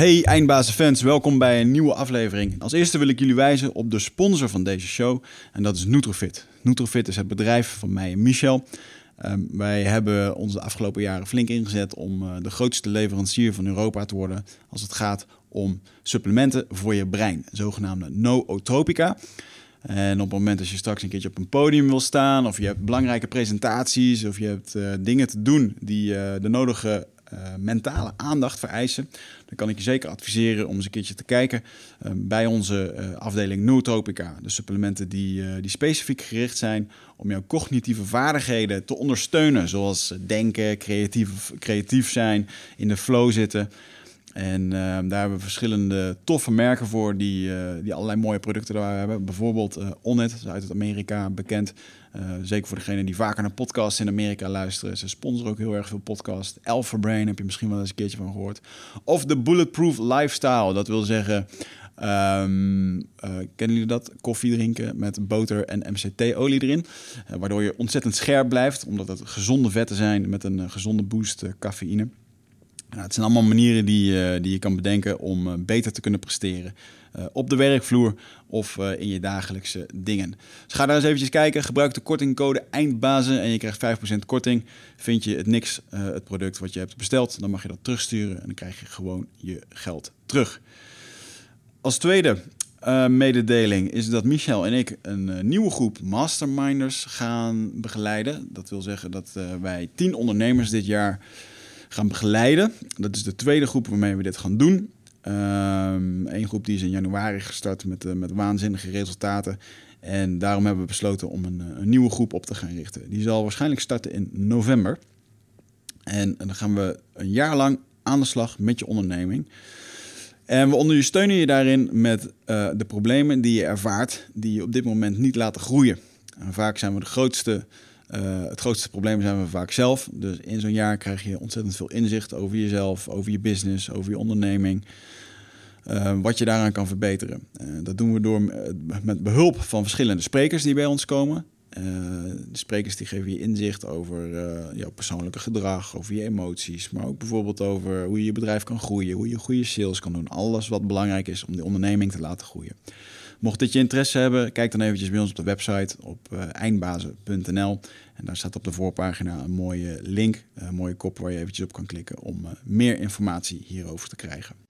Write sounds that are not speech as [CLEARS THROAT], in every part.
Hey eindbazenfans, welkom bij een nieuwe aflevering. Als eerste wil ik jullie wijzen op de sponsor van deze show en dat is Nutrofit. Nutrofit is het bedrijf van mij en Michel. Um, wij hebben ons de afgelopen jaren flink ingezet om uh, de grootste leverancier van Europa te worden als het gaat om supplementen voor je brein, zogenaamde nootropica. En op het moment dat je straks een keertje op een podium wil staan, of je hebt belangrijke presentaties, of je hebt uh, dingen te doen die uh, de nodige uh, mentale aandacht vereisen, dan kan ik je zeker adviseren om eens een keertje te kijken uh, bij onze uh, afdeling Nootropica. De supplementen die, die specifiek gericht zijn om jouw cognitieve vaardigheden te ondersteunen, zoals denken, creatief, creatief zijn, in de flow zitten. En daar hebben we verschillende toffe merken voor die, die allerlei mooie producten daar hebben. Bijvoorbeeld Onnet, uit het Amerika bekend. Uh, zeker voor degenen die vaker naar podcasts in Amerika luisteren. Ze sponsoren ook heel erg veel podcasts. Alpha Brain heb je misschien wel eens een keertje van gehoord. Of de Bulletproof Lifestyle. Dat wil zeggen, um, uh, kennen jullie dat? Koffie drinken met boter en MCT-olie erin. Uh, waardoor je ontzettend scherp blijft. Omdat het gezonde vetten zijn met een gezonde boost cafeïne. Nou, het zijn allemaal manieren die, die je kan bedenken om beter te kunnen presteren. Uh, op de werkvloer of uh, in je dagelijkse dingen. Dus ga daar eens eventjes kijken. Gebruik de kortingcode eindbazen en je krijgt 5% korting. Vind je het niks, uh, het product wat je hebt besteld, dan mag je dat terugsturen en dan krijg je gewoon je geld terug. Als tweede mededeling is dat Michel en ik een nieuwe groep masterminders gaan begeleiden. Dat wil zeggen dat wij 10 ondernemers dit jaar gaan begeleiden. Dat is de tweede groep waarmee we dit gaan doen. Um, een groep die is in januari gestart met, uh, met waanzinnige resultaten. En daarom hebben we besloten om een, een, nieuwe groep op te gaan richten. Die zal waarschijnlijk starten in november. En, dan gaan we een jaar lang aan de slag met je onderneming. En we ondersteunen je daarin met uh, de problemen die je ervaart, die je op dit moment niet laten groeien. En vaak zijn we de grootste het grootste probleem zijn we vaak zelf. Dus in zo'n jaar krijg je ontzettend veel inzicht over jezelf, over je business, over je onderneming. Uh, wat je daaraan kan verbeteren. Uh, dat doen we door met behulp van verschillende sprekers die bij ons komen. de sprekers die geven je inzicht over jouw persoonlijke gedrag, over je emoties, maar ook bijvoorbeeld over hoe je je bedrijf kan groeien, hoe je goede sales kan doen. Alles wat belangrijk is om die onderneming te laten groeien. Mocht dit je interesse hebben, kijk dan eventjes bij ons op de website op eindbazen.nl. En daar staat op de voorpagina een mooie link, een mooie kop waar je eventjes op kan klikken om meer informatie hierover te krijgen.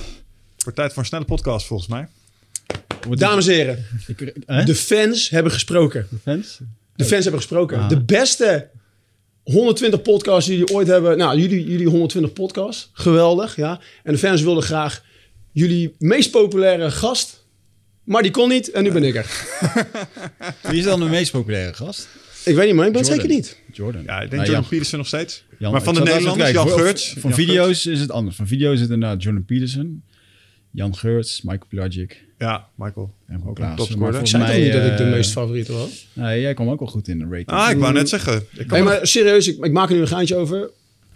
Voor tijd voor een snelle podcast volgens mij. Dames en heren, de fans hebben gesproken. De fans? De fans hebben gesproken. Ah. De beste 120 podcasts die jullie ooit hebben. Nou, jullie, jullie 120 podcasts. Geweldig, ja. En de fans wilden graag jullie meest populaire gast. Maar die kon niet en nu ben ik er. [LAUGHS] Wie is dan de meest populaire gast? Ik weet niet, maar ik ben het zeker niet. Jordan. Ja, ik denk nou, Jordan Peterson nog steeds. Jan, maar van de Nederlanders, Jan Geurts. Van video's is het anders. Van video's is het inderdaad Jordan Peterson. Jan Geurts, Michael Pelagic. Ja, Michael. En ook een topscorer. Ik zei mij, niet dat ik de eh, meest favoriete was? Nee, jij kwam ook wel goed in de rating. Ah, ik wou net zeggen. Ik hey, maar serieus, ik, ik maak er nu een gaantje over.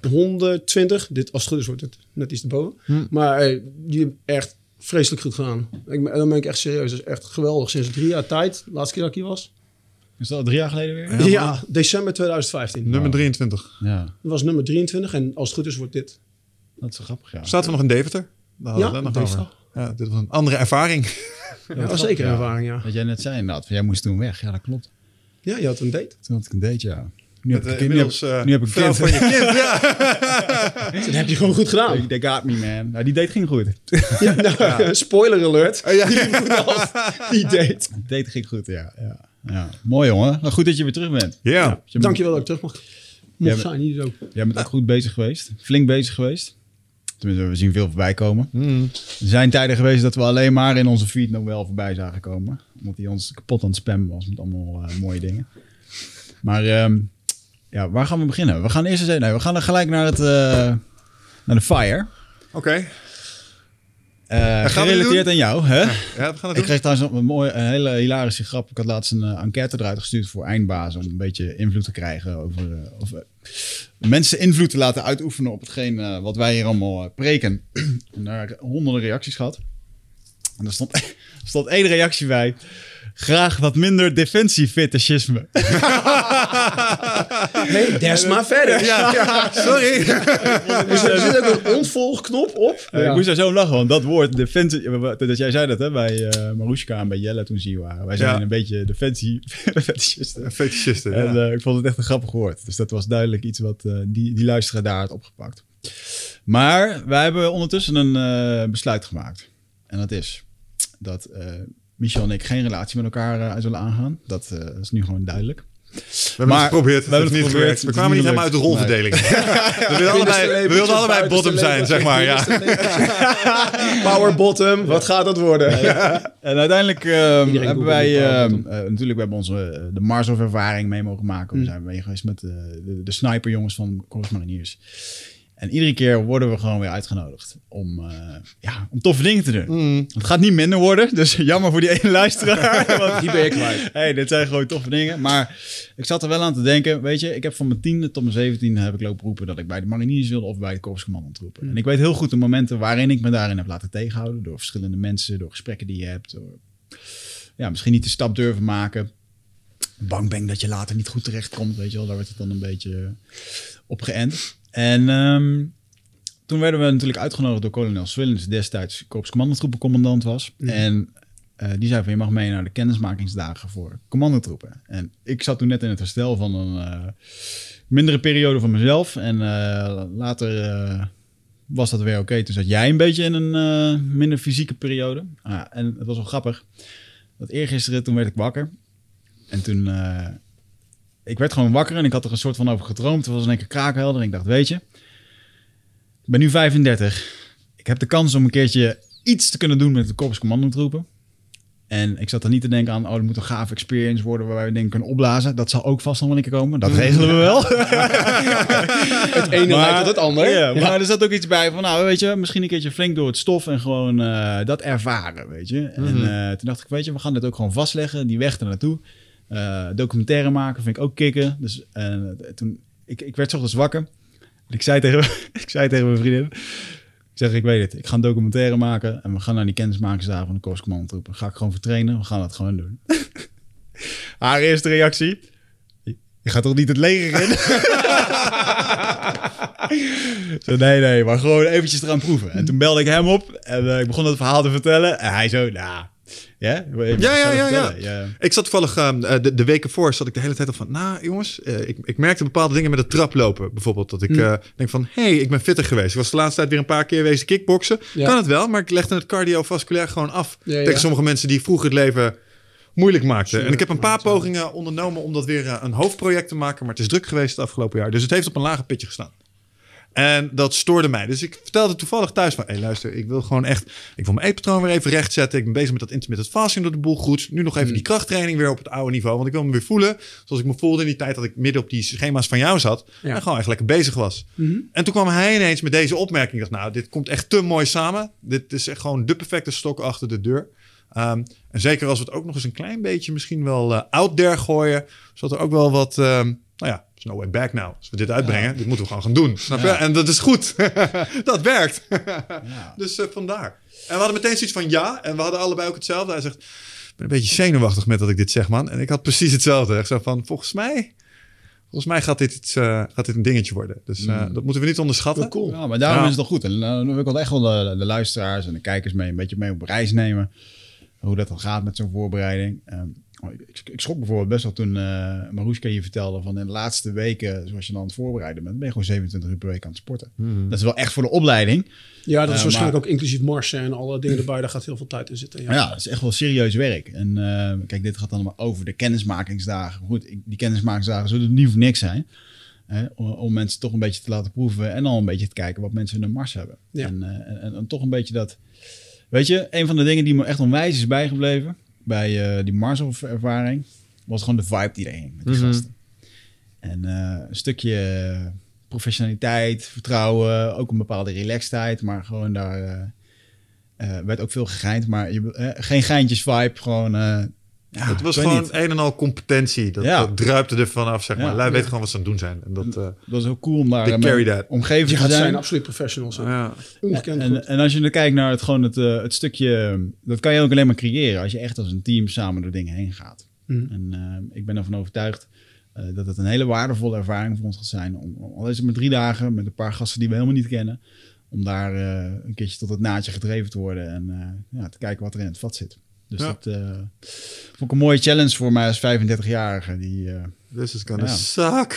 120. Dit, als het goed is, wordt het net iets erboven. Hm. Maar hey, die hebben echt vreselijk goed gedaan. Ik, dan ben ik echt serieus. Dat is echt geweldig. Sinds drie jaar tijd. De laatste keer dat ik hier was. Is dat drie jaar geleden weer? Ja, december 2015. Nummer 23. Ja. Dat was nummer 23 en als het goed is wordt dit. Dat is grappig, ja. Staat er nog in Deventer? Daar ja, nog over. Ja, dit was een andere ervaring. [LAUGHS] Ja, dat was zeker een ervaring, ja. Wat jij net zei inderdaad. Jij moest toen weg. Ja, dat klopt. Ja, je had een date. Toen had ik een date, ja. Nu heb, ik, nu, heb, uh, nu heb ik kind. van je kind, ja. [LAUGHS] dat heb je gewoon goed gedaan. They got me, man. Nou, die date ging goed. ja, [LAUGHS] nou, ja. spoiler alert. Oh, ja. Die date. Die date ging goed, ja. ja. ja. Mooi, jongen. Nou, goed dat je weer terug bent. Ja. ja Dankjewel dat ik terug mag. Mocht zijn, niet zo. Jij bent ook goed bezig geweest. Flink bezig geweest. Tenminste, we zien veel voorbij komen. Mm. Er zijn tijden geweest dat we alleen maar in onze feed nog wel voorbij zagen komen. Omdat hij ons kapot aan het spammen was met allemaal uh, mooie dingen. Maar um, ja, waar gaan we beginnen? We gaan eerst eens... Nee, we gaan gelijk naar, het, uh, naar de fire. Oké. Okay. Eh, gerelateerd aan jou, hè? Ja, we gaan Ik doen. kreeg trouwens een, mooie, een hele hilarische grap. Ik had laatst een eh, enquête eruit gestuurd voor eindbazen... om een beetje invloed te krijgen over... eh, eh, mensen invloed te laten uitoefenen op hetgeen eh, wat wij hier allemaal eh, preken. en [CLEARS THROAT] daar honderden reacties gehad. En er stond, [LAUGHS] stond één reactie bij. Graag wat minder defensiefetischisme. [LAUGHS] [LAUGHS] Nee, des maar verder. Ja, ja, sorry. [LAUGHS] Dus er zit ook een ontvolgknop op. Ik moest daar zo om lachen, want dat woord, defensie... Dat jij zei dat hè, bij eh Marushka en bij Jelle toen ze hier waren. Wij zijn Ja. een beetje defensie [LAUGHS] fetischisten. Fetischisten, ja. En eh, ik vond het echt een grappig woord. Dus dat was duidelijk iets wat eh, die, die luisteraar daar had opgepakt. Maar wij hebben ondertussen een eh, besluit gemaakt. En dat is dat eh, Michel en ik geen relatie met elkaar zullen aangaan. Dat eh, is nu gewoon duidelijk. We hebben Maar het geprobeerd. we Het hebben het niet geprobeerd. We kwamen niet helemaal uit de rolverdeling. we, wilden allebei, we wilden allebei bottom zijn, zeg maar. Ja. Power bottom, wat gaat dat worden? En uiteindelijk ehm, hebben wij ehm, eh, natuurlijk we hebben onze eh, de Mars of ervaring mee mogen maken. We zijn mee geweest met eh, de, de sniperjongens van Corps Mariniers. En iedere keer worden we gewoon weer uitgenodigd om, eh, ja, om toffe dingen te doen. Het gaat niet minder worden, dus [LAUGHS] jammer voor die ene luisteraar. [LAUGHS] want Die ben je kwijt. hey, dit zijn gewoon toffe dingen. Maar ik zat er wel aan te denken, weet je, ik heb van mijn tiende tot mijn zeventiende heb ik lopen roepen dat ik bij de mariniers wilde of bij de korpscommandantroepen. En ik weet heel goed de momenten waarin ik me daarin heb laten tegenhouden door verschillende mensen, door gesprekken die je hebt, door ja, misschien niet de stap durven maken. Bang ben dat je later niet goed terechtkomt, weet je wel, daar werd het dan een beetje op geënt. En ehm, toen werden we natuurlijk uitgenodigd door kolonel Swillens, destijds korpscommandantroepencommandant was. En eh, die zei van je mag mee naar de kennismakingsdagen voor commandotroepen. En ik zat toen net in het herstel van een eh, mindere periode van mezelf. En eh, later was dat weer oké. Toen zat jij een beetje in een minder fysieke periode. Ah, en het was wel grappig. Dat eergisteren, toen werd ik wakker. En toen... ik werd gewoon wakker en ik had er een soort van over gedroomd. Het was in één keer kraakhelder. En ik dacht, weet je... Ik ben nu 35. Ik heb de kans om een keertje iets te kunnen doen met de korpscommandotroepen. En ik zat er niet te denken aan, oh, dat moet een gaaf experience worden waar wij dingen kunnen opblazen. Dat zal ook vast nog wel een keer komen. Dat regelen we wel. [LAUGHS] Het ene lijkt tot het ander. Ja, maar er zat ook iets bij van, nou, weet je, misschien een keertje flink door het stof en gewoon eh, dat ervaren, weet je. En eh, toen dacht ik, weet je, we gaan dit ook gewoon vastleggen, die weg er naartoe. Eh, documentaire maken vind ik ook kicken. Dus eh, toen, ik, ik werd ochtends wakker. Ik zei tegen, [LAUGHS] ik zei tegen mijn vriendin, ik zeg, ik weet het, ik ga een documentaire maken en we gaan naar die kennismakingsdagen van de Korpscommandotroepen. Ga ik gewoon vertrainen, we gaan dat gewoon doen. [LAUGHS] Haar eerste reactie, je gaat toch niet het leger in? [LAUGHS] Zo, nee, nee, maar gewoon eventjes eraan proeven. En toen belde ik hem op en eh, ik begon het verhaal te vertellen. En hij zo, nou, ja, Ja, ja, ja, ja. vertellen. ja. Ik zat toevallig ehm, eh, de, de weken voor, zat ik de hele tijd al van, nou jongens, eh, ik, ik merkte bepaalde dingen met het traplopen. Bijvoorbeeld dat ik Hmm. eh, denk van, hé, hey, ik ben fitter geweest. Ik was de laatste tijd weer een paar keer wezen kickboksen. Ja. Kan het wel, maar ik legde het cardiovasculair gewoon af. Ja. Tegen sommige mensen die vroeger het leven moeilijk maakten. En ik heb een paar pogingen ondernomen om dat weer een hoofdproject te maken. Maar het is druk geweest het afgelopen jaar. Dus het heeft op een lager pitje gestaan. En dat stoorde mij. Dus ik vertelde toevallig thuis van... hé, luister, ik wil gewoon echt... ik wil mijn eetpatroon weer even rechtzetten. Ik ben bezig met dat intermittent fasting door de boel goed. Nu nog even die krachttraining weer op het oude niveau. Want ik wil me weer voelen zoals ik me voelde in die tijd... dat ik midden op die schema's van jou zat. En gewoon echt lekker bezig was. En toen kwam hij ineens met deze opmerking. Ik dacht, nou, dit komt echt te mooi samen. Dit is echt gewoon de perfecte stok achter de deur. Ehm, en zeker als we het ook nog eens een klein beetje misschien wel eh, out there gooien... zodat er ook wel wat... ehm, nou ja, no way back now. Als we dit uitbrengen, dit moeten we gewoon gaan doen. Snap je? Ja. En dat is goed. [LAUGHS] dat werkt. Ja. dus eh, vandaar. En we hadden meteen zoiets van ja. En we hadden allebei ook hetzelfde. Hij zegt, ik ben een beetje zenuwachtig met dat ik dit zeg, man. En ik had precies hetzelfde. Ik zei van, volgens mij... Volgens mij gaat dit, iets, eh, gaat dit een dingetje worden. Dus eh, dat moeten we niet onderschatten. Cool. Ja, maar daarom Ja. is het toch goed. En uh, dan wil ik wel echt wel de, de luisteraars en de kijkers mee een beetje mee op reis nemen. Hoe dat dan gaat met zo'n voorbereiding. Ehm, ik, ik schrok bijvoorbeeld best wel toen uh, Maroeska je vertelde van in de laatste weken, zoals je dan aan het voorbereiden bent, ben je gewoon 27 uur per week aan het sporten. Dat is wel echt voor de opleiding. Ja, dat is Eh, waarschijnlijk maar- ook inclusief marsen en alle dingen erbij. Daar gaat heel veel tijd in zitten. Ja. Ja, het is echt wel serieus werk. En eh, kijk, dit gaat dan maar over de kennismakingsdagen. Goed, ik- die kennismakingsdagen zullen niet voor niks zijn. Hè, om, om mensen toch een beetje te laten proeven. En dan een beetje te kijken wat mensen in de mars hebben. Ja. En, eh, en, en, en toch een beetje dat... Weet je, een van de dingen die me echt onwijs is bijgebleven... bij eh, die Mars-ervaring... was gewoon de vibe die er hing met die Mhm. gasten. En eh, een stukje professionaliteit, vertrouwen... ook een bepaalde relaxedheid, maar gewoon daar... eh, werd ook veel gegeind, maar je, geen geintjes vibe. Gewoon, ja, het was gewoon niet. een en al competentie. Dat, Ja. dat druipte er vanaf, zeg maar. Ja. Lui gewoon wat ze aan het doen zijn. En dat, eh, Dat was heel cool om daar eh, carry met that. omgeving Ja, te zijn. zijn absoluut professionals. ja. Ongekend En, en als je dan kijkt naar het, gewoon het, eh, het stukje, dat kan je ook alleen maar creëren als je echt als een team samen door dingen heen gaat. Mhm. En eh, ik ben ervan overtuigd eh, dat het een hele waardevolle ervaring voor ons gaat zijn. Om, om- al is het maar drie dagen met een paar gasten die we helemaal niet kennen, om daar eh, een keertje tot het naadje gedreven te worden en eh, ja, te kijken wat er in het vat zit. Dus Ja. dat eh, vond ik een mooie challenge voor mij als 35-jarige. Die, eh, This is gonna Ja. suck.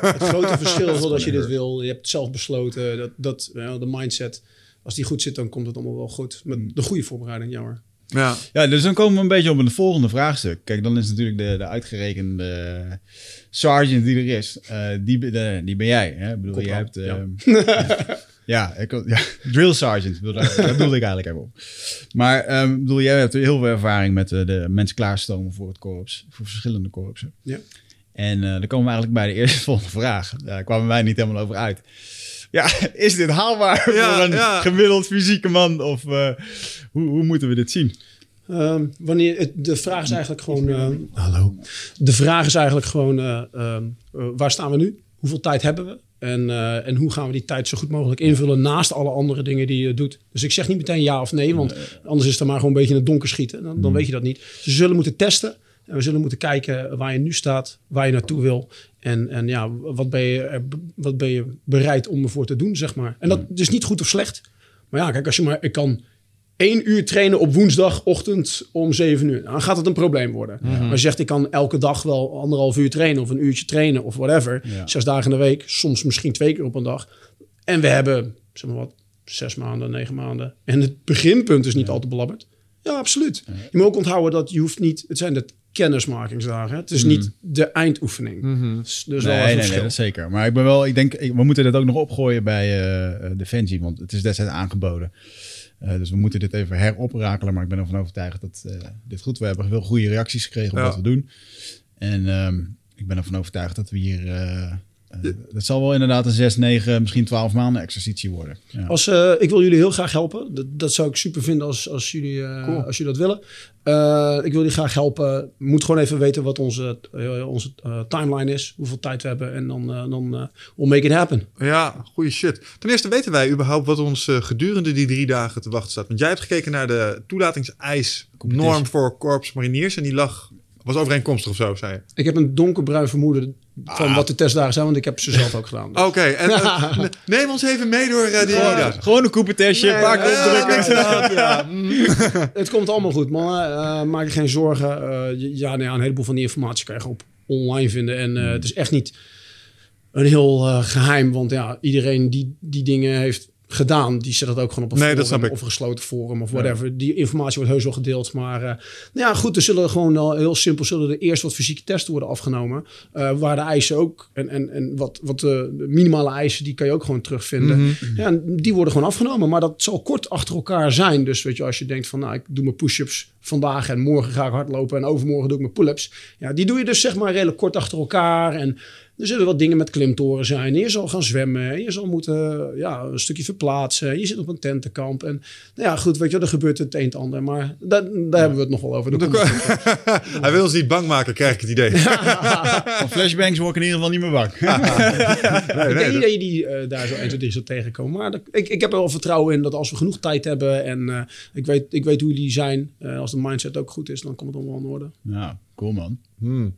Het grote [LAUGHS] verschil is wel dat je dit wil. Je hebt het zelf besloten. Dat, dat ja, de mindset, als die goed zit, dan komt het allemaal wel goed. Met de goede voorbereiding, jammer. Ja. Ja, dus dan komen we een beetje op een volgende vraagstuk. Kijk, dan is natuurlijk de, de uitgerekende sergeant die er is. eh, die, de- die ben jij. Hè? Ik bedoel, jij hebt... ja. [LAUGHS] ja, ik, ja, [LAUGHS] drill sergeant. Daar bedoelde ik eigenlijk even op. Maar ehm, ik bedoel, jij hebt heel veel ervaring met eh, de mensen klaarstomen voor het korps. Voor verschillende korpsen. Ja. En eh, dan komen we eigenlijk bij de eerste [LAUGHS] volgende vraag. Daar kwamen wij niet helemaal over uit. Ja, [LAUGHS] is dit haalbaar Ja, voor een ja. gemiddeld fysieke man? Of eh, hoe, hoe moeten we dit zien? Ehm, wanneer, het, de vraag is eigenlijk gewoon... ehm, Hallo. De vraag is eigenlijk gewoon... eh, ehm, eh, waar staan we nu? Hoeveel tijd hebben we? En, eh, en hoe gaan we die tijd zo goed mogelijk invullen naast alle andere dingen die je doet? Dus ik zeg niet meteen ja of nee, want anders is het maar gewoon een beetje in het donker schieten. Dan, dan weet je dat niet. Dus we zullen moeten testen. En we zullen moeten kijken waar je nu staat, waar je naartoe wil. En, en ja, wat ben, je, wat ben je bereid om ervoor te doen, zeg maar. En dat is niet goed of slecht. Maar ja, kijk, als je maar... Ik kan één uur trainen op woensdagochtend om zeven uur. Dan gaat het een probleem worden. Maar als je zegt, ik kan elke dag wel anderhalf uur trainen... of een uurtje trainen of whatever. Ja. Zes dagen in de week, soms misschien twee keer op een dag. En we hebben, zeg maar wat, zes maanden, negen maanden. En het beginpunt is niet al te belabberd. Ja, absoluut. Je moet ook onthouden dat je hoeft niet... Het zijn de kennismakingsdagen. Het is niet de eindoefening. Dus, dus wel nee, even nee, verschil. nee, dat zeker. Maar ik ben wel, ik denk, we moeten dit ook nog opgooien bij eh, Defensie, want het is destijds aangeboden. Eh, dus we moeten dit even heroprakelen, maar ik ben ervan overtuigd dat eh, dit goed. We hebben veel goede reacties gekregen op Ja. wat we doen. En ehm, ik ben ervan overtuigd dat we hier, eh, dat zal wel inderdaad een 6, 9, misschien 12 maanden exercitie worden. Ja. Als, eh, ik wil jullie heel graag helpen. Dat, dat zou ik super vinden als, als, jullie, eh, Cool. als jullie dat willen. Eh, ik wil jullie graag helpen. Moet gewoon even weten wat onze, onze timeline is. Hoeveel tijd we hebben. En dan, dan we'll make it happen. Ja, goede shit. Ten eerste weten wij überhaupt wat ons gedurende die drie dagen te wachten staat. Want jij hebt gekeken naar de toelatingseis norm voor korps mariniers. En die lag, was overeenkomstig of zo, zei je. Ik heb een donkerbruin vermoeden van Ah. wat de testdagen zijn. Want ik heb ze zelf ook gedaan. Oké, en eh, [LAUGHS] ne- neem ons even mee door eh, die. Gewoon een koepentestje, Nee, paar nee, ja. Mm. [LAUGHS] Het komt allemaal goed, man. Eh, maak je geen zorgen. Eh, ja, nou ja, een heleboel van die informatie kan je gewoon op online vinden. En eh, het is echt niet een heel eh, geheim. Want ja, iedereen die die dingen heeft gedaan, die zet het ook gewoon op een Nee, dat forum of een gesloten forum of whatever. Die informatie wordt heus wel gedeeld. Maar eh, nou ja, goed, er zullen gewoon al heel simpel zullen er eerst wat fysieke testen worden afgenomen. eh, waar de eisen ook en, en, en wat, wat de minimale eisen, die kan je ook gewoon terugvinden. Mhm. Ja, en die worden gewoon afgenomen. Maar dat zal kort achter elkaar zijn. Dus weet je, als je denkt van, nou, ik doe mijn push-ups vandaag en morgen ga ik hardlopen en overmorgen doe ik mijn pull-ups. Ja, die doe je dus zeg maar redelijk kort achter elkaar. En er zullen wat dingen met klimtoren zijn. Je zal gaan zwemmen. Je zal moeten ja, een stukje verplaatsen. Je zit op een tentenkamp. En nou ja, goed, weet je, er gebeurt het een en ander. Maar daar, daar hebben we het nog wel over. [LAUGHS] Hij wil ons niet bang maken, krijg ik het idee. [LAUGHS] Van flashbangs word ik in ieder geval niet meer bang. [LAUGHS] Nee, ik nee, denk niet dat- je die eh, daar zo 1, 2, 3 zal tegenkomen. Maar dat- ik, ik heb er wel vertrouwen in dat als we genoeg tijd hebben... en eh, ik, weet, ik weet hoe jullie zijn... eh, als de mindset ook goed is, dan komt het allemaal in orde. Ja, cool man. Hmm.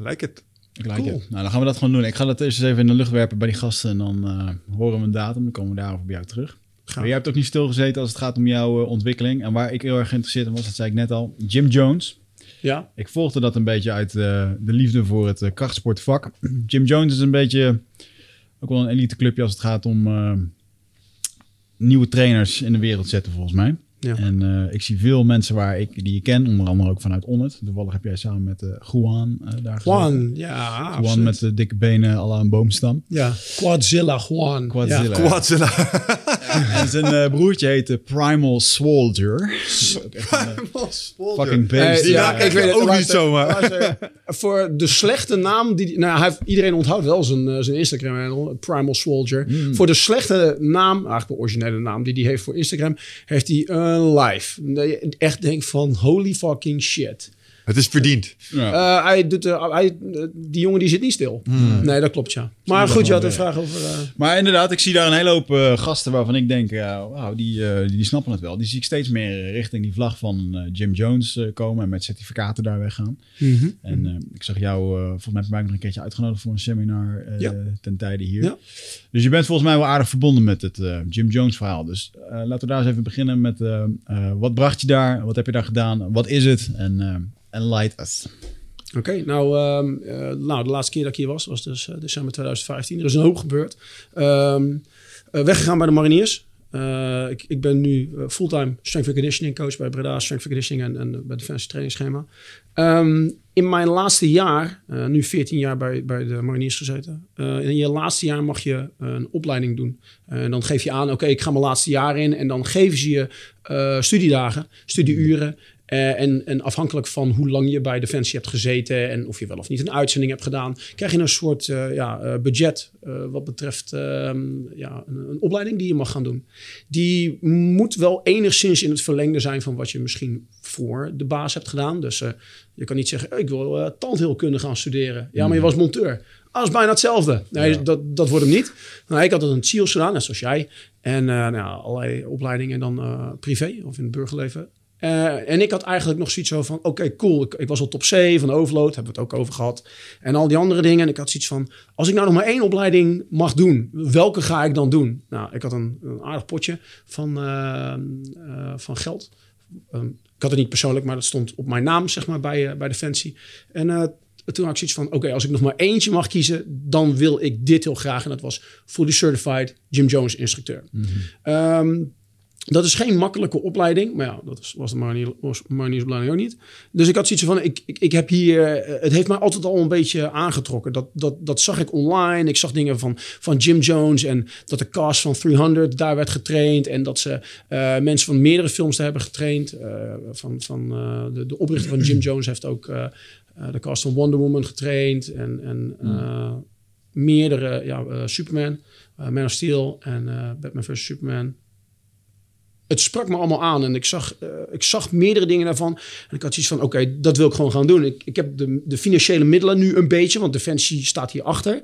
I like it. Ik like Cool. het. Nou, dan gaan we dat gewoon doen. Ik ga dat eerst eens even in de lucht werpen bij die gasten en dan eh, horen we een datum. Dan komen we daarover bij jou terug. Maar jij hebt ook niet stilgezeten als het gaat om jouw eh, ontwikkeling. En waar ik heel erg geïnteresseerd in was, dat zei ik net al, Jim Jones. Ja, Ik volgde dat een beetje uit eh, de liefde voor het krachtsportvak. [CLEARS THROAT] Jim Jones is een beetje ook wel een elite clubje als het gaat om nieuwe trainers in de wereld zetten, volgens mij. Ja. En eh, ik zie veel mensen waar ik, die je ken, onder andere ook vanuit Onnet. Toevallig heb jij samen met eh Juan eh, daar gezeten. Juan. Ja, Juan absoluut. met de dikke benen à la een boomstam. Ja, Quadzilla Juan. Quadzilla. Ja. Quadzilla. [LAUGHS] [LAUGHS] en zijn eh, broertje heette Primal Soldier. Fucking beest. Ja, ik weet het ook niet zomaar. voor de slechte naam die... Nou, hij heeft, iedereen onthoudt wel zijn, eh, zijn Instagram handle, Primal Soldier. Hmm. Voor de slechte naam, eigenlijk de originele naam die hij heeft voor Instagram, heeft hij een live. Dat je echt denkt van holy fucking shit. Het is verdiend. Ja. Eh, hij doet, eh, hij, eh, die jongen die zit niet stil. Hmm. Nee, dat klopt ja. Maar goed, je had een vraag over... eh, Maar inderdaad, ik zie daar een hele hoop eh, gasten waarvan ik denk, wauw, die, eh, die, die snappen het wel. Die zie ik steeds meer richting die vlag van eh, Jim Jones eh, komen en met certificaten daar weggaan. En eh, ik zag jou, eh volgens mij heb ik nog een keertje uitgenodigd voor een seminar eh, Ja. ten tijde hier. Ja. Dus je bent volgens mij wel aardig verbonden met het eh, Jim Jones verhaal. Dus eh, laten we daar eens even beginnen met, eh, eh, wat bracht je daar? Wat heb je daar gedaan? Wat is het? En enlight us. Oké, nou, ehm, eh, nou, de laatste keer dat ik hier was, was dus eh, december 2015. Er is een hoop gebeurd. Ehm, eh, weggegaan bij de mariniers. Ik, ik ben nu fulltime strength and conditioning coach bij Breda Strength and Conditioning en, en bij Defensie Trainingsschema. Ehm, in mijn laatste jaar, nu 14 jaar bij, bij de mariniers gezeten. in je laatste jaar mag je een opleiding doen. en dan geef je aan, oké, ik ga mijn laatste jaar in. En dan geven ze je studiedagen, studieuren. Eh, en, en afhankelijk van hoe lang je bij Defensie hebt gezeten en of je wel of niet een uitzending hebt gedaan, krijg je een soort eh, ja, eh, budget wat betreft ehm, ja, een, een opleiding die je mag gaan doen. Die moet wel enigszins in het verlengde zijn van wat je misschien voor de baas hebt gedaan. Dus je kan niet zeggen, ik wil tandheelkunde gaan studeren. Ja, maar je was monteur. Ah, dat is bijna hetzelfde. Nee, dat, dat wordt hem niet. Nou, ik had het een SEALS gedaan, net zoals jij. En nou, allerlei opleidingen dan privé of in het burgerleven. Eh, en ik had eigenlijk nog zoiets zo van, oké, cool. Ik, ik was al top C van Overload, hebben we het ook over gehad. En al die andere dingen. En ik had zoiets van, als ik nou nog maar één opleiding mag doen, welke ga ik dan doen? Nou, ik had een, een aardig potje van, eh, eh, van geld. Ehm, ik had het niet persoonlijk, maar dat stond op mijn naam, zeg maar, bij, bij Defensie. En toen had ik zoiets van, oké, als ik nog maar eentje mag kiezen, dan wil ik dit heel graag. En dat was fully certified Jim Jones instructeur. Ehm, dat is geen makkelijke opleiding. Maar ja, dat was, de mariniersopleiding ook niet. Dus ik had zoiets van, ik, ik, ik heb hier... eh, Het heeft mij altijd al een beetje aangetrokken. Dat, dat, dat zag ik online. Ik zag dingen van, van Jim Jones. En dat de cast van 300 daar werd getraind. En dat ze eh, mensen van meerdere films daar hebben getraind. Eh, van, van, de, de oprichter van Jim Jones heeft ook de cast van Wonder Woman getraind. En, en eh, meerdere, ja, Superman, Man of Steel en Batman vs. Superman het sprak me allemaal aan en ik zag, eh, ik zag meerdere dingen daarvan. En ik had zoiets van, oké, dat wil ik gewoon gaan doen. Ik, ik heb de, de financiële middelen nu een beetje, want Defensie staat hierachter.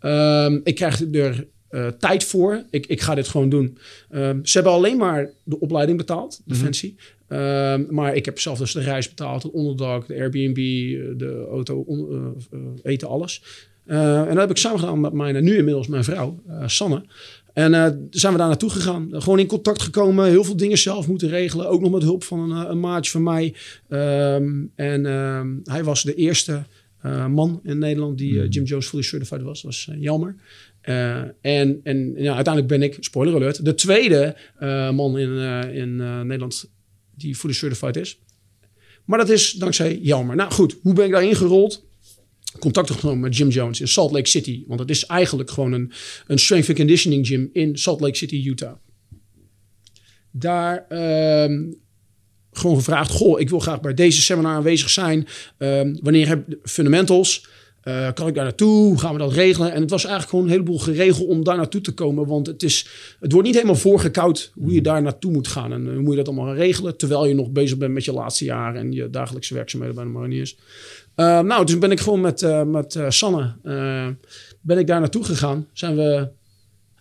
Ehm ik krijg er eh, tijd voor. Ik, ik ga dit gewoon doen. Ehm, ze hebben alleen maar de opleiding betaald, Defensie. Ehm, maar ik heb zelf dus de reis betaald, het onderdak, de Airbnb, eh, de auto, on- eten, alles. En dat heb ik samen gedaan met mijn, nu inmiddels mijn vrouw, Sanne. En eh, zijn we daar naartoe gegaan. Gewoon in contact gekomen. Heel veel dingen zelf moeten regelen. Ook nog met hulp van een, eh, een maatje van mij. Ehm, en ehm, hij was de eerste eh, man in Nederland die eh, Jim Jones fully certified was. Dat was. Eh, en en ja, uiteindelijk ben ik, spoiler alert, de tweede man in, in Nederland die fully certified is. Maar dat is dankzij Jelmer. Nou goed, hoe ben ik daarin gerold? Contact opgenomen met Jim Jones in Salt Lake City. Want het is eigenlijk gewoon een, een strength and conditioning gym in Salt Lake City, Utah. Daar ehm, gewoon gevraagd, goh, ik wil graag bij deze seminar aanwezig zijn. Ehm, wanneer heb je fundamentals? Eh, kan ik daar naartoe? Hoe gaan we dat regelen? En het was eigenlijk gewoon een heleboel geregeld om daar naartoe te komen. Want het, is, het wordt niet helemaal voorgekoud hoe je daar naartoe moet gaan. En hoe moet je dat allemaal regelen? Terwijl je nog bezig bent met je laatste jaar en je dagelijkse werkzaamheden bij de mariniers. Uh, nou, dus ben ik gewoon met, uh, met uh, Sanne uh, ben ik daar naartoe gegaan. Zijn we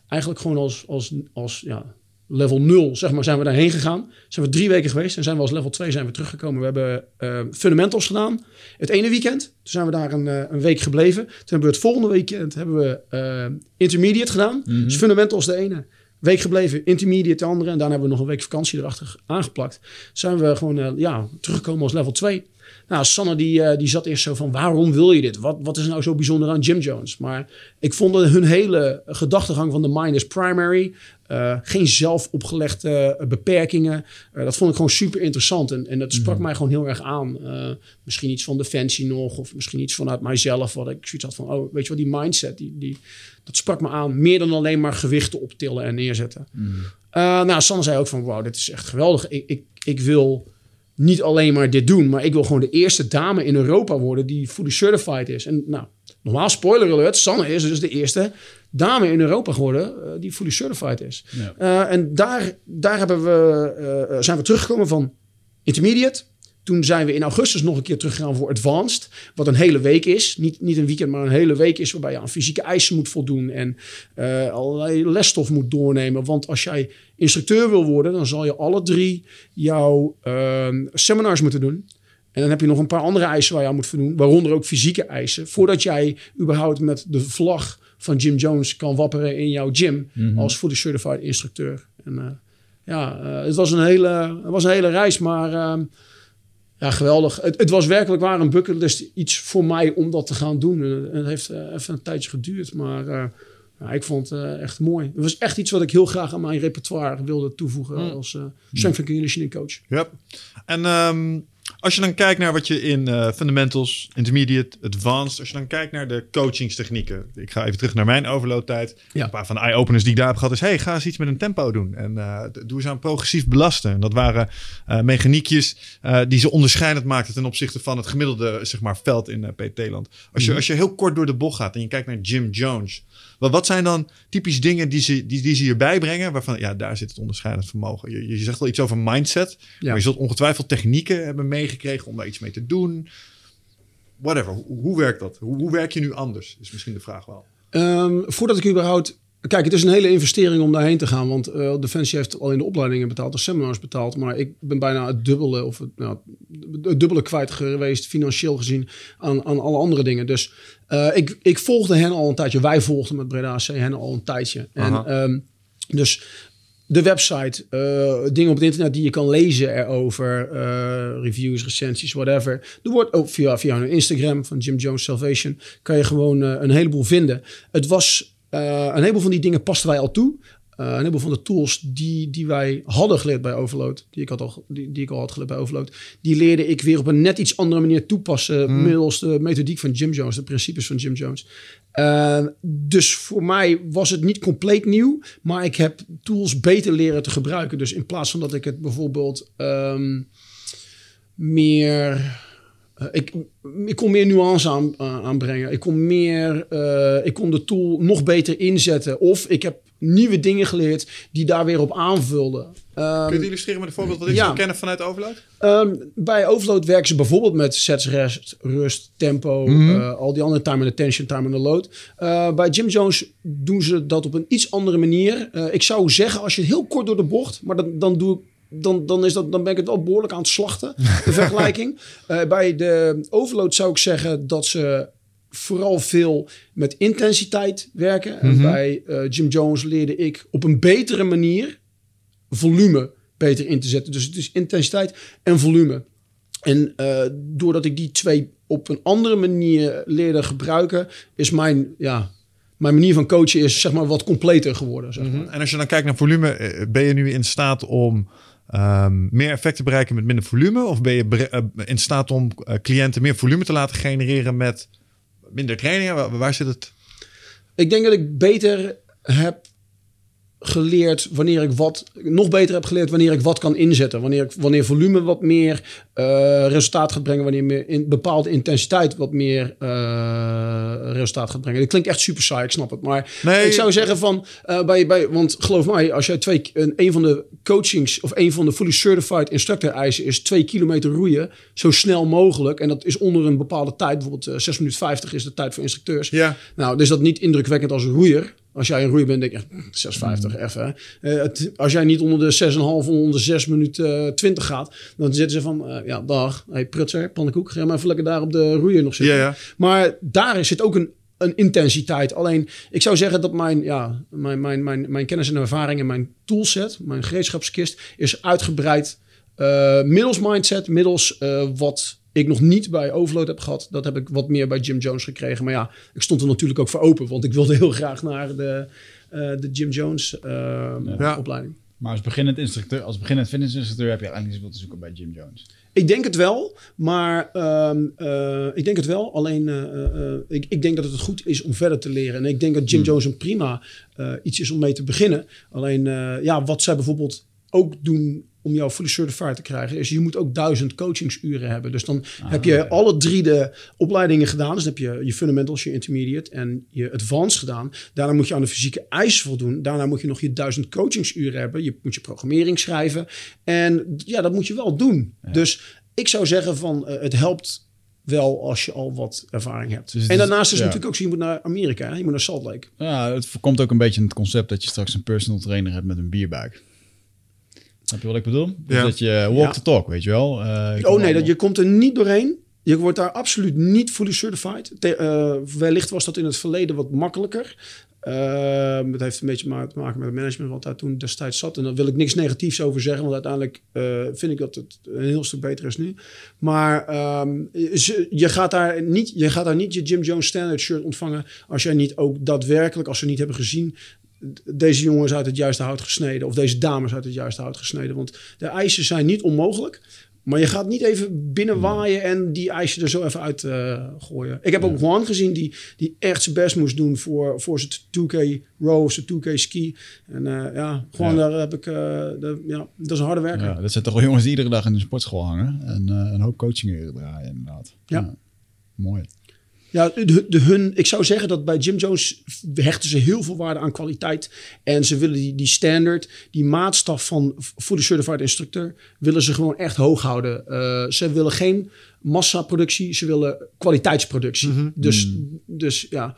eigenlijk gewoon als, als, als ja, level 0, zeg maar, zijn we daarheen gegaan. Zijn we drie weken geweest en zijn we als level 2 zijn we teruggekomen. We hebben fundamentals gedaan. Het ene weekend, toen zijn we daar een, een week gebleven. Toen hebben we het volgende weekend hebben we intermediate gedaan. Mm -hmm. Dus fundamentals de ene. Week gebleven, intermediate de andere. En daarna hebben we nog een week vakantie erachter aangeplakt. Zijn we gewoon ja, teruggekomen als level 2. Nou, Sanne die, uh, die zat eerst zo van, waarom wil je dit? Wat, wat is nou zo bijzonder aan Jim Jones? Maar ik vond hun hele gedachtegang van de mind is primary. Uh, geen zelf opgelegde uh, beperkingen. dat vond ik gewoon super interessant. En, en dat sprak mm. mij gewoon heel erg aan. misschien iets van Defensie nog. Of misschien iets vanuit mijzelf. Wat ik zoiets had van, oh, weet je wel, die mindset. Die, die, dat sprak me aan. Meer dan alleen maar gewichten optillen en neerzetten. Mm. Eh, nou, Sanne zei ook van, wauw, dit is echt geweldig. Ik, ik, ik wil niet alleen maar dit doen, maar ik wil gewoon de eerste dame in Europa worden die fully certified is. En nou, normaal, spoiler alert, Sanne is dus de eerste dame in Europa geworden eh, die fully certified is. Ja. Eh, en daar, daar hebben we, eh, zijn we teruggekomen van intermediate. Toen zijn we in augustus nog een keer teruggegaan voor advanced. Wat een hele week is. Niet, niet een weekend, maar een hele week is. Waarbij je aan fysieke eisen moet voldoen. En eh, allerlei lesstof moet doornemen. Want als jij instructeur wil worden, dan zal je alle drie jouw ehm, seminars moeten doen. En dan heb je nog een paar andere eisen waar je aan moet voldoen. Waaronder ook fysieke eisen. Voordat jij überhaupt met de vlag van Jim Jones kan wapperen in jouw gym. Als fully certified instructeur. En eh, ja, eh, het, was een hele, het was een hele reis. Maar ehm, ja, geweldig. Het, het was werkelijk waar een bucketlist iets voor mij om dat te gaan doen. En het heeft eh, even een tijdje geduurd. Maar eh, ja, ik vond het eh, echt mooi. Het was echt iets wat ik heel graag aan mijn repertoire wilde toevoegen. Als uh, strength and conditioning coach. Ja. En ehm, als je dan kijkt naar wat je in eh, fundamentals, intermediate, advanced, als je dan kijkt naar de coachingstechnieken. Ik ga even terug naar mijn overloadtijd. Ja. Een paar van de eye-openers die ik daar heb gehad is, hey, ga eens iets met een tempo doen. En eh, doe eens aan progressief belasten. En dat waren eh, mechaniekjes die ze onderscheidend maakten ten opzichte van het gemiddelde zeg maar, veld in PT-land. Als, je, als je heel kort door de bocht gaat en je kijkt naar Jim Jones. Wat, wat zijn dan typisch dingen die ze, die, die ze hierbij brengen? Waarvan, ja, daar zit het onderscheidend vermogen. Je, je zegt wel iets over mindset. Ja. Maar je zult ongetwijfeld technieken hebben meegekregen om daar iets mee te doen. Whatever. Hoe, hoe werkt dat? Hoe, hoe werk je nu anders? Is misschien de vraag wel. Ehm, voordat ik überhaupt... Kijk, het is een hele investering om daarheen te gaan. Want eh, Defensie heeft al in de opleidingen betaald, de seminars betaald. Maar ik ben bijna het dubbele, of het, nou, het dubbele kwijt geweest, financieel gezien, aan, aan alle andere dingen. Dus eh, ik, ik volgde hen al een tijdje. Wij volgden met Breda AC hen al een tijdje. En, ehm, dus de website, eh, dingen op het internet die je kan lezen erover, reviews, recensies, whatever. Er wordt ook via, via hun Instagram van Jim Jones Salvation, kan je gewoon een heleboel vinden. Het was, een heleboel van die dingen pasten wij al toe. Eh, een heleboel van de tools die, die wij hadden geleerd bij Overload, die ik, had al, die, die ik al had geleerd bij Overload, die leerde ik weer op een net iets andere manier toepassen. Middels de methodiek van Jim Jones, de principes van Jim Jones. Uh, dus voor mij was het niet compleet nieuw, maar ik heb tools beter leren te gebruiken. Dus in plaats van dat ik het bijvoorbeeld ehm, meer. Eh, ik, ik kon meer nuance aan, aan- aanbrengen. Ik kon, meer, eh, ik kon de tool nog beter inzetten. Of ik heb nieuwe dingen geleerd die daar weer op aanvulden. Ehm, Kun je het illustreren met een voorbeeld wat ik ja. zou kennen vanuit Overload? Ehm, bij Overload werken ze bijvoorbeeld met sets, rest, rust, tempo, eh, al die andere time and attention, time and the load. Eh, bij Jim Jones doen ze dat op een iets andere manier. Eh, ik zou zeggen, als je het heel kort door de bocht, maar dan, dan doe ik. Dan, dan, is dat, dan ben ik het wel behoorlijk aan het slachten, de [LAUGHS] vergelijking. Eh, bij de overload zou ik zeggen dat ze vooral veel met intensiteit werken. En bij eh, Jim Jones leerde ik op een betere manier volume beter in te zetten. Dus het is intensiteit en volume. En eh, doordat ik die twee op een andere manier leerde gebruiken, is mijn, ja, mijn manier van coachen is zeg maar wat completer geworden. Zeg maar. En als je dan kijkt naar volume, ben je nu in staat om ehm, meer effect te bereiken met minder volume? Of ben je eh, in staat om eh, cliënten meer volume te laten genereren met minder trainingen? Waar zit het? Ik denk dat ik beter heb geleerd wanneer ik wat nog beter heb geleerd wanneer ik wat kan inzetten wanneer ik wanneer volume wat meer eh, resultaat gaat brengen wanneer meer in bepaalde intensiteit wat meer eh, resultaat gaat brengen. Dat klinkt echt super saai, ik snap het, maar Nee. ik zou zeggen van eh, bij bij want geloof mij als jij twee een, een van de coachings of een van de fully certified instructor eisen is twee kilometer roeien zo snel mogelijk en dat is onder een bepaalde tijd bijvoorbeeld eh, 6 minuten 50 is de tijd voor instructeurs. Ja. Nou, dus dat niet indrukwekkend als een roeier. Als jij een roeier bent, denk je, 6,50 even. het- als jij niet onder de 6,5 of onder de 6 minuten eh, 20 gaat, dan zitten ze van, eh, ja, dag, hey, prutser, pannenkoek, ga maar even lekker daar op de roeier nog zitten. Ja, ja. Maar daar zit ook een, een intensiteit. Alleen, ik zou zeggen dat mijn, ja, mijn, mijn, mijn, mijn kennis en ervaring en mijn toolset, mijn gereedschapskist, is uitgebreid eh, middels mindset, middels eh, wat ik nog niet bij Overload heb gehad. Dat heb ik wat meer bij Jim Jones gekregen. Maar ja, ik stond er natuurlijk ook voor open, want ik wilde heel graag naar de, eh, de Jim Jones eh, Ja. opleiding. Maar als beginnend instructeur, als beginnend fitnessinstructeur heb je eigenlijk niet zoveel te zoeken bij Jim Jones. Ik denk het wel, maar ehm, eh, ik denk het wel. Alleen ik, ik denk dat het goed is om verder te leren. En ik denk dat Jim Hmm. Jones een prima iets is om mee te beginnen. Alleen ja, wat zij bijvoorbeeld ook doen om jou fully certified te krijgen, is je moet ook duizend coachingsuren hebben. Dus dan heb je alle drie de opleidingen gedaan. Dus dan heb je je fundamentals, je intermediate en je advanced gedaan. Daarna moet je aan de fysieke eisen voldoen. Daarna moet je nog je duizend coachingsuren hebben. Je moet je programmering schrijven. En ja, dat moet je wel doen. Dus ik zou zeggen van eh, het helpt wel als je al wat ervaring hebt. Dus en daarnaast is het ja. natuurlijk ook zo, je moet naar Amerika. Hè? Je moet naar Salt Lake. Ja, het voorkomt ook een beetje het concept dat je straks een personal trainer hebt met een bierbuik. Snap je wat ik bedoel? Dus Ja. dat je walk Ja. the talk, weet je wel. Eh, Oh nee, allemaal- dat, je komt er niet doorheen. Je wordt daar absoluut niet fully certified. Te- eh, wellicht was dat in het verleden wat makkelijker. Ehm, het heeft een beetje ma- te maken met het management wat daar toen destijds zat. En daar wil ik niks negatiefs over zeggen, want uiteindelijk eh, vind ik dat het een heel stuk beter is nu. Maar ehm, je, gaat daar niet, je gaat daar niet je Jim Jones standard shirt ontvangen als jij niet ook daadwerkelijk, als ze niet hebben gezien, deze jongen is uit het juiste hout gesneden. Of deze dame is uit het juiste hout gesneden. Want de eisen zijn niet onmogelijk. Maar je gaat niet even binnenwaaien en die eisen er zo even uit eh, gooien. Ik heb ook Juan gezien die, die echt zijn best moest doen voor, voor zijn 2K row of zijn 2K ski. En eh, ja, gewoon Ja. daar heb ik... eh, de, ja, dat is een harde werker. Ja, dat zijn toch wel jongens die iedere dag in de sportschool hangen. En een hoop coachingen draaien, inderdaad. Ja. Mooi. Ja, de, de, hun, ik zou zeggen dat bij Jim Jones hechten ze heel veel waarde aan kwaliteit. En ze willen die, die standard, die maatstaf van fully certified instructeur, willen ze gewoon echt hoog houden. Eh, ze willen geen massaproductie, ze willen kwaliteitsproductie. Dus, dus ja,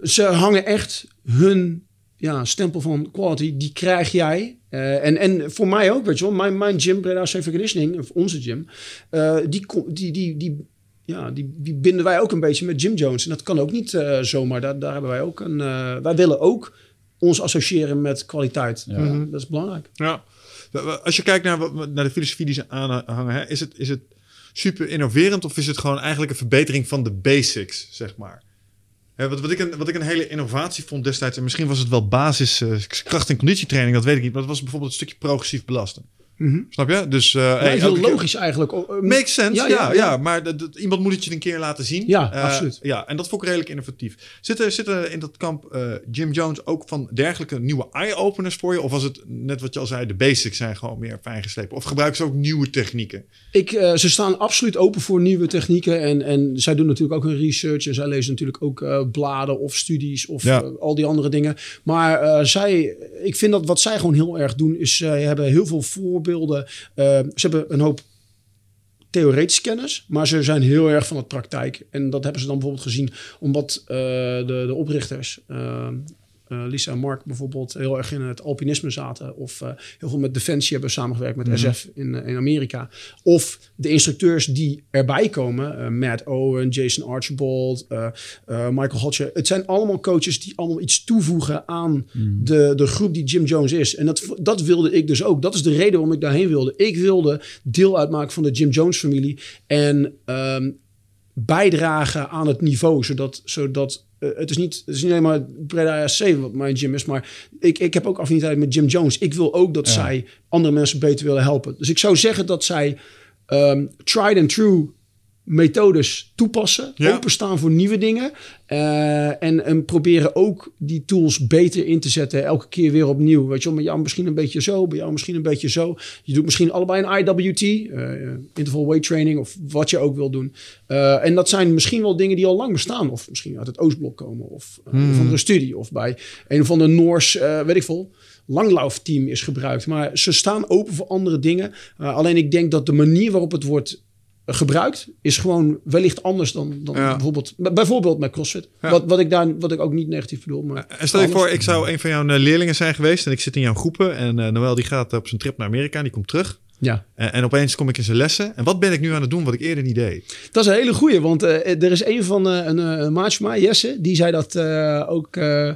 ze hangen echt hun ja, stempel van quality, die krijg jij. Eh, en, en voor mij ook, weet je wel, mijn, mijn gym, Breda Safe Conditioning, of onze gym, eh, die, die, die, die, ja, die, die binden wij ook een beetje met Jim Jones. En dat kan ook niet eh, zomaar. Daar, daar hebben wij ook een. eh, wij willen ook ons associëren met kwaliteit. Ja. Dat is belangrijk. Ja. Als je kijkt naar, wat- naar de filosofie die ze aanhangen, hè, is, het, is het super innoverend of is het gewoon eigenlijk een verbetering van de basics, zeg maar? Hè, wat, wat, ik een, wat ik een hele innovatie vond destijds, en misschien was het wel basis eh, kracht- en conditietraining, dat weet ik niet, maar dat was bijvoorbeeld een stukje progressief belasten. Snap je? Dus, eh, Maar hey, heel keer- logisch eigenlijk. Oh, eh, Makes sense, ja, Ja, ja, ja, ja. maar dat, dat- iemand moet het je een keer laten zien. Ja, Eh, absoluut. Ja, en dat vond ik redelijk innovatief. Zitten, zitten in dat kamp eh, Jim Jones ook van dergelijke nieuwe eye-openers voor je? Of was het net wat je al zei, de basics zijn gewoon meer fijn geslepen? Of gebruiken ze ook nieuwe technieken? Ik, eh, ze staan absoluut open voor nieuwe technieken. En, en zij doen natuurlijk ook hun research. En zij lezen natuurlijk ook eh, bladen of studies of eh, al die andere dingen. Maar eh, zij, ik vind dat wat zij gewoon heel erg doen, is zij hebben heel veel voorbeelden. Eh, ze hebben een hoop theoretische kennis, maar ze zijn heel erg van het praktijk. En dat hebben ze dan bijvoorbeeld gezien omdat eh, de, de oprichters, eh, eh, Lisa en Mark bijvoorbeeld, heel erg in het alpinisme zaten. Of eh, heel veel met Defensie hebben samengewerkt met SF in, eh, in Amerika. Of de instructeurs die erbij komen, Matt Owen, Jason Archibald, Michael Hodge. Het zijn allemaal coaches die allemaal iets toevoegen aan de, de groep die Jim Jones is. En dat, dat wilde ik dus ook. Dat is de reden waarom ik daarheen wilde. Ik wilde deel uitmaken van de Jim Jones familie. En ehm, bijdragen aan het niveau. Zodat, zodat het, is niet, het is niet alleen maar Breda ASC wat mijn gym is. Maar ik, ik heb ook affiniteit met Jim Jones. Ik wil ook dat zij andere mensen beter willen helpen. Dus ik zou zeggen dat zij ehm, tried and true methodes toepassen. Ja. Openstaan voor nieuwe dingen. eh, en, en proberen ook die tools beter in te zetten. Elke keer weer opnieuw. Weet je wel, bij jou misschien een beetje zo. Bij jou misschien een beetje zo. Je doet misschien allebei een IWT. eh, interval weight training. Of wat je ook wil doen. Eh, en dat zijn misschien wel dingen die al lang bestaan. Of misschien uit het Oostblok komen. Of uh, een of andere studie. Of bij een of ander Noors, weet ik veel langlaufteam is gebruikt. Maar ze staan open voor andere dingen. Uh, alleen ik denk dat de manier waarop het wordt gebruikt is gewoon wellicht anders dan, dan Ja. bijvoorbeeld, bijvoorbeeld met CrossFit. Ja. Wat, wat, ik daar, wat ik ook niet negatief bedoel. Maar En stel je anders. voor, ik zou een van jouw eh, leerlingen zijn geweest en ik zit in jouw groepen en eh, Noël die gaat op zijn trip naar Amerika en die komt terug. Ja, En, en opeens kom ik in zijn lessen. En wat ben ik nu aan het doen wat ik eerder niet deed? dat is een hele goeie. Want eh, er is een van eh, een, eh, een maatje van mij, Jesse, die zei dat eh, ook eh,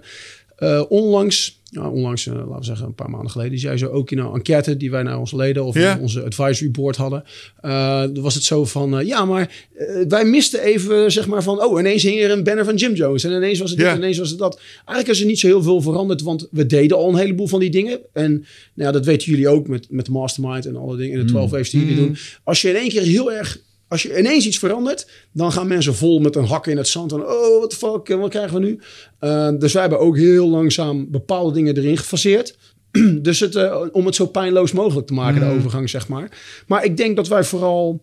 eh, onlangs. Ja, onlangs, eh, laten we zeggen, een paar maanden geleden, zei zo ook in een enquête die wij naar onze leden of Ja. onze advisory board hadden. eh, was het zo van, eh, ja, maar wij misten even, zeg maar, van, oh, ineens hing er een banner van Jim Jones en ineens was het dit, Ja. ineens was het dat. Eigenlijk is er niet zo heel veel veranderd, want we deden al een heleboel van die dingen. En nou ja, dat weten jullie ook met, met mastermind en alle dingen, en de 12 waves die jullie doen. Als je in één keer heel erg als je ineens iets verandert, dan gaan mensen vol met een hak in het zand. En oh, wat de fuck, en wat krijgen we nu? Eh, dus wij hebben ook heel langzaam bepaalde dingen erin gefaseerd. [CLEARS THROAT] dus het, eh, om het zo pijnloos mogelijk te maken, de overgang, zeg maar. Maar ik denk dat wij vooral...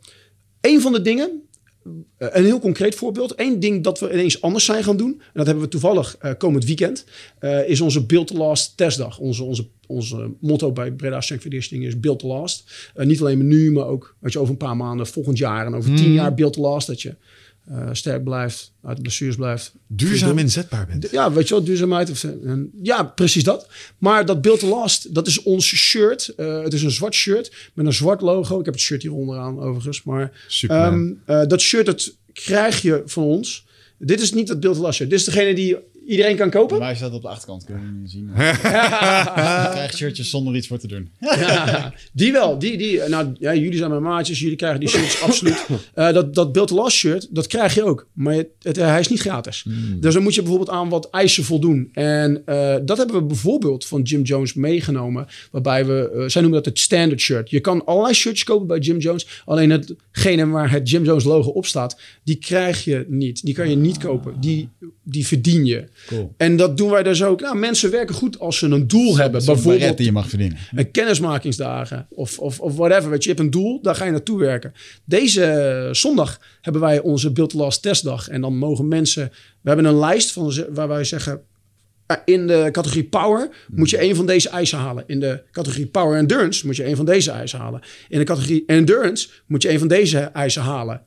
Een van de dingen, eh, een heel concreet voorbeeld. Eén ding dat we ineens anders zijn gaan doen. En dat hebben we toevallig eh, komend weekend. eh, is onze Build to Last testdag. Onze, onze, onze motto bij Breda Conditioning is Build to Last. Eh, niet alleen nu, maar ook weet je, over een paar maanden, volgend jaar. En over tien jaar Build to Last. Dat je eh, sterk blijft, uit de blessures blijft. Duurzaam inzetbaar bent. Ja, weet je wel, duurzaamheid. Of, eh, en- ja, precies dat. Maar dat Build to Last, dat is ons shirt. Eh, het is een zwart shirt met een zwart logo. Ik heb het shirt hier onderaan overigens. Maar Super. ehm, eh, dat shirt, dat krijg je van ons. Dit is niet het Build to Last shirt. Dit is degene die iedereen kan kopen. mij staat op de achterkant, kunnen jullie niet zien. [LAUGHS] Je krijgt shirtjes zonder iets voor te doen. Ja, die wel. Die, die, nou, ja, jullie zijn mijn maatjes. Jullie krijgen die shirts absoluut. [LAUGHS] Eh, dat, dat Build Last shirt, dat krijg je ook. Maar het, het- hij is niet gratis. Dus dan moet je bijvoorbeeld aan wat eisen voldoen. En eh, dat hebben we bijvoorbeeld van Jim Jones meegenomen. Waarbij we, eh, zij noemen dat het standard shirt. Je kan allerlei shirts kopen bij Jim Jones. Alleen hetgene waar het Jim Jones logo op staat, die krijg je niet. Die kan je niet kopen. Die, die verdien je. Cool. En dat doen wij dus ook. Nou, mensen werken goed als ze een doel hebben. Bijvoorbeeld die je mag verdienen. een kennismakingsdagen of, of, of whatever. Weet je, je hebt een doel, daar ga je naartoe werken. Deze eh, zondag hebben wij onze Build Last testdag. En dan mogen mensen... We hebben een lijst van, waar wij zeggen... eh, In de categorie Power moet je een van deze eisen halen. In de categorie Power Endurance moet je een van deze eisen halen. In de categorie Endurance moet je een van deze eisen halen.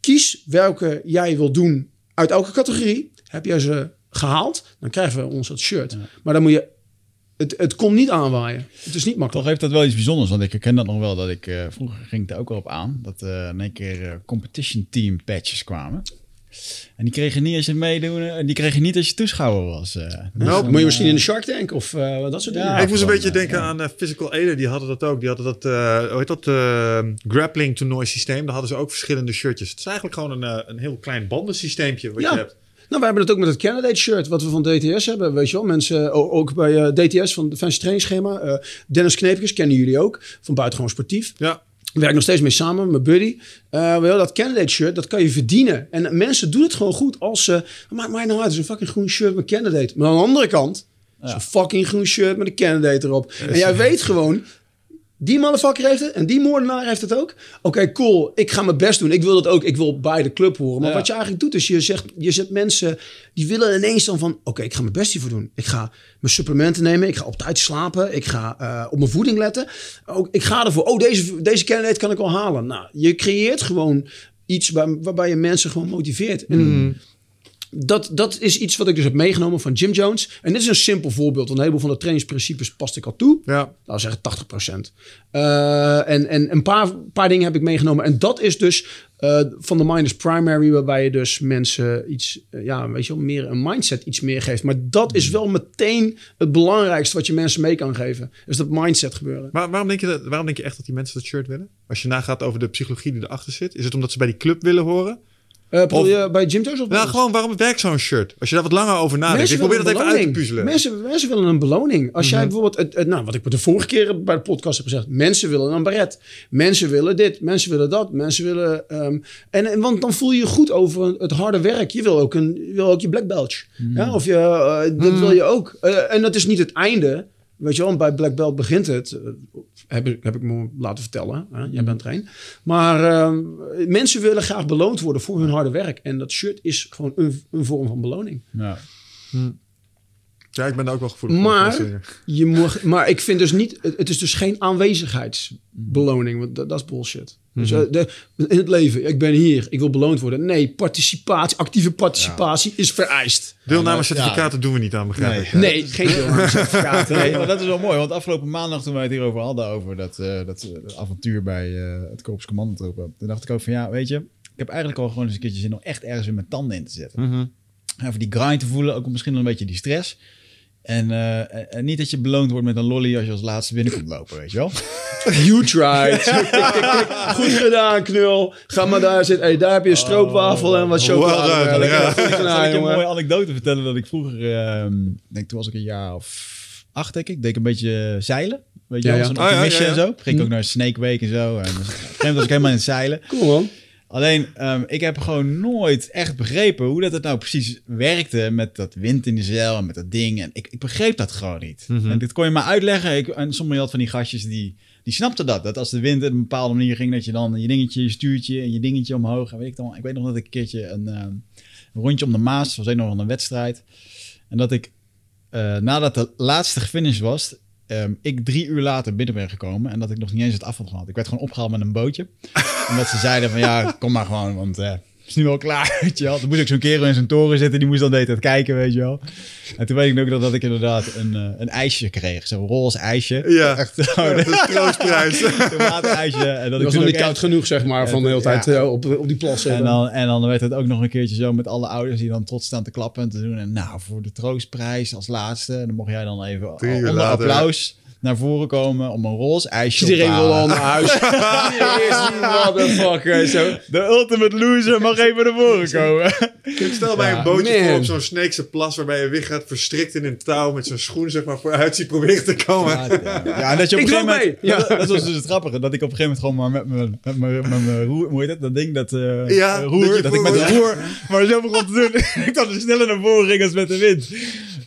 Kies welke jij wil doen uit elke categorie. Heb jij ze gehaald, dan krijgen we ons het shirt. Maar dan moet je... Het, het komt niet aanwaaien. Het is niet makkelijk. Toch heeft dat wel iets bijzonders, want ik herken dat nog wel. Dat ik, eh, vroeger ging ik daar ook wel op aan. Dat eh in één keer eh, competition team patches kwamen. En die kreeg je niet als je meedoen. En die kreeg je niet als je toeschouwer was. eh. Dus Nou, moet je misschien in de Shark Tank of eh, dat soort dingen. Ja, ik moest een beetje denken ja. aan eh, Physical Aider. Die hadden dat ook. Die hadden dat, eh hoe heet dat, eh, grappling toernooi systeem. Daar hadden ze ook verschillende shirtjes. Het is eigenlijk gewoon een, eh, een heel klein bandensysteempje wat Ja. je hebt. Nou, we hebben het ook met het candidate shirt wat we van DTS hebben. Weet je wel, mensen, o- ook bij eh, DTS van het Fancy Trainingsschema. eh, Dennis Kneepjes kennen jullie ook, van Buitengewoon Sportief. Ja. Ik werk nog steeds mee samen, mijn buddy. Eh, wel, dat candidate shirt, dat kan je verdienen. En mensen doen het gewoon goed als ze... Maakt mij nou uit, het is een fucking groen shirt met candidate. Maar aan de andere kant, een fucking groen shirt met een candidate erop. En jij weet gewoon, die motherfucker heeft het en die moordenaar heeft het ook. Oké, cool. Ik ga mijn best doen. Ik wil dat ook. Ik wil bij de club horen. Maar Ja. wat je eigenlijk doet, is je zegt, je zet mensen die willen ineens dan van, oké, ik ga mijn best hiervoor doen. Ik ga mijn supplementen nemen. Ik ga op tijd slapen. Ik ga eh, op mijn voeding letten. Ook, ik ga ervoor. Oh, deze, deze candidate kan ik wel halen. Nou, je creëert gewoon iets waar, waarbij je mensen gewoon motiveert. En dat, dat is iets wat ik dus heb meegenomen van Jim Jones. En dit is een simpel voorbeeld. Want een heleboel van de trainingsprincipes past ik al toe. Ja. We zeggen 80%. Eh, en, en een paar, paar dingen heb ik meegenomen. En dat is dus eh, van de Minus Primary, waarbij je dus mensen iets, eh, ja, weet je wel, meer een mindset iets meer geeft. Maar dat is wel meteen het belangrijkste wat je mensen mee kan geven. Is dat mindset gebeuren. Maar waarom denk, je dat, waarom denk je echt dat die mensen dat shirt willen? Als je nagaat over de psychologie die erachter zit. Is het omdat ze bij die club willen horen? Eh Of- je bij Jim Jones of Nou, ons? gewoon waarom werkt zo'n shirt? Als je daar wat langer over nadenkt. Ik probeer dat even uit te puzzelen. Mensen, mensen willen een beloning. Als jij bijvoorbeeld, het, het- nou, wat ik de vorige keer bij de podcast heb gezegd, mensen willen een baret. Mensen willen dit, mensen willen dat, mensen willen. ehm, en, en want dan voel je je goed over het harde werk. Je wil ook, een, je, wil ook je black belt. Ja, of je, eh, dat wil je ook. Eh, en dat is niet het einde. Weet je wel, bij Black Belt begint het. Heb, ik, heb ik me laten vertellen. Hè? Jij bent er een. Maar ehm, mensen willen graag beloond worden voor hun harde werk. En dat shirt is gewoon een, een vorm van beloning. Ja. Ja, ik ben daar ook wel gevoelig voor. Maar, je mag, maar ik vind dus niet, het, is dus geen aanwezigheidsbeloning, want dat, dat is bullshit. Dus, Mhm. eh, de, in het leven, ik ben hier, ik wil beloond worden. Nee, participatie, actieve participatie is vereist. Deelnamecertificaten doen we niet aan, begrijp Nee. ik. Nee, geen deelnamecertificaat. Nee, maar dat is wel mooi, want afgelopen maandag toen wij het hierover hadden, over dat, eh, dat, eh, dat avontuur bij eh, het Korps Commandotroepen, toen dacht ik ook van ja, weet je, ik heb eigenlijk al gewoon eens een keertje zin om echt ergens weer mijn tanden in te zetten. Mhm. Even die grind te voelen, ook misschien nog een beetje die stress. En, eh, en niet dat je beloond wordt met een lolly als je als laatste binnenkomt lopen, weet je wel? [LAUGHS] You tried. Kijk, kijk, kijk. Goed gedaan, knul. Ga maar daar zitten. Hey, daar heb je een stroopwafel en wat chocolade. Well done, Lekker ja. goed Zal gedaan, ik je een mooie anekdote vertellen dat ik vroeger, ehm, denk toen was ik een jaar of acht, denk ik, deed ik een beetje zeilen. Weet je Ja, wel, zo'n ja, optimistje ja, ja. en zo. Ging ik ook naar Snake Week en zo. En op een gegeven moment was ik helemaal in het zeilen. Cool, man. Alleen, ehm, ik heb gewoon nooit echt begrepen hoe dat het nou precies werkte met dat wind in de zeil en met dat ding. En ik, ik begreep dat gewoon niet. Mhm. En dit kon je maar uitleggen. Ik, en sommige had van die gastjes die, die snapten dat. Dat als de wind op een bepaalde manier ging, dat je dan je dingetje, je stuurtje en je dingetje omhoog. En weet ik, dan, ik weet nog dat ik een keertje een, ehm, een rondje om de Maas, was ook nog een wedstrijd. En dat ik, eh, nadat de laatste gefinished was, ehm, ik drie uur later binnen ben gekomen. En dat ik nog niet eens het af had gehad. Ik werd gewoon opgehaald met een bootje. [LAUGHS] Omdat ze zeiden van ja, kom maar gewoon, want eh, is nu wel klaar, [LAUGHS] weet je wel. Toen moest ik zo'n kerel in zijn toren zitten, die moest dan de hele tijd kijken, weet je wel. En toen weet ik ook nog dat ik inderdaad een, eh, een ijsje kreeg, zo'n roze ijsje. Ja. [LAUGHS] Echt Ja, [LAUGHS] troostprijs. tomatenijsje. En dat was nog niet echt- koud genoeg, zeg maar, van de hele tijd Ja. eh, op, op die plas en dan, en dan werd het ook nog een keertje zo met alle ouders die dan trots staan te klappen en te doen. En nou, voor de troostprijs als laatste, dan mocht jij dan even onder later. applaus naar voren komen om een roze ijsje Iedereen wil al naar huis. Die motherfucker. Zo. De ultimate loser mag even naar voren komen. Stel mij Ja, een bootje man. voor op zo'n Sneekse plas waarbij je weer gaat verstrikt in een touw met zo'n schoen zeg maar vooruit ziet proberen te komen. Ja, en dat je op Ik een gegeven moment... Dat, dat was dus het grappige. Dat ik op een gegeven moment gewoon maar met mijn, met mijn, met mijn roer... Hoe heet dat? Dat ding, dat eh, Ja, eh, dat roer. Dat, ik met de roer maar zo begon te doen. [LAUGHS] ik dan sneller naar voren ging als met de wind.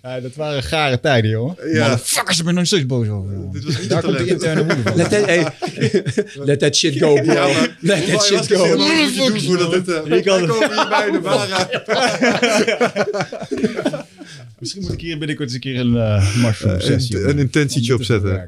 Ja, dat waren gare tijden, jongen. Ja. Motherfuckers, ik ben nog steeds boos over. jongen. Dit was niet Daar te komt de interne woede van. Let that, hey, let that shit go, bro. Ja, maar let that shit dus go. voordat dit... eh, Ik had- komen hierbij de Vara. Misschien moet ik hier binnenkort eens een keer een uh, mushroom sessie een- een intentietje opzetten.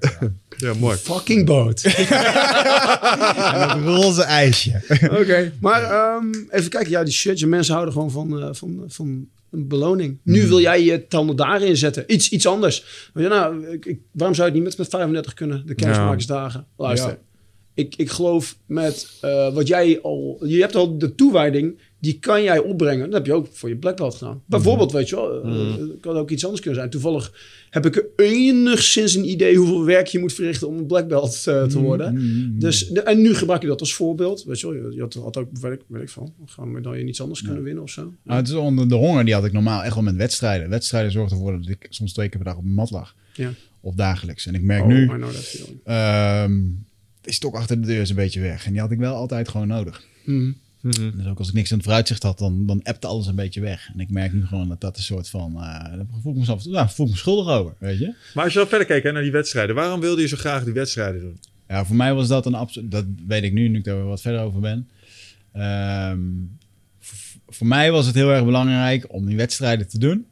Ja, mooi. Fucking boot. ja. En dat roze ijsje. Oké, maar ehm, even kijken. Ja, die shit. Je mensen houden gewoon van, eh, van, van een beloning. Nu wil jij je tanden daarin zetten. Iets, iets anders. Maar ja, nou, ik, ik- waarom zou je het niet met, met 35 kunnen? De kennismakersdagen. Luister. Ja. Ik, ik geloof met eh, wat jij al... Je hebt al de toewijding. Die kan jij opbrengen. Dat heb je ook voor je black belt gedaan. Bijvoorbeeld, weet je wel. eh, kan ook iets anders kunnen zijn. Toevallig heb ik enigszins een idee hoeveel werk je moet verrichten om een black belt eh, te worden. Dus, en nu gebruik je dat als voorbeeld. Weet je wel, je, je had, had ook, weet ik, weet ik van, medaille iets anders kunnen winnen of zo. Nou, het is onder de honger die had ik normaal echt wel met wedstrijden. Wedstrijden zorgden ervoor dat ik soms twee keer per dag op mijn mat lag. Ja. Of dagelijks. En ik merk Oh, nu, ehm de stok achter de deur is een beetje weg. En die had ik wel altijd gewoon nodig. Mhm. Dus ook als ik niks in het vooruitzicht had, dan, dan appte alles een beetje weg. En ik merk nu gewoon dat dat een soort van... eh daar voel ik mezelf nou, voel ik me schuldig over, weet je. Maar als je dan verder kijkt hè, naar die wedstrijden. Waarom wilde je zo graag die wedstrijden doen? Ja, voor mij was dat een absoluut... Dat weet ik nu, nu ik daar wat verder over ben. Ehm, voor mij was het heel erg belangrijk om die wedstrijden te doen.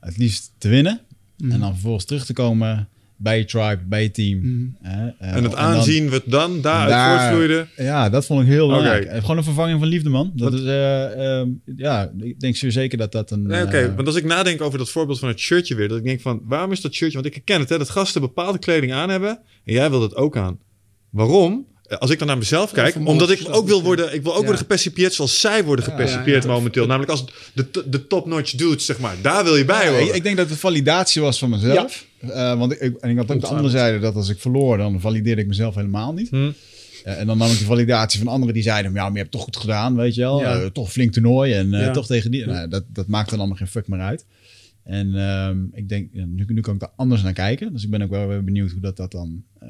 Het liefst te winnen. En dan vervolgens terug te komen bij je tribe, bij je team. hè, eh, En het dan- aanzien wat dan daaruit daar- voortvloeide. Ja, dat vond ik heel belangrijk. Oké. Eh, Gewoon een vervanging van liefde, man. Dat Wat- is, eh, ehm, ja, ik denk zeer zeker dat dat een... Nee, oké. Want als ik nadenk over dat voorbeeld van het shirtje weer, dat ik denk van, waarom is dat shirtje? Want ik herken het, hè, dat gasten bepaalde kleding aan hebben en jij wil dat ook aan. Waarom? Eh, Als ik dan naar mezelf kijk, omdat ik ook wil worden, ik wil ook Ja. worden gepercipieerd zoals zij worden gepercipieerd ja, ja. momenteel. Namelijk als de, de top-notch dudes, zeg maar. Daar wil je bij Ja, horen. ik, ik denk dat het validatie was van mezelf. Eh, want ik, ik- en ik had ook de andere zijde dat als ik verloor, dan valideerde ik mezelf helemaal niet. Hm. Eh, en dan nam ik de validatie van anderen die zeiden: Ja, maar je hebt toch goed gedaan, weet je wel. Ja. Eh, toch flink toernooi en eh, Ja. toch tegen die. Nou, dat, dat maakt dan allemaal geen fuck meer uit. En ehm, ik denk, nu, nu kan ik daar anders naar kijken. Dus ik ben ook wel benieuwd hoe dat, dat dan, eh,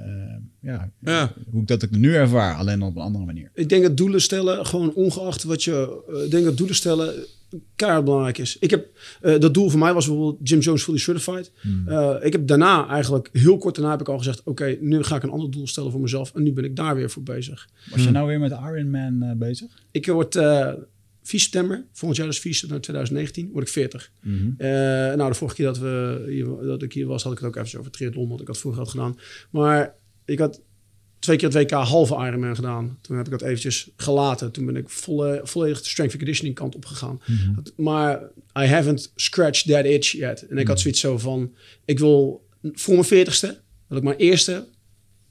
ja, Ja. hoe ik dat ik nu ervaar, alleen op een andere manier. Ik denk dat doelen stellen, gewoon ongeacht wat je... eh, ik denk dat doelen stellen keihard belangrijk is. Ik heb, eh, dat doel voor mij was bijvoorbeeld Jim Jones Fully Certified. Eh, ik heb daarna eigenlijk, heel kort daarna heb ik al gezegd... Oké, nu ga ik een ander doel stellen voor mezelf. En nu ben ik daar weer voor bezig. Was je nou weer met Ironman bezig? Ik word eh 4 september, volgend jaar dus 4 september 2019, word ik 40. Eh, nou, de vorige keer dat, we hier, dat ik hier was, had ik het ook even over triathlon, wat ik dat vroeger had gedaan. Maar ik had twee keer het WK halve Ironman gedaan. Toen heb ik dat eventjes gelaten. Toen ben ik volle, volledig de strength and conditioning kant op gegaan. Dat- Maar I haven't scratched that itch yet. En ik had zoiets zo van, ik wil voor mijn 40ste, wil ik mijn eerste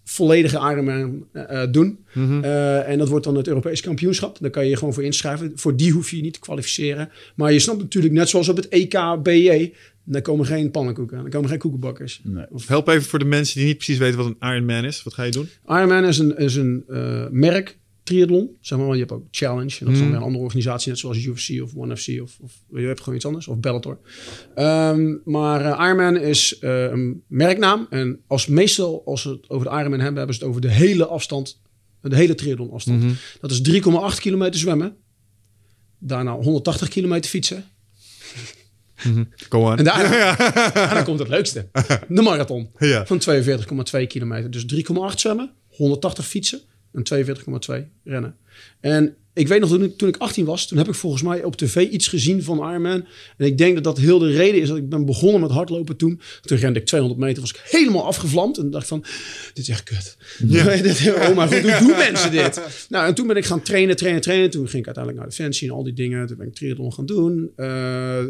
volledige Ironman eh, eh, doen. Eh, en dat wordt dan het Europees kampioenschap. Daar kan je je gewoon voor inschrijven. Voor die hoef je je niet te kwalificeren. Maar je snapt natuurlijk, net zoals op het EK BJ... daar komen geen pannenkoeken aan. Er komen geen koekenbakkers. Nee. Help even voor de mensen die niet precies weten wat een Ironman is. Wat ga je doen? Ironman is een, is een merk triathlon. Zeg maar, je hebt ook Challenge. En dat is dan Hmm. weer een andere organisatie, net zoals UFC of ONE FC of, of je hebt gewoon iets anders. Of Bellator. Ehm, maar eh, Ironman is eh, een merknaam. En als meestal, als ze het over de Ironman hebben, hebben ze het over de hele afstand. De hele triathlon afstand. Mhm. Dat is 3,8 kilometer zwemmen. Daarna 180 kilometer fietsen. On. En daarna, [LAUGHS] [LAUGHS] daarna komt het leukste. De marathon. Ja. Van 42,2 kilometer. Dus 3,8 zwemmen, 180 fietsen en 42,2 rennen. En ik weet nog, toen ik, toen ik 18 was, toen heb ik volgens mij op tv iets gezien van Ironman. En ik denk dat dat heel de reden is dat ik ben begonnen met hardlopen toen. Toen rende ik 200 meter, was ik helemaal afgevlamd. En dacht van, dit is echt kut. Ja. [LAUGHS] Oh mijn god, hoe doen mensen dit? Nou, en toen ben ik gaan trainen, trainen, trainen. Toen ging ik uiteindelijk naar Defensie en al die dingen. Toen ben ik triathlon gaan doen. Eh,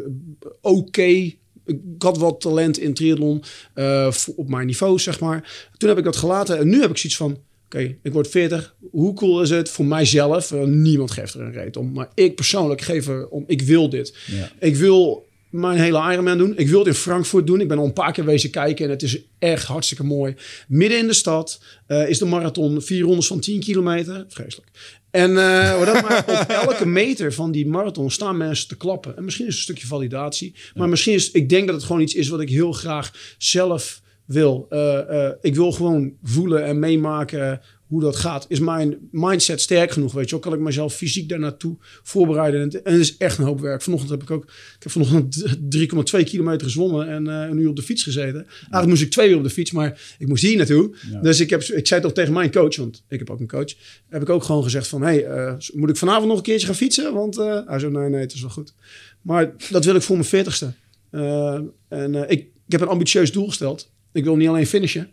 Oké, ik had wat talent in triathlon eh, op mijn niveau, zeg maar. Toen heb ik dat gelaten en nu heb ik zoiets van... Oké, ik word 40. Hoe cool is het voor mijzelf? Eh, niemand geeft er een reet om. Maar ik persoonlijk geef er om. Ik wil dit. Ja. Ik wil mijn hele Ironman doen. Ik wil het in Frankfurt doen. Ik ben al een paar keer wezen kijken en het is echt hartstikke mooi. Midden in de stad eh, is de marathon. Vier rondes van 10 kilometer. Vreselijk. En eh, dat maar op [LAUGHS] elke meter van die marathon staan mensen te klappen. En misschien is het een stukje validatie. Maar misschien is, ik denk dat het gewoon iets is wat ik heel graag zelf wil. Eh, eh, ik wil gewoon voelen en meemaken hoe dat gaat. Is mijn mindset sterk genoeg, weet je wel? Kan ik mezelf fysiek daar naartoe voorbereiden? En het, en het is echt een hoop werk. Vanochtend heb ik ook... Ik heb vanochtend [LAUGHS] 3,2 kilometer gezwommen en eh, een uur op de fiets gezeten. Eigenlijk moest ik twee uur op de fiets, maar ik moest hier naartoe. Ja. Dus ik, heb, ik zei toch tegen mijn coach, want ik heb ook een coach... heb ik ook gewoon gezegd van... hey, moet ik vanavond nog een keertje gaan fietsen? Want eh, hij zei, nee, nee, het is wel goed. Maar dat wil ik voor mijn veertigste. Eh en ik, ik heb een ambitieus doel gesteld. Ik wil niet alleen finishen.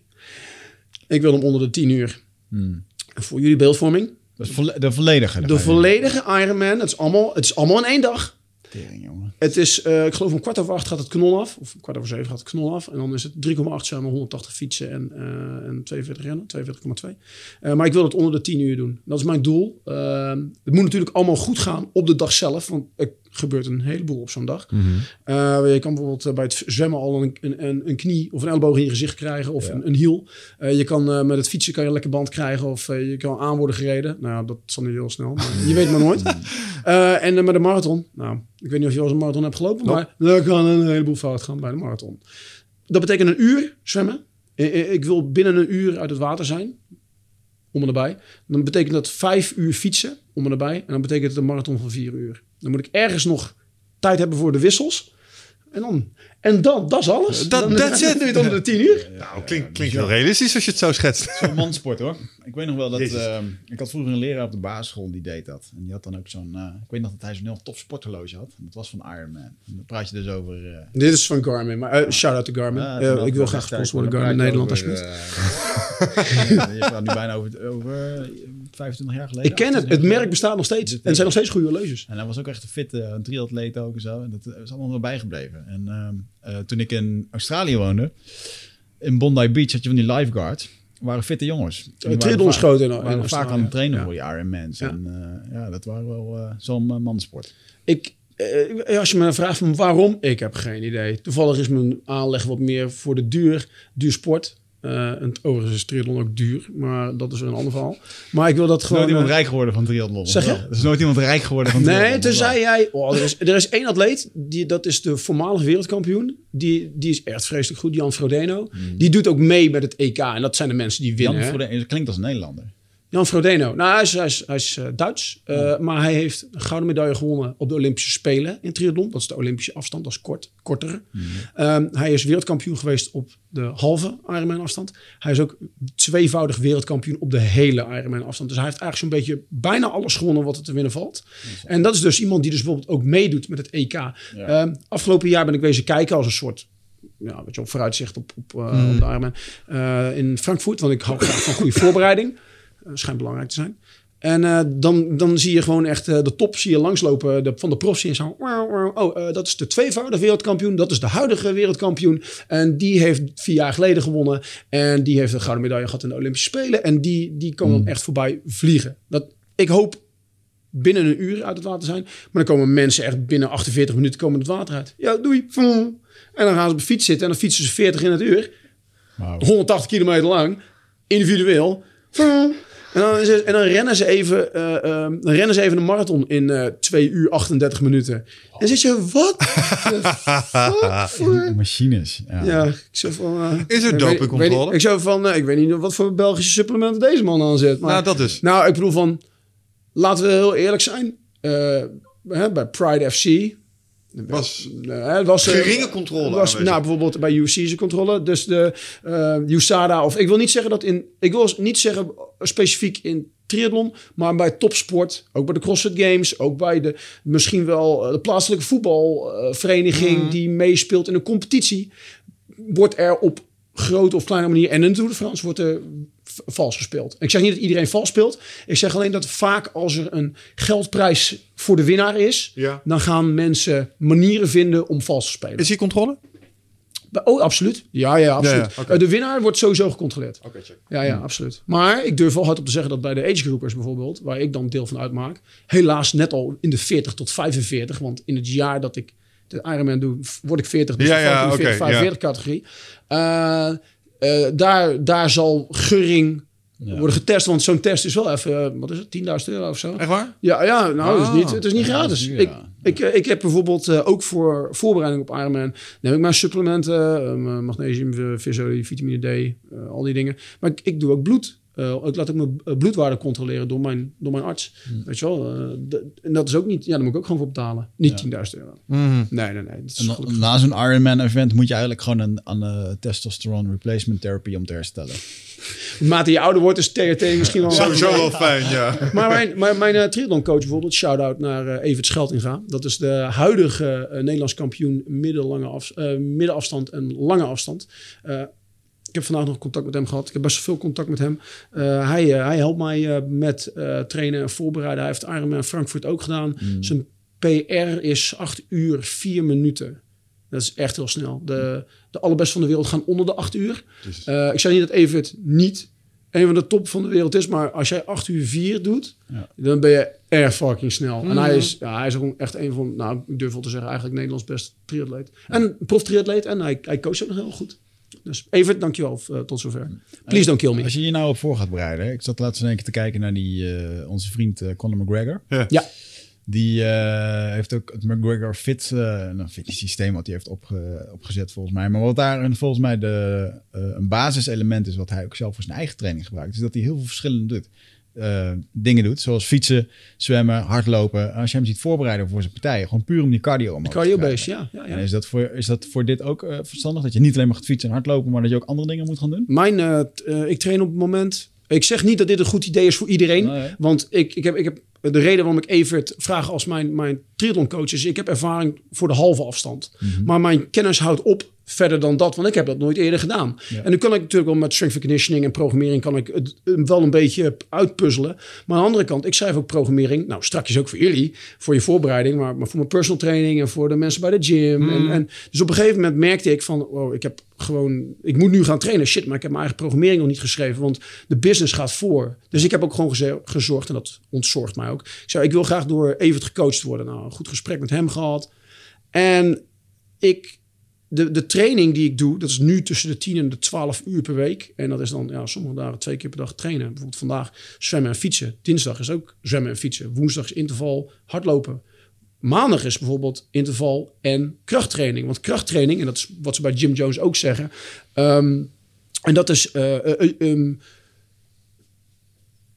Ik wil hem onder de 10 uur. Hmm. Voor jullie beeldvorming. Dat is volle- de volledige. De volledige Ironman. Het is allemaal, het is allemaal in één dag. Tering, jongen. Het is, eh, ik geloof om kwart over acht gaat het kanon af. Of kwart over zeven gaat het kanon af. En dan is het 3,8 zwemmen, 180 fietsen en, eh, en 42 rennen. 42,2. Eh, maar ik wil het onder de 10 uur doen. Dat is mijn doel. Het moet natuurlijk allemaal goed gaan op de dag zelf. Want er gebeurt een heleboel op zo'n dag. Eh, je kan bijvoorbeeld bij het zwemmen al een, een, een, knie of een elleboog in je gezicht krijgen. Of Ja. een, een hiel. Je kan met het fietsen kan je een lekker band krijgen. Of je kan aan worden gereden. Nou, dat zal niet heel snel. Maar je weet maar nooit. [LAUGHS] En met de marathon. Nou, ik weet niet of je al eens een marathon hebt gelopen. Maar er kan een heleboel fout gaan bij de marathon. Dat betekent een uur zwemmen. Eh, eh, Ik wil binnen een uur uit het water zijn. Om en erbij. Dan betekent dat vijf uur fietsen. Om en erbij. En dan betekent het een marathon van vier uur. Dan moet ik ergens nog tijd hebben voor de wissels. En dan, en dan, dat is alles. Dat- dan, that's dan it. doe je het onder de tien uur. Nou, klinkt, klinkt heel realistisch als je het zo schetst. Zo'n mansport hoor. Ik weet nog wel dat. Ehm, ik had vroeger een leraar op de basisschool die deed dat. En die had dan ook zo'n. eh, ik weet nog dat hij zo'n heel tof sporthorloge had. En dat was van Ironman. En dan praat je dus over. eh, Dit is van Garmin. Maar eh, shout-out to Garmin. Dat- ik wil dat graag is gesponsord worden. Garmin Nederland, alsjeblieft. [LAUGHS] je praat nu bijna over, over 25 jaar geleden. Ik ken het. 28 Het merk bestaat nog steeds. En zijn nog steeds goede horloges. En hij was ook echt een fitte een triatleet ook en zo. En dat is allemaal wel bijgebleven. En ehm, eh, toen ik in Australië woonde, in Bondi Beach had je van die lifeguards. waren fitte jongens. Triathlon schoten in, vaak aan het trainen Ja. voor die Ironmans. Ja. En eh, ja, dat waren wel eh, zo'n eh, mannensport. Ik, eh, als je me vraagt van waarom, ik heb geen idee. Toevallig is mijn aanleg wat meer voor de duur, duur sport. Eh, en overigens is triathlon ook duur, maar dat is een ander verhaal. Maar ik wil dat Er is nooit gewoon... iemand eh, rijk geworden van triathlon. Zeg je? Er is nooit iemand rijk geworden van triathlon. Nee, tenzij jij... Oh, er, is, er is één atleet, die, dat is de voormalige wereldkampioen. Die, die is echt vreselijk goed, Jan Frodeno. Die doet ook mee met het EK. En dat zijn de mensen die winnen. Jan. Frodeno, klinkt als een Nederlander. Jan Frodeno. Nou, hij is, hij is, hij is eh, Duits. eh, Maar hij heeft een gouden medaille gewonnen op de Olympische Spelen in triathlon. Dat is de Olympische afstand, dat is kort, kortere. Ehm, hij is wereldkampioen geweest op de halve Ironman afstand. Hij is ook tweevoudig wereldkampioen op de hele Ironman afstand. Dus hij heeft eigenlijk zo'n beetje bijna alles gewonnen wat er te winnen valt. En dat is dus iemand die dus bijvoorbeeld ook meedoet met het EK. Ehm, afgelopen jaar ben ik wezen kijken als een soort ja, weet je, op vooruitzicht op, op, eh, op de Ironman in Frankfurt. Want ik hou graag van goede voorbereiding. Eh, schijnt belangrijk te zijn. En eh, dan, dan zie je gewoon echt eh, de top zie je langslopen de, van de profs. En zo, oh, dat is de tweevoudige wereldkampioen. Dat is de huidige wereldkampioen. En die heeft vier jaar geleden gewonnen. En die heeft een gouden medaille gehad in de Olympische Spelen. En die, die kan dan echt voorbij vliegen. Dat, ik hoop binnen een uur uit het water zijn. Maar dan komen mensen echt binnen 48 minuten komen het water uit. Ja, doei. En dan gaan ze op de fiets zitten en dan fietsen ze 40 in het uur. Wauw. 180 kilometer lang, individueel. En dan, is het- en dan rennen ze even, eh, ehm, dan rennen ze even een marathon in eh 2 uur 38 minuten. En dan zit je, wat? [LAUGHS] voor- Machines. Ja. ja, ik zo van... eh, Is er ik dopingcontrole? niet- Ik zo van, ik weet niet wat voor Belgische supplementen deze man aanzet. Maar, Nou, dat is. nou, ik bedoel van, laten we heel eerlijk zijn. Eh, hè, bij Pride FC... Was het was, eh, geringe controle was, aanwezig. nou, bijvoorbeeld bij UFC is controle. Dus de eh USADA, of ik wil niet zeggen dat in... Ik wil niet zeggen specifiek in triathlon, maar bij topsport, ook bij de CrossFit Games, ook bij de misschien wel de plaatselijke voetbalvereniging Mhm. die meespeelt in een competitie, wordt er op grote of kleine manier en in de Tour de France wordt er vals gespeeld. Ik zeg niet dat iedereen vals speelt. Ik zeg alleen dat vaak als er een geldprijs voor de winnaar is, Ja. dan gaan mensen manieren vinden om vals te spelen. Is hier controle? Oh, absoluut. Ja, ja, absoluut. Ja. Eh, De winnaar wordt sowieso gecontroleerd. Oké, check. Ja, ja, absoluut. Maar ik durf wel hard op te zeggen dat bij de agegroupers bijvoorbeeld, waar ik dan deel van uitmaak, helaas net al in de 40 tot 45, want in het jaar dat ik de Ironman doe, word ik 40, dus Ja, ik ja, in de oké, 40, 45 categorie. Eh, eh, daar, daar zal gering worden getest, want zo'n test is wel even, eh, wat is het, 10.000 euro of zo? Echt waar? Ja, ja nou, het, is Ah. niet, het is niet gratis. ik, ik, eh, ik heb bijvoorbeeld ook voor voorbereiding op Ironman... neem ik mijn supplementen, magnesium, visolie, vitamine D, eh, al die dingen. Maar ik, ik doe ook bloed. Eh, ik laat ook mijn eh, bloedwaarde controleren door mijn, door mijn arts. Hm. Weet je wel? eh, en dat is ook niet... Ja, daar moet ik ook gewoon voor betalen. Niet 10.000 euro. Mhm. Nee, nee, nee. En na zo'n Ironman-event moet je eigenlijk gewoon een, de testosteron replacement therapy om te herstellen. [LAUGHS] Naarmate je ouder wordt is TRT misschien wel... [LAUGHS] Sowieso wel fijn, ja. [LAUGHS] Maar mijn, mijn, mijn eh, triathloncoach bijvoorbeeld, shout-out naar eh Evert Scheldinga. Dat is de huidige Nederlands kampioen middellange af, eh, middenafstand en lange afstand. Ik heb vandaag nog contact met hem gehad. Ik heb best veel contact met hem. Eh, hij, eh, hij helpt mij eh, met eh, trainen en voorbereiden. Hij heeft Ironman Frankfurt ook gedaan. Zijn PR is 8 uur 4 minuten. Dat is echt heel snel. De, de allerbeste van de wereld gaan onder de 8 uur. Eh, ik zeg niet dat Evert niet een van de top van de wereld is, maar als jij 8 uur 4 doet, Ja. dan ben je erg fucking snel. En hij is, ja, hij is gewoon echt een van, nou, ik durf wel te zeggen, eigenlijk Nederlands best triatleet. En prof triatleet en hij, hij coacht ook nog heel goed. Dus Evert, dankjewel uh, tot zover. Please don't kill me. Als je hier nou op voor gaat bereiden. Ik zat laatst in één keer te kijken naar die, eh, onze vriend eh, Conor McGregor. Ja, Die eh, heeft ook het McGregor Fit, eh, een fitness systeem wat hij heeft opge- opgezet volgens mij. Maar wat daar een- volgens mij de, eh, een basiselement is wat hij ook zelf voor zijn eigen training gebruikt. Is dat hij heel veel verschillende doet. Eh, dingen doet, zoals fietsen, zwemmen, hardlopen. En als je hem ziet voorbereiden voor zijn partijen, gewoon puur om die cardio omhoog cardio base, ja. ja, ja. En is dat, voor, is dat voor dit ook eh, verstandig? Dat je niet alleen maar gaat fietsen en hardlopen, maar dat je ook andere dingen moet gaan doen? Mijn, eh, ik train op het moment. Ik zeg niet dat dit een goed idee is voor iedereen. Nee. Want ik, ik, heb, ik heb de reden waarom ik Evert vraag als mijn, mijn triathloncoach is. Ik heb ervaring voor de halve afstand. Mhm. Maar mijn kennis houdt op verder dan dat. Want ik heb dat nooit eerder gedaan. Ja. En nu kan ik natuurlijk wel met strength conditioning en programmering kan ik het wel een beetje uitpuzzelen. Maar aan de andere kant, ik schrijf ook programmering. Nou, straks ook voor jullie, voor je voorbereiding. Maar, maar voor mijn personal training en voor de mensen bij de gym. En, en, dus op een gegeven moment merkte ik van, wow, ik heb gewoon, ik moet nu gaan trainen. Shit, maar ik heb mijn eigen programmering nog niet geschreven. Want de business gaat voor. Dus ik heb ook gewoon gezorgd, en dat ontzorgt mij ook. Ik zei, ik wil graag door Evert gecoacht worden. Nou, een goed gesprek met hem gehad. En ik, de, de training die ik doe, dat is nu tussen de 10 en de 12 uur per week. En dat is dan ja, sommige dagen twee keer per dag trainen. Bijvoorbeeld vandaag zwemmen en fietsen. Dinsdag is ook zwemmen en fietsen. Woensdag is interval hardlopen. Maandag is bijvoorbeeld interval en krachttraining. Want krachttraining, en dat is wat ze bij Jim Jones ook zeggen. ehm, en dat is ehm,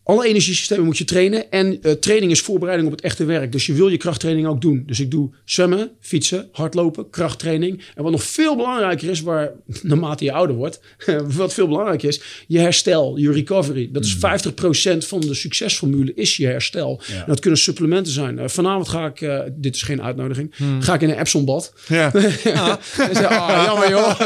alle energiesystemen moet je trainen. En eh, training is voorbereiding op het echte werk. Dus je wil je krachttraining ook doen. Dus ik doe zwemmen, fietsen, hardlopen, krachttraining. En wat nog veel belangrijker is, waar [LAUGHS] naarmate je ouder wordt, [LAUGHS] wat veel belangrijker is, je herstel, je recovery. Dat is 50% van de succesformule is je herstel. Ja. En dat kunnen supplementen zijn. Eh, vanavond ga ik, eh, dit is geen uitnodiging, ga ik in een Epsom bad. Ja. [LAUGHS] Ah, jammer joh.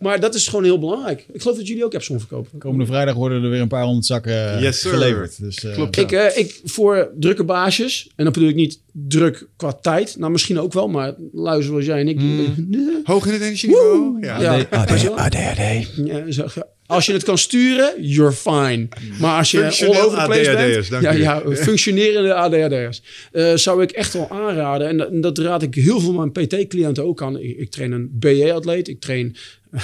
maar dat is gewoon heel belangrijk. Ik geloof dat jullie ook Epsom verkopen. Komende vrijdag worden er weer een paar honderd zakken Yes, sir. Geleverd. Dus, eh, Klopt. Ik, eh, ik voor drukke baasjes, en dan bedoel ik niet druk qua tijd, nou misschien ook wel, maar luister zoals jij en ik. Nee. Hoog in het energieniveau. Ja. Ja. AD, je wel? ADHD. Ja, zo, Als je het kan sturen, you're fine. Maar als je all over the place ADHD'ers, bent... dank Ja, functionerende ADHD'ers. Eh, zou ik echt wel aanraden. En dat, en dat raad ik heel veel mijn PT-cliënten ook aan. Ik, ik train een BJ-atleet. Ik train [LAUGHS]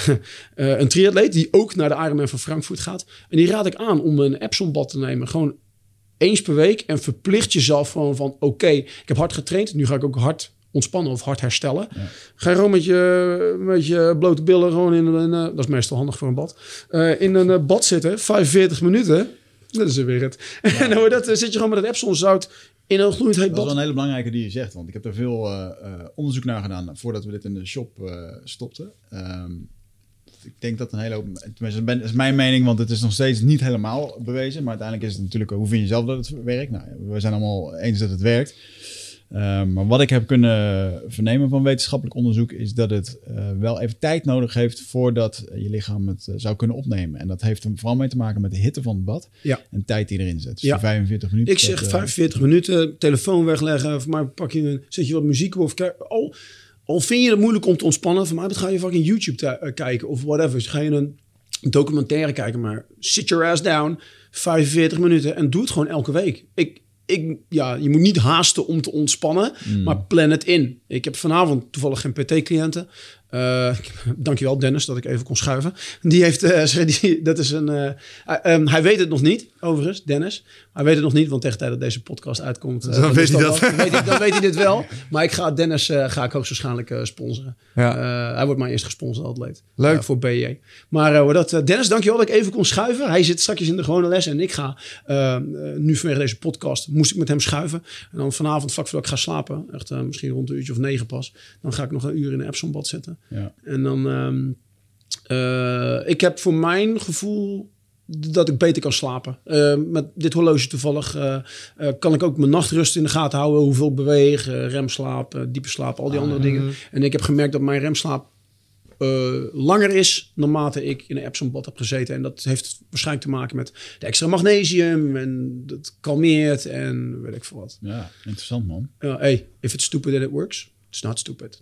eh, een triatleet die ook naar de Ironman van Frankfurt gaat. En die raad ik aan om een Epsom-bad te nemen. Gewoon eens per week. En verplicht jezelf gewoon van... Oké, ik heb hard getraind. Nu ga ik ook hard ontspannen of hard herstellen. Ga je gewoon met je, met je blote billen gewoon in een... dat is meestal handig voor een bad. eh, in een eh, bad zitten. 45 minuten. Dat is er weer het. [LAUGHS] En dan dat, eh, zit je gewoon met het Epsom zout in een gloeiend heet Dat is wel bad. een hele belangrijke die je zegt, want ik heb er veel onderzoek naar gedaan voordat we dit in de shop stopten. Ehm, ik denk dat een hele hoop, tenminste dat is mijn mening, want het is nog steeds niet helemaal bewezen, maar uiteindelijk is het natuurlijk, hoe vind je zelf dat het werkt? Nou, we zijn allemaal eens dat het werkt. Ehm, maar wat ik heb kunnen vernemen van wetenschappelijk onderzoek is dat het eh, wel even tijd nodig heeft voordat je lichaam het eh, zou kunnen opnemen. En dat heeft er vooral mee te maken met de hitte van het bad Ja. en tijd die erin zit. Dus Ja. die 45 minuten. Ik zeg dat, eh, 45 minuten, telefoon wegleggen. Voor mij pak je een, zet je wat muziek op. Of kijk, al, al vind je het moeilijk om te ontspannen, voor mij dat ga je fucking YouTube eh, kijken of whatever. Dus ga je een documentaire kijken, maar sit your ass down, 45 minuten en doe het gewoon elke week. Ik, ik, ja, je moet niet haasten om te ontspannen, maar plan het in. Ik heb vanavond toevallig geen PT-cliënten. Eh dankjewel Dennis dat ik even kon schuiven. Die heeft, eh, die, dat is een, eh, eh, ehm, hij weet het nog niet, overigens, Dennis. Hij weet het nog niet, want tegen de tijd dat deze podcast uitkomt, Dan weet hij dat. Dan weet, hij, dan weet hij dit wel. Maar ik ga Dennis ga ik hoogstwaarschijnlijk sponsoren. Ja. Hij wordt mijn eerste gesponsord atleet. Leuk. Voor BJ. Maar dat, Dennis, dankjewel dat ik even kon schuiven. Hij zit straks in de gewone les en ik ga eh, eh, nu vanwege deze podcast moest ik met hem schuiven. En dan vanavond, vlak voordat ik ga slapen, echt misschien rond een uurtje of negen pas, dan ga ik nog een uur in de Epsom bad zitten. Ja. En dan, eh, ik heb voor mijn gevoel dat ik beter kan slapen. Eh, met dit horloge toevallig eh, kan ik ook mijn nachtrust in de gaten houden. Hoeveel ik beweeg, remslaap, diepe slaap, al die andere dingen. En ik heb gemerkt dat mijn remslaap langer is naarmate ik in een Epsom bad heb gezeten. En dat heeft waarschijnlijk te maken met de extra magnesium en dat kalmeert en weet ik veel wat. ja, interessant man. Ja, hey, if it's stupid and it works, it's not stupid.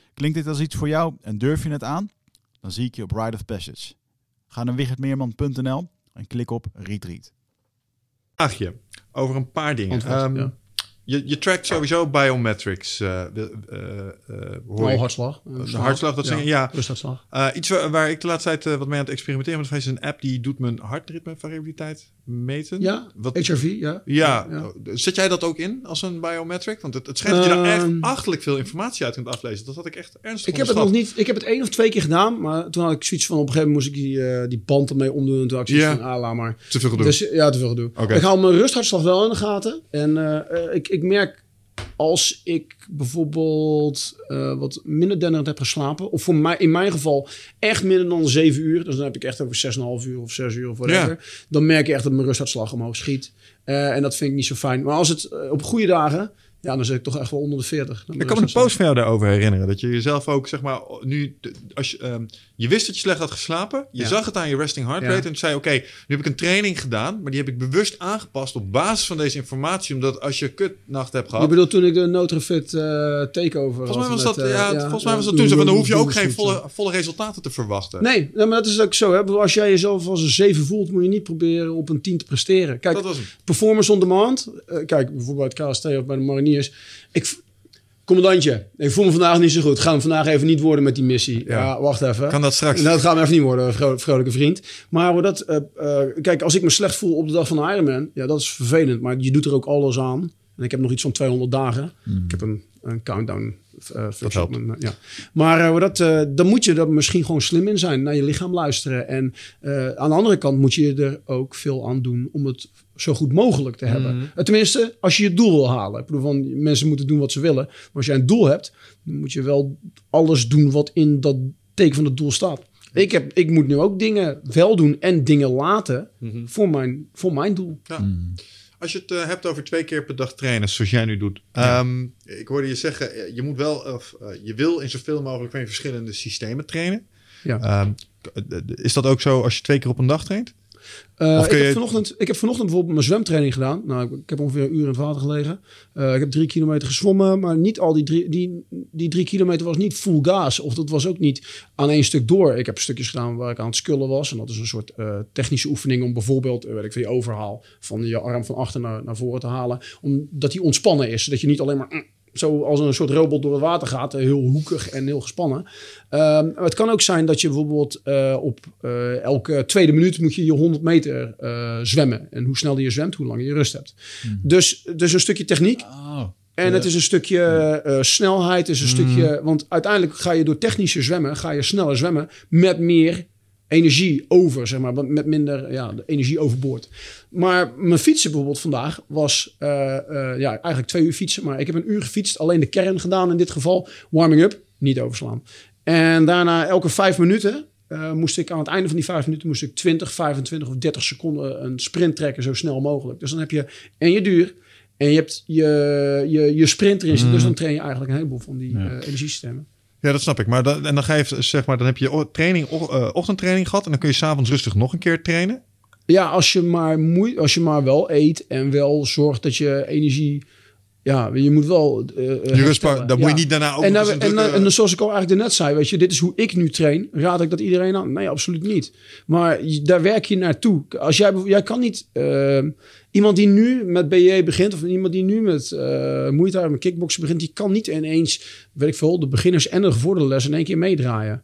Klinkt dit als iets voor jou en durf je het aan? Dan zie ik je op Ride of Passage. Ga naar wichertmeerman.nl en klik op Retreat. Vraagje over een paar dingen. Ehm, ja. Je, je trackt sowieso biometrics. Oh, ik. hartslag. De hartslag, dat zijn ja. Rusthartslag. Iets waar, waar ik de laatste tijd wat mee aan het experimenteren ben, is een app die doet mijn hartritmevariabiliteit meten. Ja, Wat, HRV, ja. ja, Ja. zet jij dat ook in als een biometric? Want het, het schijnt dat je daar echt Ehm. achterlijk veel informatie uit kunt aflezen. Dat had ik echt ernstig Ik heb het nog niet. Ik heb het één of twee keer gedaan, maar toen had ik zoiets van op een gegeven moment moest ik die, die band ermee omdoen en toen had ik zoiets van ah, laat maar. Te veel gedoe. Dus ja, te veel gedoe. Ik hou mijn rusthartslag wel in de gaten en ik, ik merk als ik bijvoorbeeld eh, wat minder denderend heb geslapen, of voor mij in mijn geval echt minder dan 7 uur, dus dan heb ik echt over 6,5 uur of 6 uur of whatever, dan merk je echt dat mijn rusthartslag omhoog schiet. Eh, en dat vind ik niet zo fijn. Maar als het eh, op goede dagen Ja, dan zit ik toch echt wel onder de 40. Dan Ik kan me een post van jou daarover herinneren. Dat je jezelf ook, zeg maar, nu, als je, ehm, je wist dat je slecht had geslapen. Je Ja. zag het aan je resting heart Ja. rate. En zei je, oké, nu heb ik een training gedaan. Maar die heb ik bewust aangepast op basis van deze informatie. Omdat als je kutnacht hebt Je gehad. bedoelt toen ik de Notrefit eh takeover Volgens mij was dat, met, eh, ja, volgens mij was dat toen zo. Van, dan hoef je ook geen volle, volle resultaten te verwachten. Nee, nee, maar dat is ook zo. Hè? Als jij jezelf als een 7 voelt, moet je niet proberen op een 10 te presteren. Kijk, Dat was hem. performance on demand. eh, kijk, bijvoorbeeld bij KST of bij de mariniers. Ik, commandantje, ik voel me vandaag niet zo goed. Ga hem vandaag even niet worden met die missie. Ja. Ja, wacht even. Kan dat straks? Nou, dat gaat me even niet worden, vro- vrolijke vriend. Maar dat, eh, eh, kijk, als ik me slecht voel op de dag van de Ironman, ja, dat is vervelend. Maar je doet er ook alles aan. En ik heb nog iets van 200 dagen. Ik heb een, een countdown. Eh, functie op helpt. mijn, eh, ja. Maar eh, dat, eh, dan moet je er misschien gewoon slim in zijn. Naar je lichaam luisteren. En eh, aan de andere kant moet je er ook veel aan doen om het zo goed mogelijk te hebben. Eh, Tenminste, als je je doel wil halen. Ik bedoel, van, mensen moeten doen wat ze willen. Maar als jij een doel hebt, dan moet je wel alles doen wat in dat teken van het doel staat. Ik, heb, ik moet nu ook dingen wel doen en dingen laten voor, mijn, voor mijn doel. Ja. Als je het eh, hebt over twee keer per dag trainen, zoals jij nu doet. Ehm, ik hoorde je zeggen, eh, je moet wel, of eh, je wil in zoveel mogelijk van je verschillende systemen trainen. Ja. Ehm, is dat ook zo als je twee keer op een dag traint? Eh, ik, heb je- vanochtend, ik heb vanochtend bijvoorbeeld mijn zwemtraining gedaan. Nou, ik, ik heb ongeveer een uur in het water gelegen. Eh, ik heb drie kilometer gezwommen, maar niet al die drie, die, die drie kilometer was niet full gas. Of dat was ook niet aan één stuk door. Ik heb stukjes gedaan waar ik aan het skullen was. En dat is een soort eh, technische oefening om bijvoorbeeld, weet ik veel, je overhaal van je arm van achter naar, naar voren te halen. Omdat die ontspannen is. Zodat je niet alleen maar mm, zo als een soort robot door het water gaat. eh, Heel hoekig en heel gespannen. Ehm, het kan ook zijn dat je bijvoorbeeld eh, op eh, elke tweede minuut moet je je 100 meter zwemmen. En hoe sneller je zwemt, hoe langer je rust hebt. Dus, dus een stukje techniek. Oh. En het is een stukje snelheid, is een stukje. Want uiteindelijk ga je door technische zwemmen, ga je sneller zwemmen met meer energie over, zeg maar, met minder ja, de energie overboord. Maar mijn fietsen bijvoorbeeld vandaag was eh, eh, ja, eigenlijk twee uur fietsen, maar ik heb een uur gefietst, alleen de kern gedaan in dit geval, warming up, niet overslaan. En daarna elke vijf minuten eh, moest ik aan het einde van die vijf minuten moest ik 20, 25 of 30 seconden een sprint trekken zo snel mogelijk. Dus dan heb je en je duur en je hebt je, je, je sprint erin zitten. Dus dan train je eigenlijk een heleboel van die eh, energiesystemen. Ja, dat snap ik. Maar dan, en dan ga je, zeg maar, dan heb je training, eh, ochtendtraining gehad. En dan kun je s'avonds rustig nog een keer trainen. Ja, als je maar moe, als je maar wel eet en wel zorgt dat je energie. Ja, je moet wel. eh, Je herstellen. rustbaar, dan moet je niet daarna ook en, dan, en, zoals ik al eigenlijk net zei, weet je, dit is hoe ik nu train. Raad ik dat iedereen aan? Nee, absoluut niet. Maar je- daar werk je naartoe. Als jij, jij kan niet. eh, iemand die nu met BJ begint, of iemand die nu met uh, moeite met kickboksen begint, die kan niet ineens, weet ik veel, de beginners en de gevorderde les in één keer meedraaien.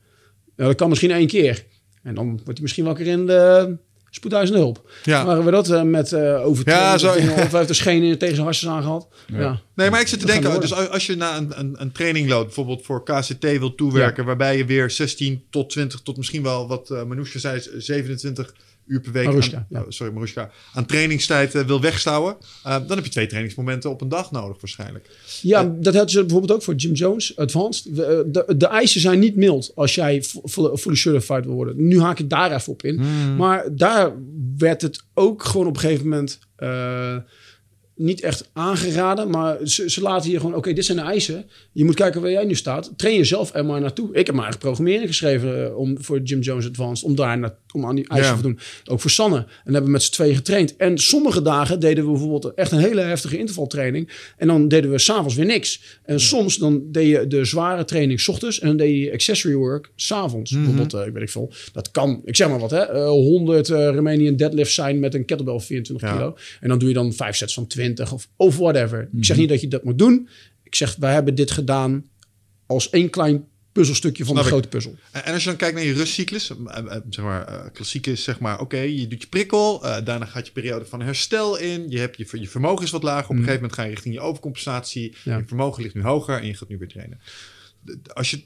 Dat kan misschien één keer. En dan wordt hij misschien wakker in de spoedeisende hulp. Ja. Maar we dat eh, met uh, overtraining, Ja, zo- [LAUGHS] of hij heeft de schenen tegen zijn hartjes aangehad. Ja. Nee, maar ik zit te Dat denken, dus als je na een, een, een training loopt, bijvoorbeeld voor KCT wil toewerken, waarbij je weer 16 tot 20 tot misschien wel wat uh, zei, 27 uur per week, Marushka, aan, ja. oh, sorry Marushka, aan trainingstijd uh, wil wegstouwen, uh, dan heb je twee trainingsmomenten op een dag nodig waarschijnlijk. Ja, dat hadden ze bijvoorbeeld ook voor Jim Jones Advanced. De, de, de eisen zijn niet mild als jij fully certified wil worden. Nu haak ik daar even op in. Hmm. Maar daar werd het ook gewoon op een gegeven moment niet echt aangeraden. Maar ze, ze laten je gewoon, oké, okay, dit zijn de eisen. Je moet kijken waar jij nu staat. Train jezelf er maar naartoe. Ik heb maar eigen programmering geschreven uh, om, voor Jim Jones Advanced. Om daar naar, om aan die eisen Ja. te doen. Ook voor Sanne. En hebben we met z'n tweeën getraind. En sommige dagen deden we bijvoorbeeld echt een hele heftige intervaltraining. En dan deden we s'avonds weer niks. En soms dan deed je de zware training 's ochtends. En dan deed je accessory work s'avonds. Mhm. Bijvoorbeeld, uh, ik weet ik veel. Dat kan, ik zeg maar wat, hè. Uh, 100 Romanian deadlifts zijn met een kettlebell 24 Ja. kilo. En dan doe je dan vijf sets van 20 of, of whatever. Ik Mhm. zeg niet dat je dat moet doen. Ik zeg, wij hebben dit gedaan als één klein puzzelstukje van Snap de ik. grote puzzel. En als je dan kijkt naar je rustcyclus, eh, eh, zeg maar, eh, klassiek is zeg maar, oké, je doet je prikkel, eh, daarna gaat je periode van herstel in, je, hebt je, je vermogen is wat lager, op een gegeven moment ga je richting je overcompensatie, Mhm. Ja. je vermogen ligt nu hoger en je gaat nu weer trainen. Als je,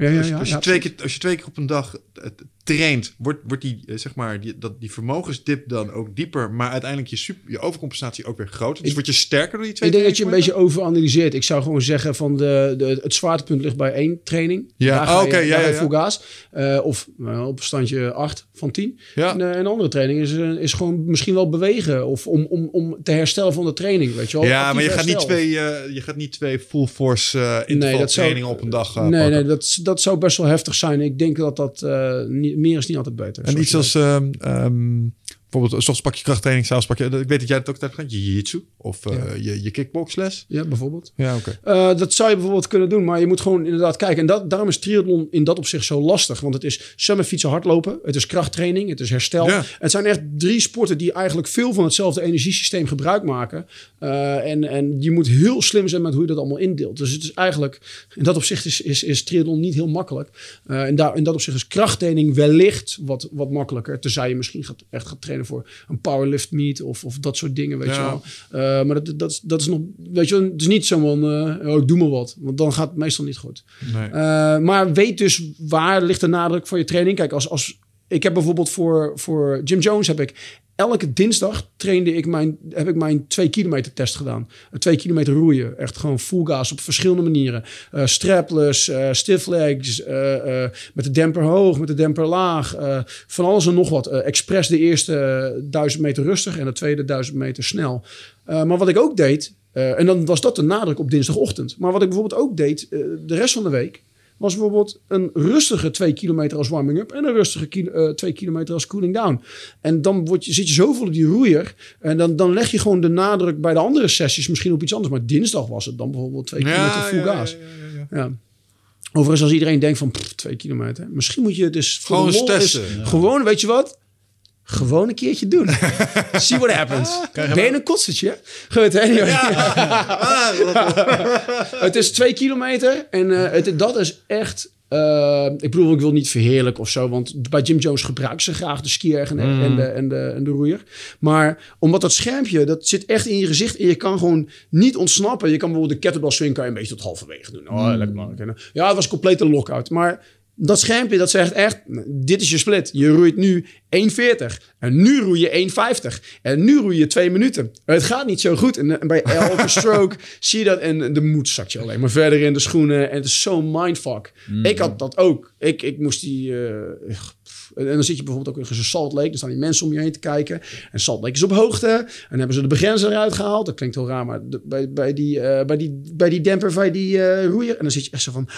Ja, ja, als, je- ja, als, je twee keer, als je twee keer op een dag eh, traint, wordt, wordt die, eh, zeg maar, die, dat, die vermogensdip dan ook dieper, maar uiteindelijk je, super, je overcompensatie ook weer groter. Dus word je sterker door die twee Ik denk dat je een beetje overanalyseert. Ik zou gewoon zeggen van de, de, het zwaartepunt ligt bij één training. Ja, oh, oké, ja, ja, ja. full gas. Eh, of uh, op standje 8 van 10. Ja. En, een andere training is, is gewoon misschien wel bewegen. Of om, om, om te herstellen van de training. Weet je wel? Ja, maar je gaat, niet twee, je gaat niet twee full force Nee, interval trainingen op een dag nee, nee dat, dat zou best wel heftig zijn. Ik denk dat dat eh, niet, meer is niet altijd beter. En iets als, bijvoorbeeld, soms pak je krachttraining, s'avonds pak je, ik weet dat jij het ook hebt gedaan, je jiu-jitsu of eh, Ja. je, je kickboxles. Ja, bijvoorbeeld. Ja, oké. Eh, dat zou je bijvoorbeeld kunnen doen, maar je moet gewoon inderdaad kijken. En dat, daarom is triathlon in dat opzicht zo lastig. Want het is zwemmen, fietsen, hardlopen. Het is krachttraining, het is herstel. Ja. Het zijn echt drie sporten die eigenlijk veel van hetzelfde energiesysteem gebruik maken. Eh, en, en je moet heel slim zijn met hoe je dat allemaal indeelt. Dus het is eigenlijk, in dat opzicht is, is, is triathlon niet heel makkelijk. Eh, en daar, in dat opzicht is krachttraining wellicht wat, wat makkelijker. Tenzij je misschien gaat, echt gaat trainen voor een powerlift meet of, of dat soort dingen, weet Ja. je wel. Eh, maar dat, dat, is- dat is nog, weet je wel, het is niet zo van, eh, oh, ik doe maar wat. Want dan gaat het meestal niet goed. Nee. Eh, maar weet dus waar ligt de nadruk van je training. Kijk, als, als, ik heb bijvoorbeeld voor, voor Jim Jones heb ik elke dinsdag trainde ik mijn, heb ik mijn twee kilometer test gedaan. Een twee kilometer roeien. Echt gewoon full op verschillende manieren. Eh, strapless, eh stiff legs, eh, eh, met de demper hoog, met de demper laag. eh, van alles en nog wat. Eh, expres de eerste eh, duizend meter rustig en de tweede duizend meter snel. Eh, maar wat ik ook deed, eh, en dan was dat de nadruk op dinsdagochtend. Maar wat ik bijvoorbeeld ook deed, eh, de rest van de week, was bijvoorbeeld een rustige 2 kilometer als warming-up en een rustige 2 kilometer als cooling down. En dan word je, zit je zoveel op die roeier en dan, dan leg je gewoon de nadruk bij de andere sessies misschien op iets anders. Maar dinsdag was het dan bijvoorbeeld 2 kilometer full ja, gas. ja, ja, ja. Ja. Overigens, als iedereen denkt van 2 kilometer, misschien moet je het dus Gewoon testen. Gewoon, weet je wat? Gewoon een keertje doen. [LAUGHS] See what happens. Ben je een kotsertje? Goed, anyway. [LAUGHS] [LAUGHS] het is twee kilometer en eh, het, dat is echt... eh, ik bedoel, ik wil niet verheerlijk of zo, want bij Jim Jones gebruiken ze graag de skier en, de- en, de, en, de, en de roeier. Maar omdat dat schermpje, dat zit echt in je gezicht en je kan gewoon niet ontsnappen. Je kan bijvoorbeeld de kettlebell swing kan je een beetje tot halverwege doen. Oh, lekker belangrijk. En, Ja, het was een complete lockout. Maar dat schermpje, dat zegt echt, dit is je split. Je roeit nu 1,40 en nu roei je 1,50 en nu roei je 2 minuten. Het gaat niet zo goed. En, en bij elke stroke [LAUGHS] zie je dat en de moed zakt je alleen maar verder in de schoenen. En het is zo'n mindfuck. Ik had dat ook. Ik, ik moest die... eh, en dan zit je bijvoorbeeld ook in zo'n Salt Lake. Dan staan die mensen om je heen te kijken. En Salt Lake is op hoogte. En dan hebben ze de begrenzer eruit gehaald. Dat klinkt heel raar, maar de- bij, bij, die, eh, bij, die, bij die demper, bij die eh, roeier. En dan zit je echt zo van...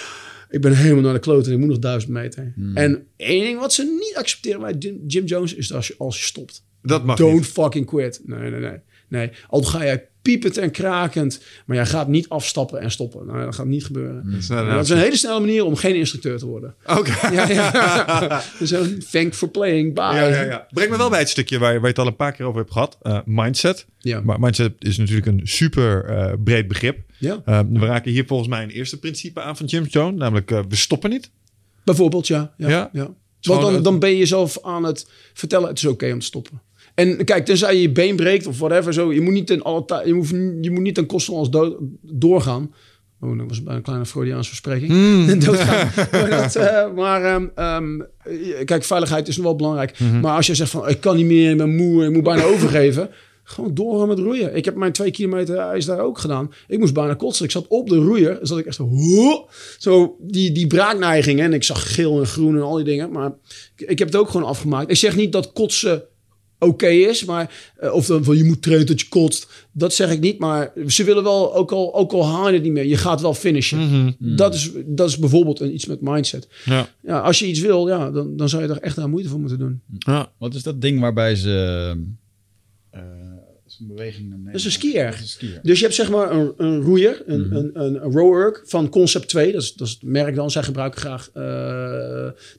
Ik ben helemaal naar de kloten en ik moet nog duizend meter. En één ding wat ze niet accepteren bij Jim, Jim Jones... is dat als je, als je stopt. Dat mag Don't niet. fucking quit. Nee, nee, nee. nee. Al ga jij piepend en krakend... maar jij gaat niet afstappen en stoppen. Nou, dat gaat niet gebeuren. Dat is, nou, Nou, dat is een hele snelle manier om geen instructeur te worden. Oké. Ja, ja. [LAUGHS] [LAUGHS] Dus een thank for playing. Bye. Ja, ja, ja. Breng me wel bij het stukje waar je, waar je het al een paar keer over hebt gehad. Eh, mindset. Ja. Maar mindset is natuurlijk een super eh, breed begrip. Ja. Eh, we raken hier volgens mij een eerste principe aan van Jim Jones. Namelijk, eh, we stoppen niet. Bijvoorbeeld, ja. ja, Ja? Want dan, dan ben je jezelf aan het vertellen, het is oké om te stoppen. En kijk, tenzij je je been breekt of whatever, zo, je moet niet ten alle je, moet, je moet niet ten koste van ons dood, doorgaan. Oh, dat was bij een kleine Freudiaanse verspreking. Hmm. [LAUGHS] Doodgaan. [LAUGHS] maar dat, eh, maar ehm, ehm, eh, kijk, veiligheid is nog wel belangrijk. Mhm. Maar als je zegt van, ik kan niet meer, ik ben moe, ik moet bijna overgeven. Gewoon doorgaan met roeien. Ik heb mijn twee kilometer ijs daar ook gedaan. Ik moest bijna kotsen. Ik zat op de roeier. Zat ik echt zo... "Ho!" Zo die, die braakneigingen. En ik zag geel en groen en al die dingen. Maar ik, ik heb het ook gewoon afgemaakt. Ik zeg niet dat kotsen oké is. Maar, eh, of dan van je moet trainen tot je kotst. Dat zeg ik niet. Maar ze willen wel, ook al, ook al haal je het niet meer. Je gaat wel finishen. dat, is, dat is bijvoorbeeld een, iets met mindset. Ja. Ja, als je iets wil, ja, dan, dan zou je er echt aan moeite voor moeten doen. Ja. Wat is dat ding waarbij ze... zo'n beweging naar beneden... Dat is een skier. Dat is een skier. Dus je hebt zeg maar een, een roeier, een, Mhm. een, een, een rower van Concept 2. Dat is, dat is het merk dan. Zij gebruiken graag eh,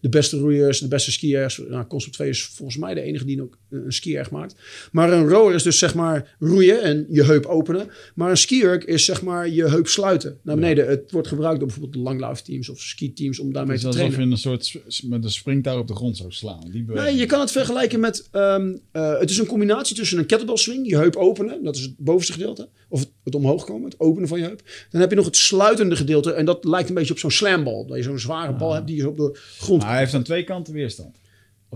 de beste roeiers, de beste skiers. Nou, Concept 2 is volgens mij de enige die ook een ski erg maakt. Maar een rower is dus zeg maar roeien en je heup openen. Maar een skierk is zeg maar je heup sluiten naar beneden. Het wordt gebruikt door bijvoorbeeld de langlaufteams of skiteams om daarmee Het is te alsof trainen. je een soort met een springtouw op de grond zou slaan. Die beweging. Nee, je kan het vergelijken met... ehm, eh, het is een combinatie tussen een kettlebell swing, je heup openen. Dat is het bovenste gedeelte. Of het, het omhoog komen, het openen van je heup. Dan heb je nog het sluitende gedeelte. En dat lijkt een beetje op zo'n slambal. Dat je zo'n zware bal hebt die je op de grond... Maar hij heeft aan twee kanten weerstand.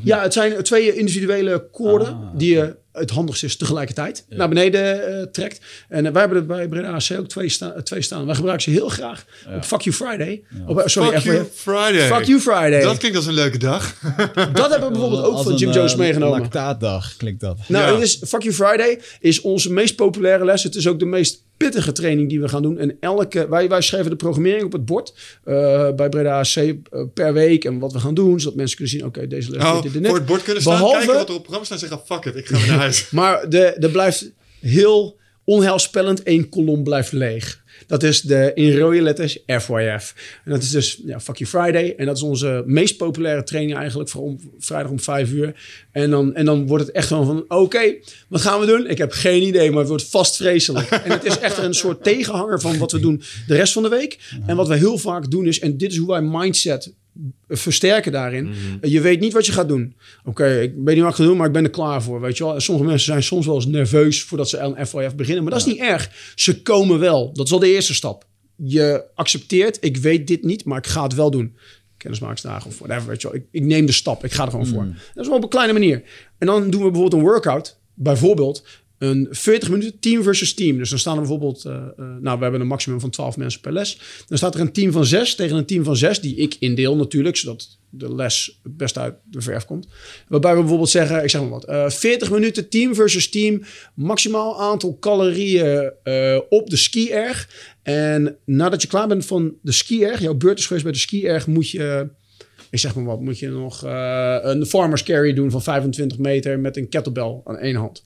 Ja, het zijn twee individuele koorden Ah, die je het handigst is tegelijkertijd naar beneden eh, trekt. En eh, wij hebben er bij Breda AC ook twee, sta- eh, twee staan. Wij gebruiken ze heel graag op Fuck You Friday. Op, eh, sorry, Fuck you Friday. Fuck You Friday. Dat Dat, klinkt als een leuke dag. [LAUGHS] hebben we bijvoorbeeld ook Als van Jim eh, Jones meegenomen. Lactaatdag klinkt dat. Nou, Ja. het is, Fuck You Friday is onze meest populaire les. Het is ook de meest pittige training die we gaan doen. En elke, wij, wij schrijven de programmering op het bord eh, bij Breda AC eh, per week. En wat we gaan doen, zodat mensen kunnen zien, oké, deze les Oh, dit, dit en dit. voor het bord kunnen staan, Behalve- kijken wat er op het programma staat en zeggen, fuck it, ik ga weer naar huis. [LAUGHS] Maar de, er blijft heel onheilspellend één kolom blijft leeg. Dat is de in rode letters FYF. En dat is dus ja, Fuck You Friday. En dat is onze meest populaire training eigenlijk voor om, vrijdag om vijf uur. En dan, en dan wordt het echt gewoon van, oké, wat gaan we doen? Ik heb geen idee, maar het wordt vast vreselijk. en het is echt een soort tegenhanger van wat we doen de rest van de week. En wat we heel vaak doen is, en dit is hoe wij mindset versterken daarin. Je weet niet wat je gaat doen. Oké, ik weet niet wat ik ga doen, maar ik ben er klaar voor. Weet je wel? En sommige mensen zijn soms wel eens nerveus voordat ze aan beginnen. Maar dat is niet erg. Ze komen wel. Dat is al de eerste stap. Je accepteert, ik weet dit niet, maar ik ga het wel doen. Kennismakingsdagen of whatever, weet je wel. Ik, ik neem de stap, ik ga er gewoon voor. Dat is wel op een kleine manier. En dan doen we bijvoorbeeld een workout. Bijvoorbeeld een 40 minuten team versus team. Dus dan staan er bijvoorbeeld... eh, eh, nou, we hebben een maximum van 12 mensen per les. Dan staat er een team van 6 tegen een team van 6... die ik indeel natuurlijk, zodat de les best uit de verf komt. Waarbij we bijvoorbeeld zeggen, ik zeg maar wat... eh 40 minuten team versus team. Maximaal aantal calorieën op de ski-erg. En nadat je klaar bent van de ski-erg... jouw beurt is geweest bij de ski-erg... moet je ik zeg maar wat, moet je nog een farmer's carry doen van 25 meter met een kettlebell aan één hand.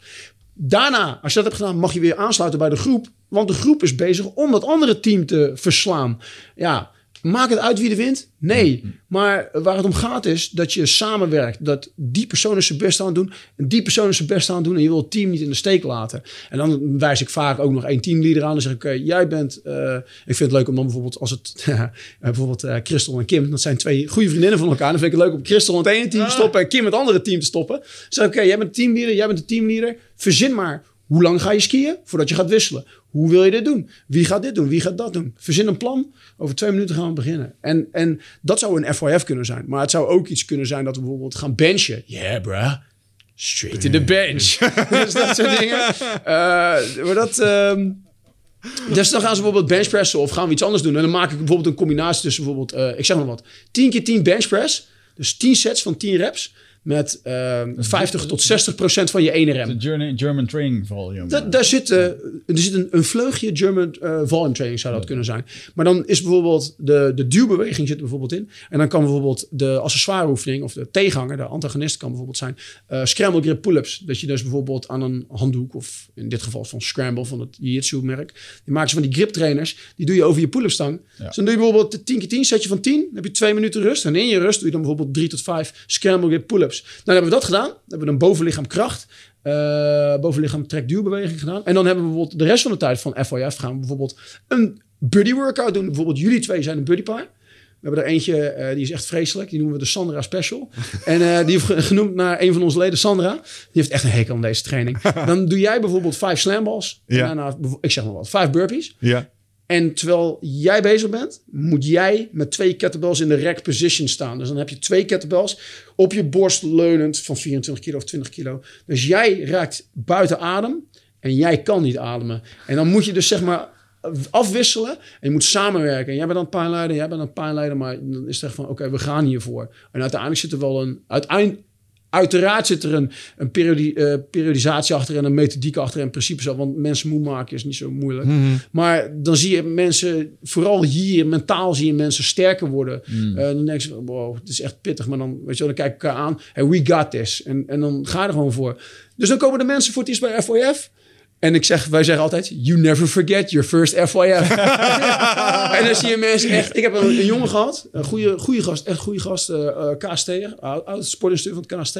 Daarna, als je dat hebt gedaan, mag je weer aansluiten bij de groep. Want de groep is bezig om dat andere team te verslaan. Ja, maakt het uit wie er wint? Nee. Maar waar het om gaat is dat je samenwerkt. Dat die persoon is zijn best aan het doen. En die persoon is zijn best aan het doen. En je wil het team niet in de steek laten. En dan wijs ik vaak ook nog één teamleader aan. Dan zeg ik, oké, jij bent... eh, ik vind het leuk om dan bijvoorbeeld als het... [LAUGHS] bijvoorbeeld eh, Christel en Kim. Dat zijn twee goede vriendinnen van elkaar. Dan vind ik het leuk om Christel in het ene team te stoppen... en Kim in het andere team te stoppen. Dan zeg ik, oké, jij bent de teamleader. Jij bent de teamleader. Verzin maar hoe lang ga je skiën voordat je gaat wisselen? Hoe wil je dit doen? Wie gaat dit doen? Wie gaat dat doen? Verzin een plan. Over twee minuten gaan we beginnen. En, en dat zou een FYF kunnen zijn. Maar het zou ook iets kunnen zijn dat we bijvoorbeeld gaan benchen. Yeah, bruh. Straight to the bench. [LAUGHS] [LAUGHS] dus dat soort dingen. Maar dat... ehm, dus dan gaan ze bijvoorbeeld benchpressen of gaan we iets anders doen. En dan maak ik bijvoorbeeld een combinatie tussen bijvoorbeeld, eh, ik zeg maar wat, 10 keer 10 benchpress. Dus 10 sets van 10 reps. Met ehm 50 tot 60 procent van je ene rem. De German, Training Volume. Da- daar zit, eh, er zit een, een vleugje German eh, volume training zou dat kunnen zijn. Maar dan is bijvoorbeeld de, de duwbeweging zit er bijvoorbeeld in. En dan kan bijvoorbeeld de accessoire oefening of de tegenhanger, de antagonist kan bijvoorbeeld zijn uh, scramble grip pull-ups. Dat je dus bijvoorbeeld aan een handdoek of in dit geval van Scramble van het Jiu-Jitsu merk. Die maken ze van die grip trainers. Die doe je over je pull-up stang. Ja. Dus dan doe je bijvoorbeeld de 10 keer 10 setje van 10. Dan heb je twee minuten rust. En in je rust doe je dan bijvoorbeeld 3 tot 5 scramble grip pull-ups. Nou, dan hebben we dat gedaan. Dan hebben we een bovenlichaam kracht. Uh, bovenlichaam trek-duwbeweging gedaan. En dan hebben we bijvoorbeeld de rest van de tijd van FYF gaan we bijvoorbeeld een buddy workout doen. Bijvoorbeeld jullie twee zijn een buddypaar. We hebben er eentje, uh, die is echt vreselijk. Die noemen we de Sandra Special. [LAUGHS] en uh, die heeft genoemd naar een van onze leden, Sandra. Die heeft echt een hekel aan deze training. [LAUGHS] Dan doe jij bijvoorbeeld vijf slamballs. Ja. En daarna, ik zeg maar wat, vijf burpees. Ja. En terwijl jij bezig bent, moet jij met twee kettlebells in de rack position staan. Dus dan heb je twee kettlebells op je borst leunend van 24 kilo of 20 kilo. Dus jij raakt buiten adem en jij kan niet ademen. En dan moet je dus zeg maar afwisselen en je moet samenwerken. En jij bent dan pijnleider, jij bent dan pijnleider, maar dan is het echt van oké, we gaan hiervoor. En uiteindelijk zit er wel een... Uiteindelijk, Uiteraard zit er een, een periodi, uh, periodisatie achter en een methodiek achter en principes al. Want mensen moe maken is niet zo moeilijk. Mhm. Maar dan zie je mensen, vooral hier mentaal zie je mensen sterker worden. Mm. Uh, dan denk je, wow, het is echt pittig. Maar dan, weet je wel, dan kijk ik elkaar aan. Hey, we got this. En, en dan ga je er gewoon voor. Dus dan komen de mensen voor het eerst bij FOF. En ik zeg, wij zeggen altijd, you never forget your first FYF. [LAUGHS] en dan zie je mensen echt... Ik heb een, een jongen gehad, een goede, goede gast, echt goede gast, uh, uh, KST'er, oud sportinstituut van het KST,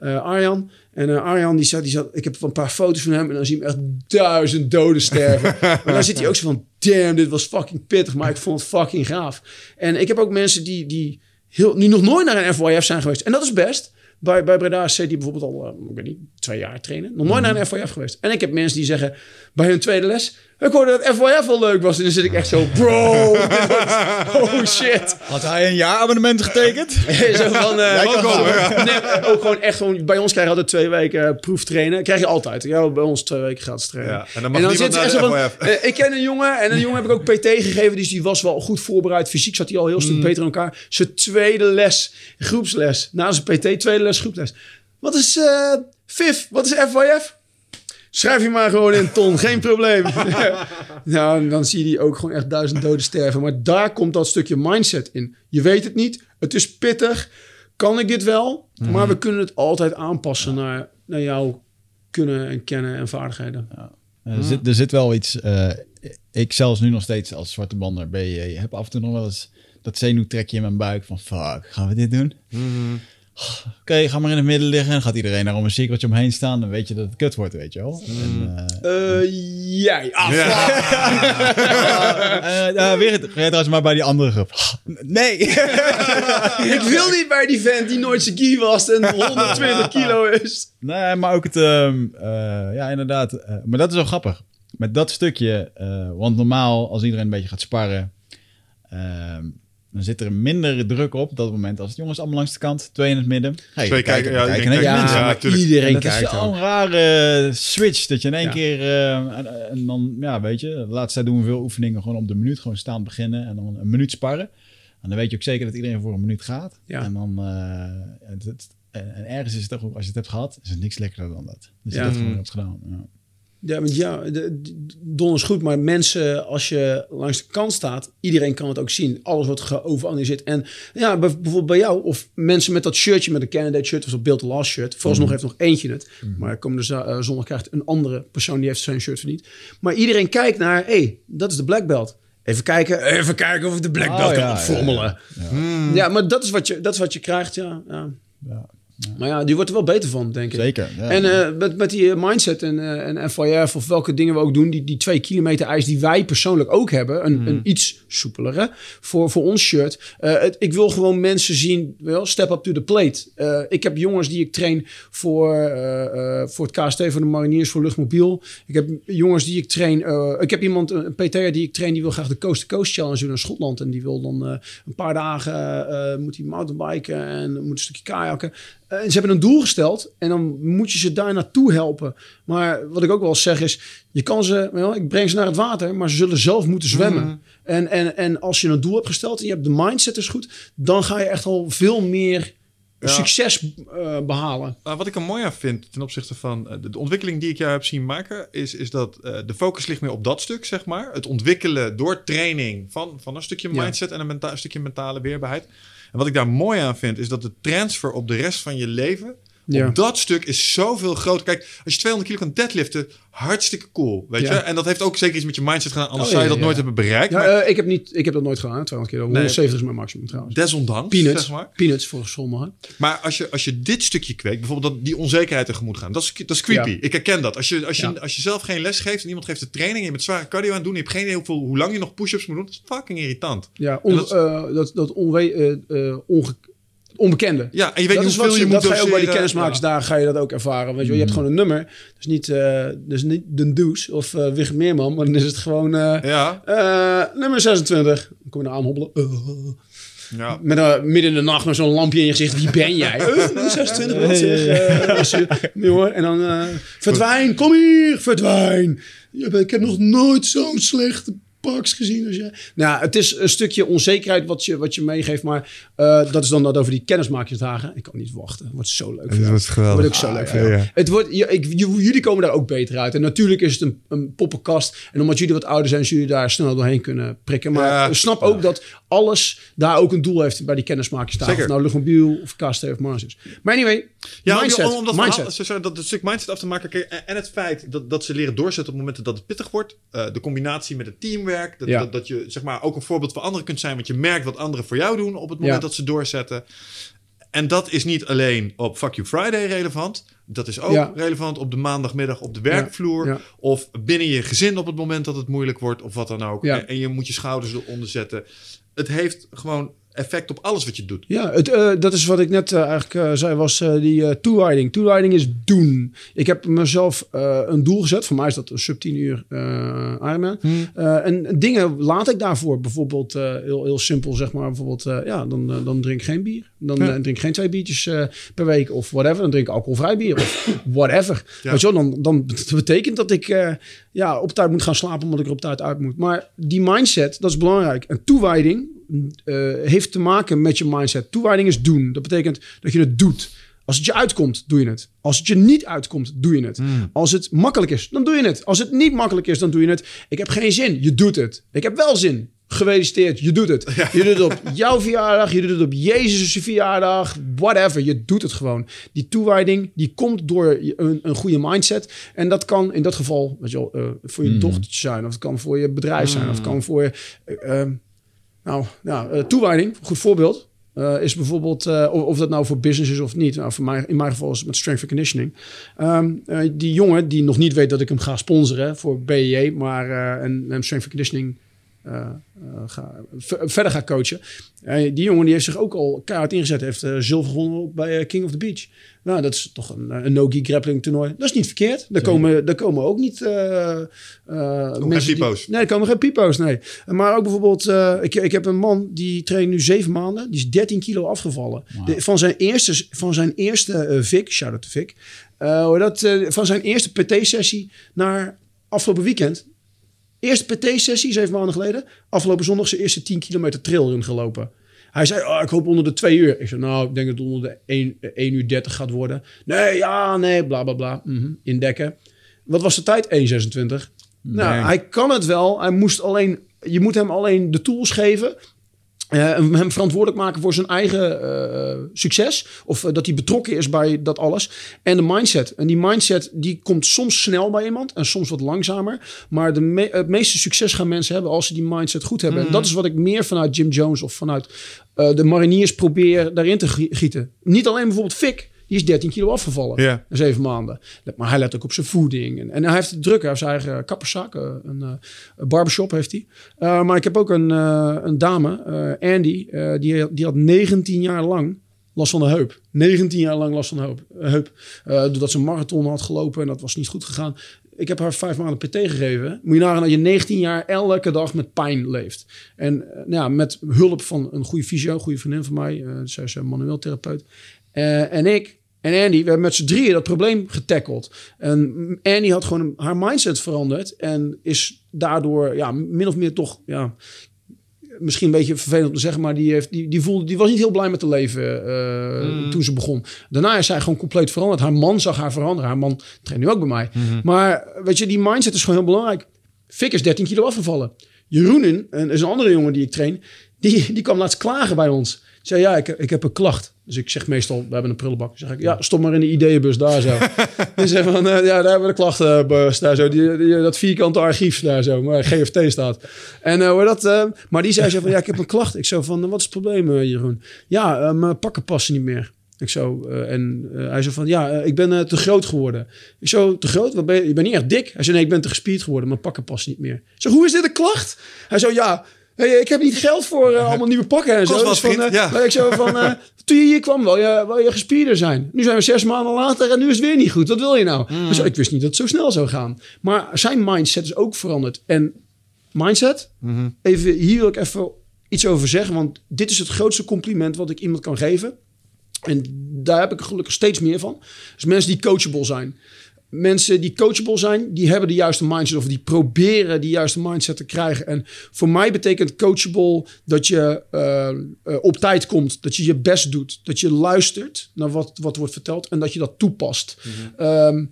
uh, Arjan. En uh, Arjan, die zat, die zat, ik heb een paar foto's van hem en dan zie je hem echt duizend doden sterven. [LAUGHS] maar dan zit hij ook zo van, damn, dit was fucking pittig, maar ik vond het fucking gaaf. En ik heb ook mensen die, die, heel, die nog nooit naar een FYF zijn geweest. En dat is best bij, bij Breda AC die bijvoorbeeld al, uh, ik weet niet, twee jaar trainen. Nog nooit naar een FYF geweest. En ik heb mensen die zeggen bij hun tweede les, Ik hoorde dat FYF wel leuk was. En dan zit ik echt zo, bro. [LAUGHS] oh shit. Had hij een jaarabonnement getekend? [LAUGHS] zo van, eh, kan ook, nee, ook gewoon echt gewoon, bij ons krijg je altijd twee weken proeftrainen. Krijg je altijd. Ja, bij ons twee weken gratis trainen. Ja, en dan mag niemand zit naar echt de zo van, eh, ik ken een jongen en een jongen heb ik ook PT gegeven. Dus die was wel goed voorbereid. Fysiek zat hij al een heel stuk beter in elkaar. Zijn tweede les, groepsles. Na zijn PT, tweede les, groepsles. Wat is eh FIF? Wat is FYF? Schrijf je maar gewoon in, Ton. Geen probleem. [LAUGHS] nou, dan zie je die ook gewoon echt duizend doden sterven. Maar daar komt dat stukje mindset in. Je weet het niet. Het is pittig. Kan ik dit wel? Maar we kunnen het altijd aanpassen naar, naar jouw kunnen en kennen en vaardigheden. Eh, Er, zit, er zit wel iets. eh, ik zelfs nu nog steeds als zwarte bander ben je. Je hebt af en toe nog wel eens dat zenuwtrekje in mijn buik van fuck, gaan we dit doen? Oké, ga maar in het midden liggen. Dan gaat iedereen daar om een cirkeltje omheen staan. Dan weet je dat het kut wordt, weet je wel. En, eh, Eh, jij. [LAUGHS] Eh, weer ga jij trouwens maar bij die andere groep. [LAUGHS] Nee! [LAUGHS] ik wil niet bij die vent die nooit zijn key was en 120 kilo is. Nee, maar ook het... ehm, eh, ja, inderdaad. eh, maar dat is wel grappig. Met dat stukje... eh, want normaal, als iedereen een beetje gaat sparren... ehm, dan zit er minder druk op dat moment als het jongens allemaal langs de kant, twee in het midden. Hey, Twee kijken, ja, kijken, ik kijken denk- naar Ja, mensen. Ja, maar tuurlijk. iedereen dat kijkt is zo'n rare switch dat je in één Ja. keer eh, en, en dan ja weet je de laatste tijd doen we veel oefeningen gewoon op de minuut gewoon staan beginnen en dan een minuut sparren en dan weet je ook zeker dat iedereen voor een minuut gaat Ja. en dan eh, het, het- en, en ergens is het toch ook, als je het hebt gehad is het niks lekkerder dan dat dus Ja. je dat gewoon hebt gedaan ja. Ja, want ja, de, Don is goed, maar mensen, als je langs de kant staat, iedereen kan het ook zien. Alles wordt geoveranalyseerd. En ja, bij- bijvoorbeeld bij jou, of mensen met dat shirtje, met een candidate shirt of Build the Last shirt. Vooralsnog heeft nog eentje het. Maar komende eh, zondag krijgt een andere persoon die heeft zijn shirt verdiend. Maar iedereen kijkt naar, hé, hey, dat is de black belt. Even kijken, even kijken of ik de black Oh, belt kan ja, ja, Ja, maar dat is wat je, dat is wat je krijgt, ja. ja. Ja. Maar ja, die wordt er wel beter van, denk ik. zeker ja. En eh, met, met die eh, mindset en, eh, en FIF of welke dingen we ook doen, die, die twee kilometer ijs die wij persoonlijk ook hebben, een, een iets soepelere voor, voor ons shirt. Het, ik wil gewoon mensen zien, wel, step up to the plate. Ik heb jongens die ik train voor, voor het KST, voor de mariniers, voor luchtmobiel. Ik heb jongens die ik train, ik heb iemand, een PT'er die ik train, die wil graag de Coast to Coast Challenge doen in Schotland. En die wil dan een paar dagen, moet hij mountainbiken en moet een stukje kajakken. Eh, en ze hebben een doel gesteld en dan moet je ze daar naartoe helpen. Maar wat ik ook wel zeg is, je kan ze, ik breng ze naar het water, maar ze zullen zelf moeten zwemmen. En, en, en als je een doel hebt gesteld en je hebt de mindset is goed, dan ga je echt al veel meer Ja. succes eh, behalen. Uh, wat ik er mooi aan vind ten opzichte van uh, de, de ontwikkeling die ik jou heb zien maken, is, is dat uh, de focus ligt meer op dat stuk, zeg maar. Het ontwikkelen door training van, van een stukje Ja. mindset en een, menta- een stukje mentale weerbaarheid. En wat ik daar mooi aan vind, is dat de transfer op de rest van je leven, Ja. dat stuk is zoveel groter. Kijk, als je 200 kilo kan deadliften, hartstikke cool, weet Ja. je. En dat heeft ook zeker iets met je mindset gedaan, anders Oh, zou je dat nooit hebben bereikt. Maar eh, ik, heb niet, ik heb dat nooit gedaan, 200 kilo. 170 is mijn maximum trouwens. desondanks, Peanuts, zeg maar. peanuts voor sommigen. Maar als je, als je dit stukje kweekt, bijvoorbeeld dat die onzekerheid tegemoet gaan, dat is, dat is creepy. Ik herken dat. Als je, als, je, als je zelf geen les geeft en iemand geeft de training en je bent zware cardio aan het doen, en je hebt geen idee hoeveel, hoe lang je nog push-ups moet doen, dat is fucking irritant. Ja, on, dat, dat- dat, dat onwe, eh, eh, onge- onbekende. Ja, en je weet dat niet hoeveel je moet dat ga je ook bij die doseren. kennismakersdagen ga je dat ook ervaren. Weet je, wel. je hebt gewoon een nummer. Dus niet, eh dus niet de Does of eh Wigert Meerman, maar dan is het gewoon eh, Ja, nummer 26. Dan kom je naar aanhobbelen. Uh, ja. met een, midden in de nacht met zo'n lampje in je gezicht. Wie ben jij? [LAUGHS] Eh, nummer 26, wat zeg? En dan verdwijn, kom hier, verdwijn. Ik heb nog nooit zo'n slechte paks gezien als jij. Nou, ja, het is een stukje onzekerheid wat je, wat je meegeeft. Maar eh, dat is dan dat over die kennismakersdagen. Ik kan niet wachten. Het wordt zo leuk. jou. wordt geweldig. wordt ook zo leuk. voor jou. Het wordt, ja, ik, jullie komen daar ook beter uit. En natuurlijk is het een, een poppenkast. En omdat jullie wat ouder zijn, zullen jullie daar sneller doorheen kunnen prikken. Maar Ja. snap ook dat alles daar ook een doel heeft bij die. Zeker. Of nou luchtmobiel of KST of Mars is. Maar anyway, Ja, mindset. om, om dat, mindset. verhaal- zo- zo- dat, dat stuk mindset af te maken. en, het feit dat, dat ze leren doorzetten op momenten dat het pittig wordt. Eh, de combinatie met het teamwerk. Dat, Ja. dat, dat je zeg maar, ook een voorbeeld voor anderen kunt zijn. Want je merkt wat anderen voor jou doen op het moment Ja. dat ze doorzetten. En dat is niet alleen op Fuck You Friday relevant. Dat is ook Ja. relevant op de maandagmiddag op de werkvloer. Ja. Of binnen je gezin op het moment dat het moeilijk wordt. Of wat dan ook. En je moet je schouders eronder zetten. Het heeft gewoon effect op alles wat je doet. Ja, het, eh, dat is wat ik net eh, eigenlijk eh, zei, was eh, die uh, toewijding. Toewijding is doen. Ik heb mezelf eh, een doel gezet. Voor mij is dat een sub 10 uur eh Ironman. Eh, en dingen laat ik daarvoor. Bijvoorbeeld eh, heel, heel simpel, zeg maar. Bijvoorbeeld, eh, ja, dan, dan drink ik geen bier. Dan Ja. drink ik geen twee biertjes eh, per week of whatever. Dan drink ik alcoholvrij bier of [LAUGHS] whatever. Ja. Weet je wel, dan, dan betekent dat ik eh, ja, op tijd moet gaan slapen omdat ik er op tijd uit moet. Maar die mindset, dat is belangrijk. En toewijding eh, heeft te maken met je mindset. Toewijding is doen. Dat betekent dat je het doet. Als het je uitkomt, doe je het. Als het je niet uitkomt, doe je het. Als het makkelijk is, dan doe je het. Als het niet makkelijk is, dan doe je het. Ik heb geen zin, je doet het. Ik heb wel zin. Gefeliciteerd, je doet het. Je doet het op jouw verjaardag, je doet het op Jezus' verjaardag, whatever. Je doet het gewoon. Die toewijding, die komt door een, een goede mindset. En dat kan in dat geval weet je wel, eh, voor je dochtertje zijn, of het kan voor je bedrijf zijn, of het kan voor je. eh, nou, eh, toewijding, goed voorbeeld. eh, is bijvoorbeeld, eh, of, dat nou voor business is of niet. Nou, voor mij, in mijn geval is het met strength and conditioning. Ehm, eh, die jongen die nog niet weet dat ik hem ga sponsoren voor BEJ, maar eh, en, en strength and conditioning eh, eh, ga, verder ga coachen. Eh, die jongen die heeft zich ook al keihard ingezet. Heeft zilver gewonnen bij King of the Beach. Nou, dat is toch een, een no-gi grappling toernooi. Dat is niet verkeerd. Daar komen, daar komen ook niet mensen die-. Nee, er komen geen pipo's, nee. Maar ook bijvoorbeeld, ik, ik heb een man die traint nu zeven maanden. Die is 13 kilo afgevallen. De- van zijn eerste, van zijn eerste Vic, shout-out to Vic. hoe dat, van zijn eerste PT-sessie naar afgelopen weekend. Eerste PT-sessie, zeven maanden geleden. Afgelopen zondag zijn eerste 10 kilometer trailrun gelopen. Hij zei, oh, ik hoop onder de twee uur. Ik zei, nou, ik denk dat het onder de 1, 1 uur 30 gaat worden. Nee, ja, nee, bla, bla, bla. Mhm, Indekken. Wat was de tijd? 1,26. Nou, hij kan het wel. Hij moest alleen, je moet hem alleen de tools geven. Eh, hem verantwoordelijk maken voor zijn eigen eh, succes. Of eh, dat hij betrokken is bij dat alles. En de mindset. En die mindset die komt soms snel bij iemand. En soms wat langzamer. Maar de me- het meeste succes gaan mensen hebben als ze die mindset goed hebben. En dat is wat ik meer vanuit Jim Jones of vanuit de mariniers probeer daarin te gie- gieten. Niet alleen bijvoorbeeld Fik. Die is 13 kilo afgevallen Ja. in zeven maanden. Maar hij let ook op zijn voeding. En, en hij heeft het druk. Hij heeft zijn eigen kapperszaak. eh, Een, eh, een barbershop heeft hij. Eh, maar ik heb ook een, een dame, Andy. die, die had 19 jaar lang last van de heup. 19 jaar lang last van de heup. heup. Doordat ze een marathon had gelopen en dat was niet goed gegaan. Ik heb haar vijf maanden PT gegeven. Moet je nagaan dat je 19 jaar elke dag met pijn leeft. En nou ja, met hulp van een goede fysio, een goede vriendin van mij. zij is een manueel therapeut. Eh, en ik en Andy, we hebben met z'n drieën dat probleem getackeld. En Andy had gewoon haar mindset veranderd. En is daardoor ja, min of meer toch... Ja, misschien een beetje vervelend om te zeggen... maar die, heeft, die, die, voelde, die was niet heel blij met te leven eh, toen ze begon. Daarna is zij gewoon compleet veranderd. Haar man zag haar veranderen. Haar man traint nu ook bij mij. Maar weet je, die mindset is gewoon heel belangrijk. Fik is 13 kilo afgevallen. Jeroenen, en is een andere jongen die ik train... die, die kwam laatst klagen bij ons. Zei, ja, ik, ik heb een klacht. Dus ik zeg meestal, we hebben een prullenbak. Dan zeg ik, ja, stop maar in de ideeënbus daar zo. [LAUGHS] Zeg van, eh, ja, daar hebben we de klachtenbus daar zo. Die, die- dat vierkante archief daar zo, waar GFT staat. En eh, hoe dat, eh, maar die zei zo van, ja, ik heb een klacht. Ik zo van, wat is het probleem, eh, Jeroen? Ja, eh, mijn pakken passen niet meer. Ik zo, eh, en eh, hij zei van, ja, eh, ik ben eh, te groot geworden. Ik zo, te groot? Wat ben je? je bent niet echt dik. Hij zei, nee, ik ben te gespierd geworden. Mijn pakken passen niet meer. Ik zo, hoe is dit een klacht? Hij zo, ja, hey, ik heb niet geld voor eh, allemaal nieuwe pakken en. Kost Dus van, eh, ja. maar ik zo van, eh, [LAUGHS] toen je hier kwam, wil je, wil je gespierder zijn. Nu zijn we zes maanden later en nu is het weer niet goed. Wat wil je nou? Mm. Ik zo, ik wist niet dat het zo snel zou gaan. Maar zijn mindset is ook veranderd. En mindset, Mhm. even, hier wil ik even iets over zeggen. Want dit is het grootste compliment wat ik iemand kan geven. En daar heb ik gelukkig steeds meer van. Dus mensen die coachable zijn. Mensen die coachable zijn, die hebben de juiste mindset of die proberen die juiste mindset te krijgen. En voor mij betekent coachable dat je eh, eh, op tijd komt, dat je je best doet, dat je luistert naar wat, wat wordt verteld en dat je dat toepast. Ehm,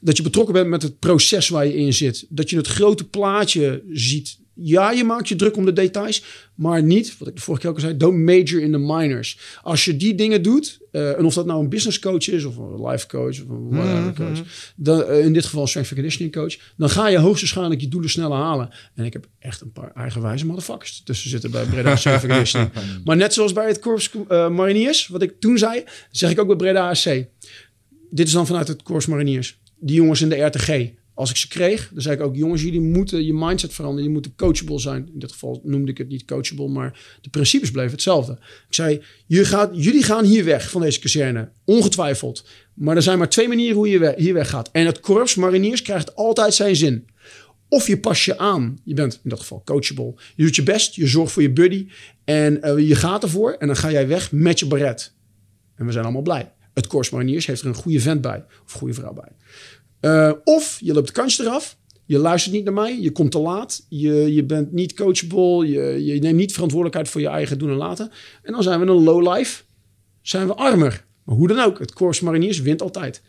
dat je betrokken bent met het proces waar je in zit. Dat je het grote plaatje ziet. Ja, je maakt je druk om de details, maar niet, wat ik de vorige keer ook al zei, don't major in the minors. Als je die dingen doet, eh, en of dat nou een business coach is, of een life coach, of een whatever coach, dan, eh, in dit geval een strength and conditioning coach, dan ga je hoogstwaarschijnlijk je doelen sneller halen. En ik heb echt een paar eigenwijze motherfuckers tussen zitten bij Breda Strength and Conditioning. [LAUGHS] Maar net zoals bij het Corps eh, Mariniers, wat ik toen zei, zeg ik ook bij Breda AC. Dit is dan vanuit het Corps Mariniers. Die jongens in de RTG. Als ik ze kreeg, dan zei ik ook: jongens, jullie moeten je mindset veranderen. Je moet coachable zijn. In dit geval noemde ik het niet coachable, maar de principes bleven hetzelfde. Ik zei: jullie, gaat, jullie gaan hier weg van deze kazerne, ongetwijfeld. Maar er zijn maar twee manieren hoe je hier weggaat. En het korps mariniers krijgt altijd zijn zin. Of je pas je aan. Je bent in dat geval coachable. Je doet je best, je zorgt voor je buddy. En eh, je gaat ervoor en dan ga jij weg met je baret. En we zijn allemaal blij. Het Korps Mariniers heeft er een goede vent bij. Of goede vrouw bij. Eh, of je loopt de kans eraf. Je luistert niet naar mij. Je komt te laat. Je, je bent niet coachable. Je, je neemt niet verantwoordelijkheid voor je eigen doen en laten. En dan zijn we een low life. Zijn we armer. Maar hoe dan ook. Het Korps Mariniers wint altijd.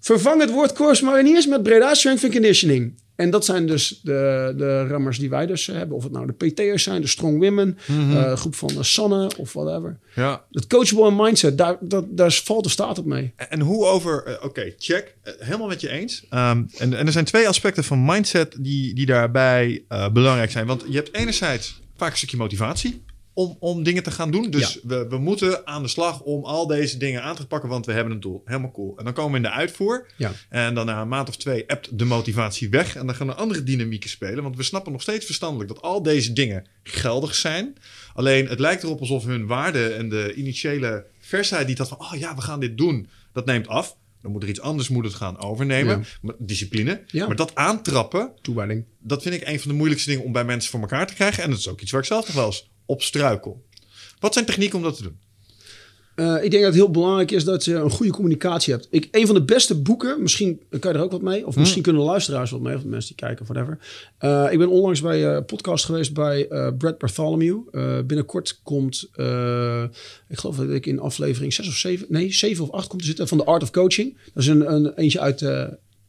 Vervang het woord Korps Mariniers met Breda Strength and Conditioning. En dat zijn dus de, de rammers die wij dus hebben. Of het nou de PT'ers zijn, de Strong Women, eh, groep van de Sanne of whatever. Ja. Het coachable mindset, daar, dat, daar valt de staat op mee. En hoe over... eh, Oké, check. Eh, helemaal met je eens. Ehm, en, en er zijn twee aspecten van mindset die, die daarbij eh, belangrijk zijn. Want je hebt enerzijds vaak een stukje motivatie om, om dingen te gaan doen. Dus we, we moeten aan de slag om al deze dingen aan te pakken, want we hebben een doel. Helemaal cool. En dan komen we in de uitvoer. Ja. En dan na een maand of twee ebt de motivatie weg. En dan gaan er andere dynamieken spelen. Want we snappen nog steeds verstandelijk dat al deze dingen geldig zijn. Alleen het lijkt erop alsof hun waarde en de initiële versheid die dat van... oh ja, we gaan dit doen, dat neemt af. Dan moet er iets anders moet het gaan overnemen. Ja. Discipline. Ja. Maar dat aantrappen, Toewijding. dat vind ik een van de moeilijkste dingen om bij mensen voor elkaar te krijgen. En dat is ook iets waar ik zelf nog wel eens op struikel. Wat zijn technieken om dat te doen? Eh, ik denk dat het heel belangrijk is dat je een goede communicatie hebt. Ik, een van de beste boeken, misschien kan je er ook wat mee, of misschien kunnen de luisteraars wat mee, of de mensen die kijken, whatever. Eh, ik ben onlangs bij een podcast geweest bij eh, Brad Bartholomew. Eh, binnenkort komt, eh, ik geloof dat ik in aflevering 6 of 7, nee, 7 of 8 komt te zitten van The Art of Coaching. Dat is een, een eentje uit eh,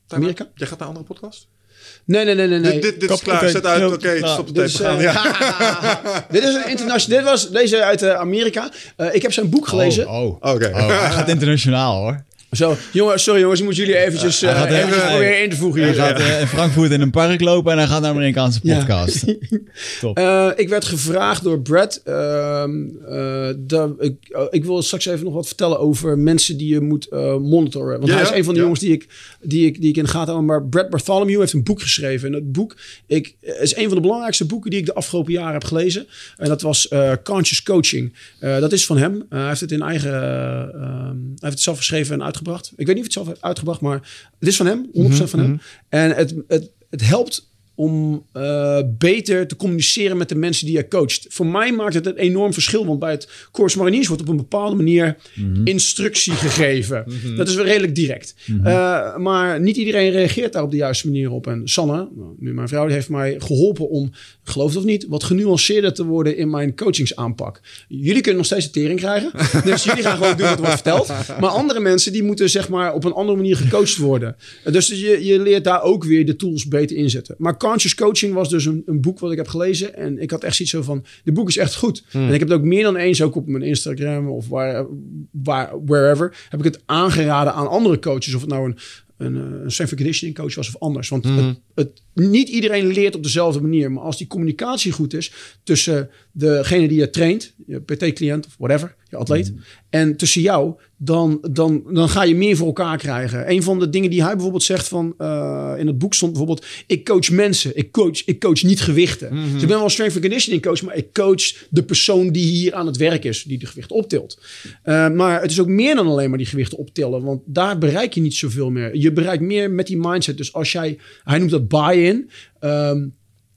Amerika. Jij gaat naar een andere podcast? Nee, nee, nee, nee. nee. Dit, dit, dit is klaar. Zet uit. Oké, stop de Dit tape. eh, ja. [LAUGHS] [LAUGHS] dit is een internationaal. Dit was deze uit eh, Amerika. Eh, ik heb zijn boek gelezen. Oh, oh. Oké. Oh, hij gaat internationaal hoor. Zo, jongens, sorry jongens, ik moet jullie eventjes, Hij eh eventjes even- proberen in te voegen Hij hier. gaat eh, in Frankfurt in een park lopen en hij gaat naar een Amerikaanse Ja. podcast. [LAUGHS] Top. Eh, ik werd gevraagd door Brad. ehm, eh, dat- ik, ik wil straks even nog wat vertellen over mensen die je moet eh, monitoren. Want Ja, hij is een van de ja. jongens die ik, die, ik, die ik in de gaten hou. Maar Brad Bartholomew heeft een boek geschreven. En het boek ik, is een van de belangrijkste boeken die ik de afgelopen jaren heb gelezen. En dat was eh, Conscious Coaching. Eh, dat is van hem. Hij heeft het in eigen. eh, ehm, hij heeft het zelf geschreven en uitgebracht. Ik weet niet of hij het zelf heeft uitgebracht, maar het is van hem. 100% van hem. En het, het, het helpt om eh, beter te communiceren met de mensen die je coacht. Voor mij maakt het een enorm verschil, want bij het Corps Mariniers wordt op een bepaalde manier instructie gegeven. Dat is wel redelijk direct. Eh, maar niet iedereen reageert daar op de juiste manier op. En Sanne, nu mijn vrouw, die heeft mij geholpen om, geloof het of niet, wat genuanceerder te worden in mijn coachingsaanpak. Jullie kunnen nog steeds de tering krijgen, [LAUGHS] dus jullie gaan gewoon doen wat wordt verteld. Maar andere mensen, die moeten zeg maar op een andere manier gecoacht worden. Dus je, je leert daar ook weer de tools beter inzetten. Maar Conscious Coaching was dus een, een boek wat ik heb gelezen. En ik had echt zoiets zo van, dit boek is echt goed. En ik heb het ook meer dan eens, ook op mijn Instagram of waar, waar, wherever, heb ik het aangeraden aan andere coaches. Of het nou een, een, eh, een strength and conditioning coach was of anders. Want het, het, niet iedereen leert op dezelfde manier. Maar als die communicatie goed is tussen degene die je traint, je PT-cliënt of whatever, je atleet, en tussen jou, dan, dan, dan ga je meer voor elkaar krijgen. Een van de dingen die hij bijvoorbeeld zegt van, eh, in het boek stond bijvoorbeeld, ik coach mensen, ik coach, ik coach niet gewichten. Dus ik ben wel strength and conditioning coach, maar ik coach de persoon die hier aan het werk is, die de gewichten optilt. Eh, maar het is ook meer dan alleen maar die gewichten optillen, want daar bereik je niet zoveel meer. Je bereikt meer met die mindset. Dus als jij, hij noemt dat buy-in. Ehm,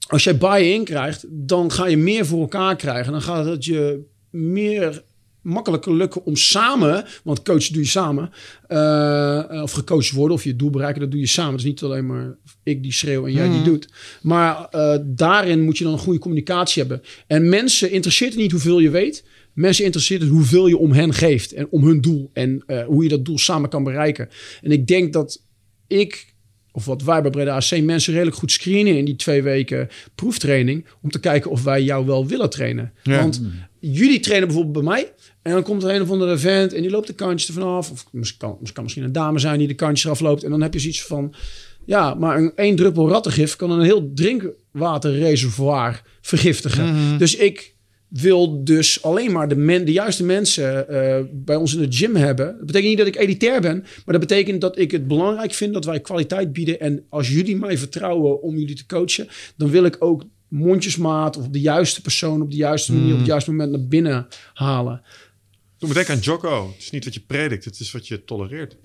als jij buy-in krijgt, dan ga je meer voor elkaar krijgen. Dan gaat het je meer makkelijker lukken om samen, want coachen doe je samen, eh, of gecoacht worden of je doel bereiken, dat doe je samen. Het is niet alleen maar ik die schreeuw en jij die doet. Maar eh, daarin moet je dan een goede communicatie hebben. En mensen interesseert het niet hoeveel je weet. Mensen interesseert het hoeveel je om hen geeft en om hun doel en eh, hoe je dat doel samen kan bereiken. En ik denk dat ik of wat wij bij Breda AC mensen redelijk goed screenen in die twee weken proeftraining. Om te kijken of wij jou wel willen trainen. Ja. Want jullie trainen bijvoorbeeld bij mij. En dan komt er een of andere vent en die loopt de kantjes ervan af. Of het kan, het kan misschien een dame zijn die de kantjes eraf loopt. En dan heb je zoiets van... Ja, maar een één druppel rattengif kan een heel drinkwaterreservoir vergiftigen. Dus ik wil dus alleen maar de, men, de juiste mensen eh, bij ons in de gym hebben. Dat betekent niet dat ik elitair ben, maar dat betekent dat ik het belangrijk vind dat wij kwaliteit bieden. En als jullie mij vertrouwen om jullie te coachen, dan wil ik ook mondjesmaat of de juiste persoon op de juiste manier op het juiste moment naar binnen halen. Toen me denken aan Jocko. Het is niet wat je predikt, het is wat je tolereert.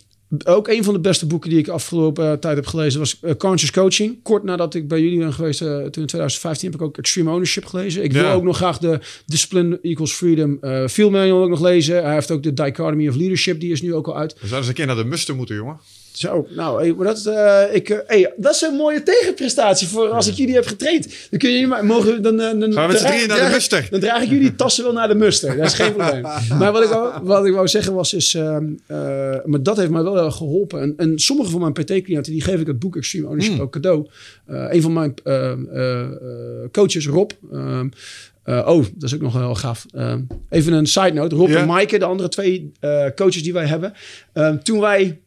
Ook een van de beste boeken die ik afgelopen eh, tijd heb gelezen was eh, Conscious Coaching. Kort nadat ik bij jullie ben geweest, eh, toen in 2015, heb ik ook Extreme Ownership gelezen. Ik wil ook nog graag de Discipline Equals Freedom Field Manual ook nog lezen. Hij heeft ook de Dichotomy of Leadership, die is nu ook al uit. We zouden eens een keer naar de muster moeten, jongen. Zo, nou, hey, maar dat, eh, ik, eh, hey, dat is een mooie tegenprestatie voor als ik jullie heb getraind. Dan kun je maar mogen dan, eh, dan, dan Gaan we met drieën naar de muster? Dan draag ik jullie [LAUGHS] tassen wel naar de muster. Dat is geen probleem. [LAUGHS] Maar wat ik wou, wat ik wou zeggen was, is, eh, maar dat heeft mij wel heel erg geholpen. En, en sommige van mijn PT-cliënten, die geef ik het boek Extreme Ownership Hmm. ook cadeau. Een van mijn ehm, eh, eh, coaches, Rob. eh, oh, dat is ook nog wel gaaf. Ehm, even een side note. Rob Ja. en Maaike, de andere twee eh, coaches die wij hebben. Toen wij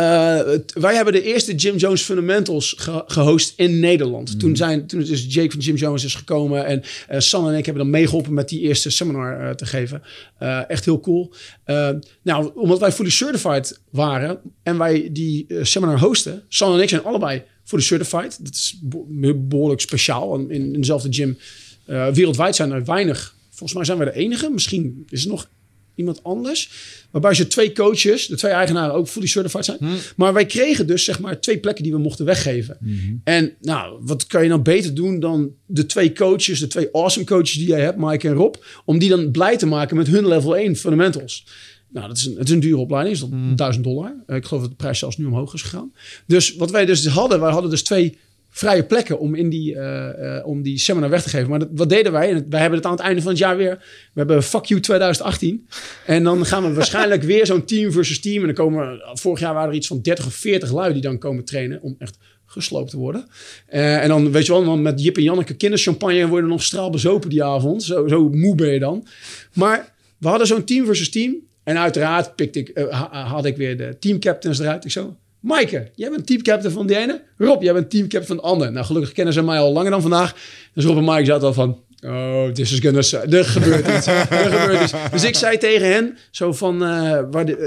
het- wij hebben de eerste Jim Jones Fundamentals ge- gehost in Nederland. Toen, zijn, toen is dus Jake van Jim Jones is gekomen. En eh San en ik hebben dan meegeholpen met die eerste seminar eh, te geven. Eh, echt heel cool. Eh, nou, omdat wij fully certified waren en wij die eh, seminar hosten. San en ik zijn allebei fully certified. Dat is be- behoorlijk speciaal. In, in dezelfde gym eh, wereldwijd zijn er weinig. Volgens mij zijn we de enige. Misschien is er nog iemand anders. Waarbij ze twee coaches, de twee eigenaren ook fully certified zijn. Maar wij kregen dus zeg maar twee plekken die we mochten weggeven. En nou, wat kan je nou beter doen dan de twee coaches, de twee awesome coaches die jij hebt, Mike en Rob, om die dan blij te maken met hun level 1 fundamentals. Nou, dat is een, het is een dure opleiding, is dat 1000 dollar. Eh, Ik geloof dat de prijs zelfs nu omhoog is gegaan. Dus wat wij dus hadden, wij hadden dus twee vrije plekken om in die, eh, eh, om die seminar weg te geven. Maar wat deden wij? Wij hebben het aan het einde van het jaar weer. We hebben Fuck You 2018. En dan gaan we waarschijnlijk weer zo'n team versus team. En dan komen, vorig jaar waren er iets van 30 of 40 lui die dan komen trainen om echt gesloopt te worden. Eh, en dan, weet je wel, dan met Jip en Janneke kinderchampagne en worden nog straalbezopen die avond. Zo, zo moe ben je dan. Maar we hadden zo'n team versus team. En uiteraard pikte ik, ha- had ik weer de teamcaptains eruit. Ik zo, Maaike, jij bent teamcaptain van die ene. Rob, jij bent teamcaptain van de ander. Nou, gelukkig kennen ze mij al langer dan vandaag. Dus Rob en Maaike zaten al van... Oh, this is gonna... Er gebeurt iets. gebeurt. Dus ik zei tegen hen, zo van... eh,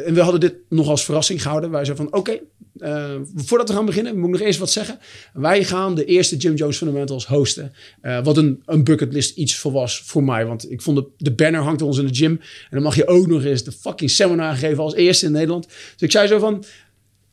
en we hadden dit nog als verrassing gehouden. Wij zeiden van, oké, eh, voordat we gaan beginnen, moet ik nog eerst wat zeggen. Wij gaan de eerste Jim Jones Fundamentals hosten. Eh, wat een, een bucketlist iets voor was voor mij. Want ik vond de banner hangt ons in de gym. En dan mag je ook nog eens de fucking seminar geven als eerste in Nederland. Dus ik zei zo van...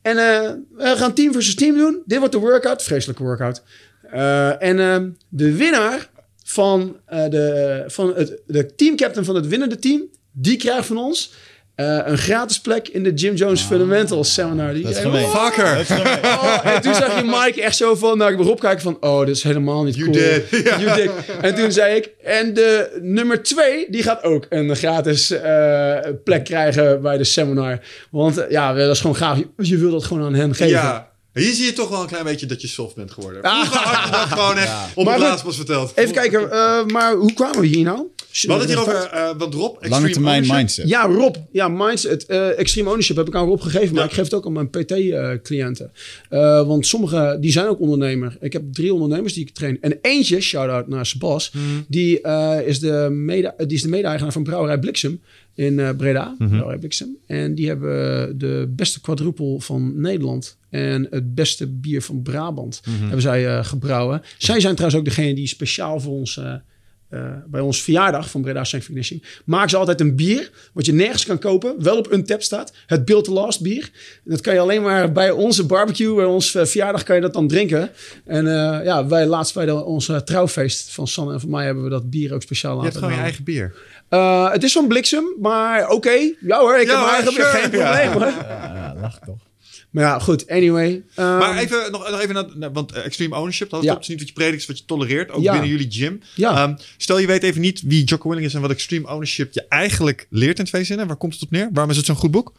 En eh, we gaan team versus team doen. Dit wordt de workout. Vreselijke workout. Eh, en ehm, de winnaar van, eh, de, van het, de teamcaptain van het winnende team... die krijgt van ons eh, een gratis plek in de Jim Jones Fundamentals seminar. Die Dat is. Fucker! [LAUGHS] Oh, en toen zag je Mike echt zo van naar Rob kijken van... Oh, dit is helemaal niet You cool. did. [LAUGHS] You did. En toen zei ik... En de nummer twee, die gaat ook een gratis eh, plek krijgen bij de seminar. Want eh, ja, dat is gewoon gaaf. Je, je wil dat gewoon aan hen geven. Ja. Hier zie je toch wel een klein beetje dat je soft bent geworden. Vroeger had je dat gewoon echt op goed, laatst pas verteld. Even kijken, eh, maar hoe kwamen we hier nou? We hadden het hier over, eh want Rob... Lange Extreme termijn Ownership. mindset. Ja, Rob. Ja, mindset. eh, extreme ownership heb ik aan Rob gegeven. Maar Ja. ik geef het ook aan mijn PT-cliënten. Eh, want sommige, die zijn ook ondernemer. Ik heb drie ondernemers die ik train. En eentje, shout-out naar Sebas. Die, eh, is de mede, die is de mede-eigenaar van Brouwerij Bliksem in eh, Breda. Brouwerij Bliksem. En die hebben de beste quadruple van Nederland. En het beste bier van Brabant hebben zij eh, gebrouwen. Zij zijn trouwens ook degene die speciaal voor ons... eh, bij ons verjaardag van Breda Strength Conditioning maken ze altijd een bier wat je nergens kan kopen, wel op Untap staat. Het Build to Last bier. En dat kan je alleen maar bij onze barbecue, bij ons eh, verjaardag kan je dat dan drinken. En eh, ja, wij laatst bij de, ons trouwfeest van Sanne en van mij hebben we dat bier ook speciaal Je laten hebt gewoon je eigen bier. Eh, het is van bliksem, maar oké. Ja hoor, ik Ja, heb mijn eigen bier, sure. geen Ja. probleem hoor. Ja, lach toch. Maar ja, goed, anyway. Ehm, Maar even, nog, nog even naar, want eh, extreme ownership, dat is Ja. is niet wat je predikt, is wat je tolereert, ook Ja. binnen jullie gym. Ja. Ehm, stel je weet even niet wie Jocko Willing is en wat extreme ownership je eigenlijk leert in twee zinnen. Waar komt het op neer? Waarom is het zo'n goed boek?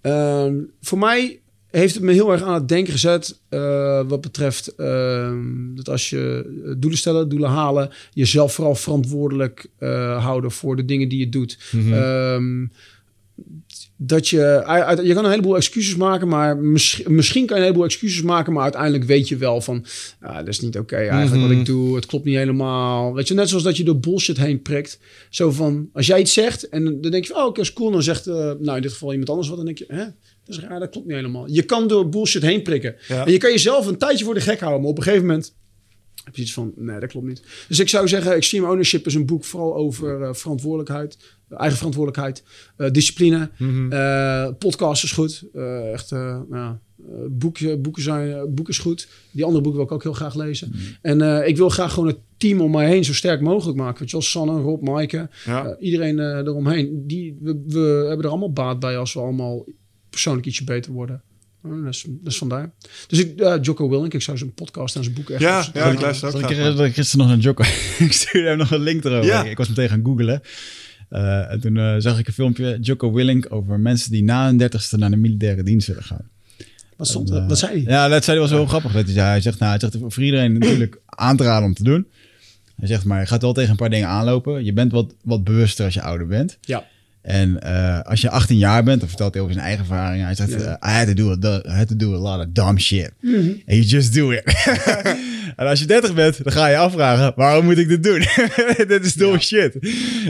Ehm, voor mij heeft het me heel erg aan het denken gezet. eh, wat betreft dat als je eh, doelen stellen, doelen halen, jezelf vooral verantwoordelijk houden voor de dingen die je doet. Ehm, dat je, je kan een heleboel excuses maken, maar misschien, misschien kan je een heleboel excuses maken, maar uiteindelijk weet je wel van, dat is niet oké eigenlijk wat ik doe, het klopt niet helemaal. Weet je, net zoals dat je door bullshit heen prikt. Zo van, als jij iets zegt en dan denk je, oh, oké, is cool. Dan zegt, eh, nou in dit geval iemand anders wat, dan denk je, hè, dat is raar, dat klopt niet helemaal. Je kan door bullshit heen prikken. Ja. En je kan jezelf een tijdje voor de gek houden, maar op een gegeven moment heb je iets van, nee, dat klopt niet. Dus ik zou zeggen, Extreme Ownership is een boek vooral over eh, verantwoordelijkheid, eigen verantwoordelijkheid, eh, discipline. Eh, podcast is goed. Eh, echt, eh eh, boeken, boeken, zijn, eh, boeken is goed. Die andere boeken wil ik ook heel graag lezen. En eh, ik wil graag gewoon het team om mij heen zo sterk mogelijk maken. Weet je wel, Sanne, Rob, Maaike, Ja. eh, iedereen eh, eromheen. Die, we, we hebben er allemaal baat bij als we allemaal persoonlijk ietsje beter worden. Dat, is, dat is vandaar. Dus ik, ja, Jocko Willink, ik zou zijn podcast en zijn boek echt... Ja, ja, ik luister ook ik graag er- dat ik gisteren nog een Jocko... [LAUGHS] ik stuurde hem nog een link erover. Ja. Ik was meteen gaan googlen. Eh, en toen eh, zag ik een filmpje, Jocko Willink, over mensen die na hun dertigste naar de militaire dienst willen gaan. Wat, stond, En, wat zei hij? Ja, dat zei hij was wel grappig. Dat hij, zei. hij zegt, nou, hij zegt voor iedereen natuurlijk aan te raden om te doen. Hij zegt, maar je gaat wel tegen een paar dingen aanlopen. Je bent wat, wat bewuster als je ouder bent. Ja. En eh, als je 18 jaar bent, dan vertelt hij over zijn eigen ervaringen. Hij zegt, eh, I, had to do a, I had to do a lot of dumb shit. Mhm. And you just do it. [LAUGHS] en als je 30 bent, dan ga je afvragen, waarom moet ik dit doen? [LAUGHS] dit is dom shit.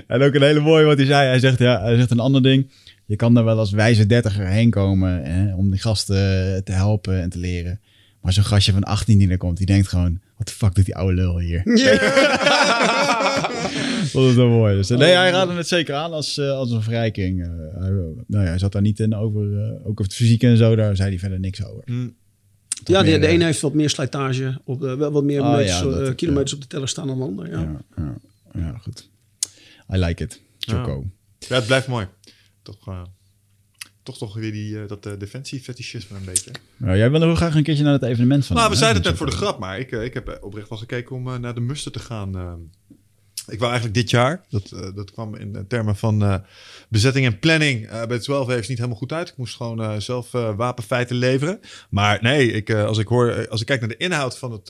En ook een hele mooie wat hij zei. Hij zegt, ja, hij zegt een ander ding. Je kan er wel als wijze dertiger heen komen hè, om die gasten te helpen en te leren. Maar zo'n gastje van 18 die er komt, die denkt gewoon... Wat de fuck doet die oude lul hier? [LAUGHS] Dat is wel mooi. Dus, eh, nee, hij raadde het zeker aan als, eh, als een verrijking. Eh, hij, nou ja, hij zat daar niet in over, eh, ook over het fysiek en zo. Daar zei hij verder niks over. Mm. Ja, de, meer, de ene heeft wat meer slijtage, op de, wel wat meer Oh, meters, ja, dat ook, kilometers op de teller staan dan de ander. Ja. Ja, ja, ja, goed. I like it. Choco. Ja, het blijft mooi. Toch, eh, toch, toch weer die, eh, dat uh, defensie-fetischisme een beetje. Nou, jij wil nog graag een keertje naar het evenement van Nou, hem, we zeiden het net voor de grap, maar ik, ik heb oprecht wel gekeken om naar de muster te gaan. Ik wou eigenlijk dit jaar, dat, eh, dat kwam in termen van eh, bezetting en planning eh, bij 12 heeft niet helemaal goed uit. Ik moest gewoon zelf wapenfeiten leveren. Maar nee, ik, als, ik hoor, als ik kijk naar de inhoud van, het,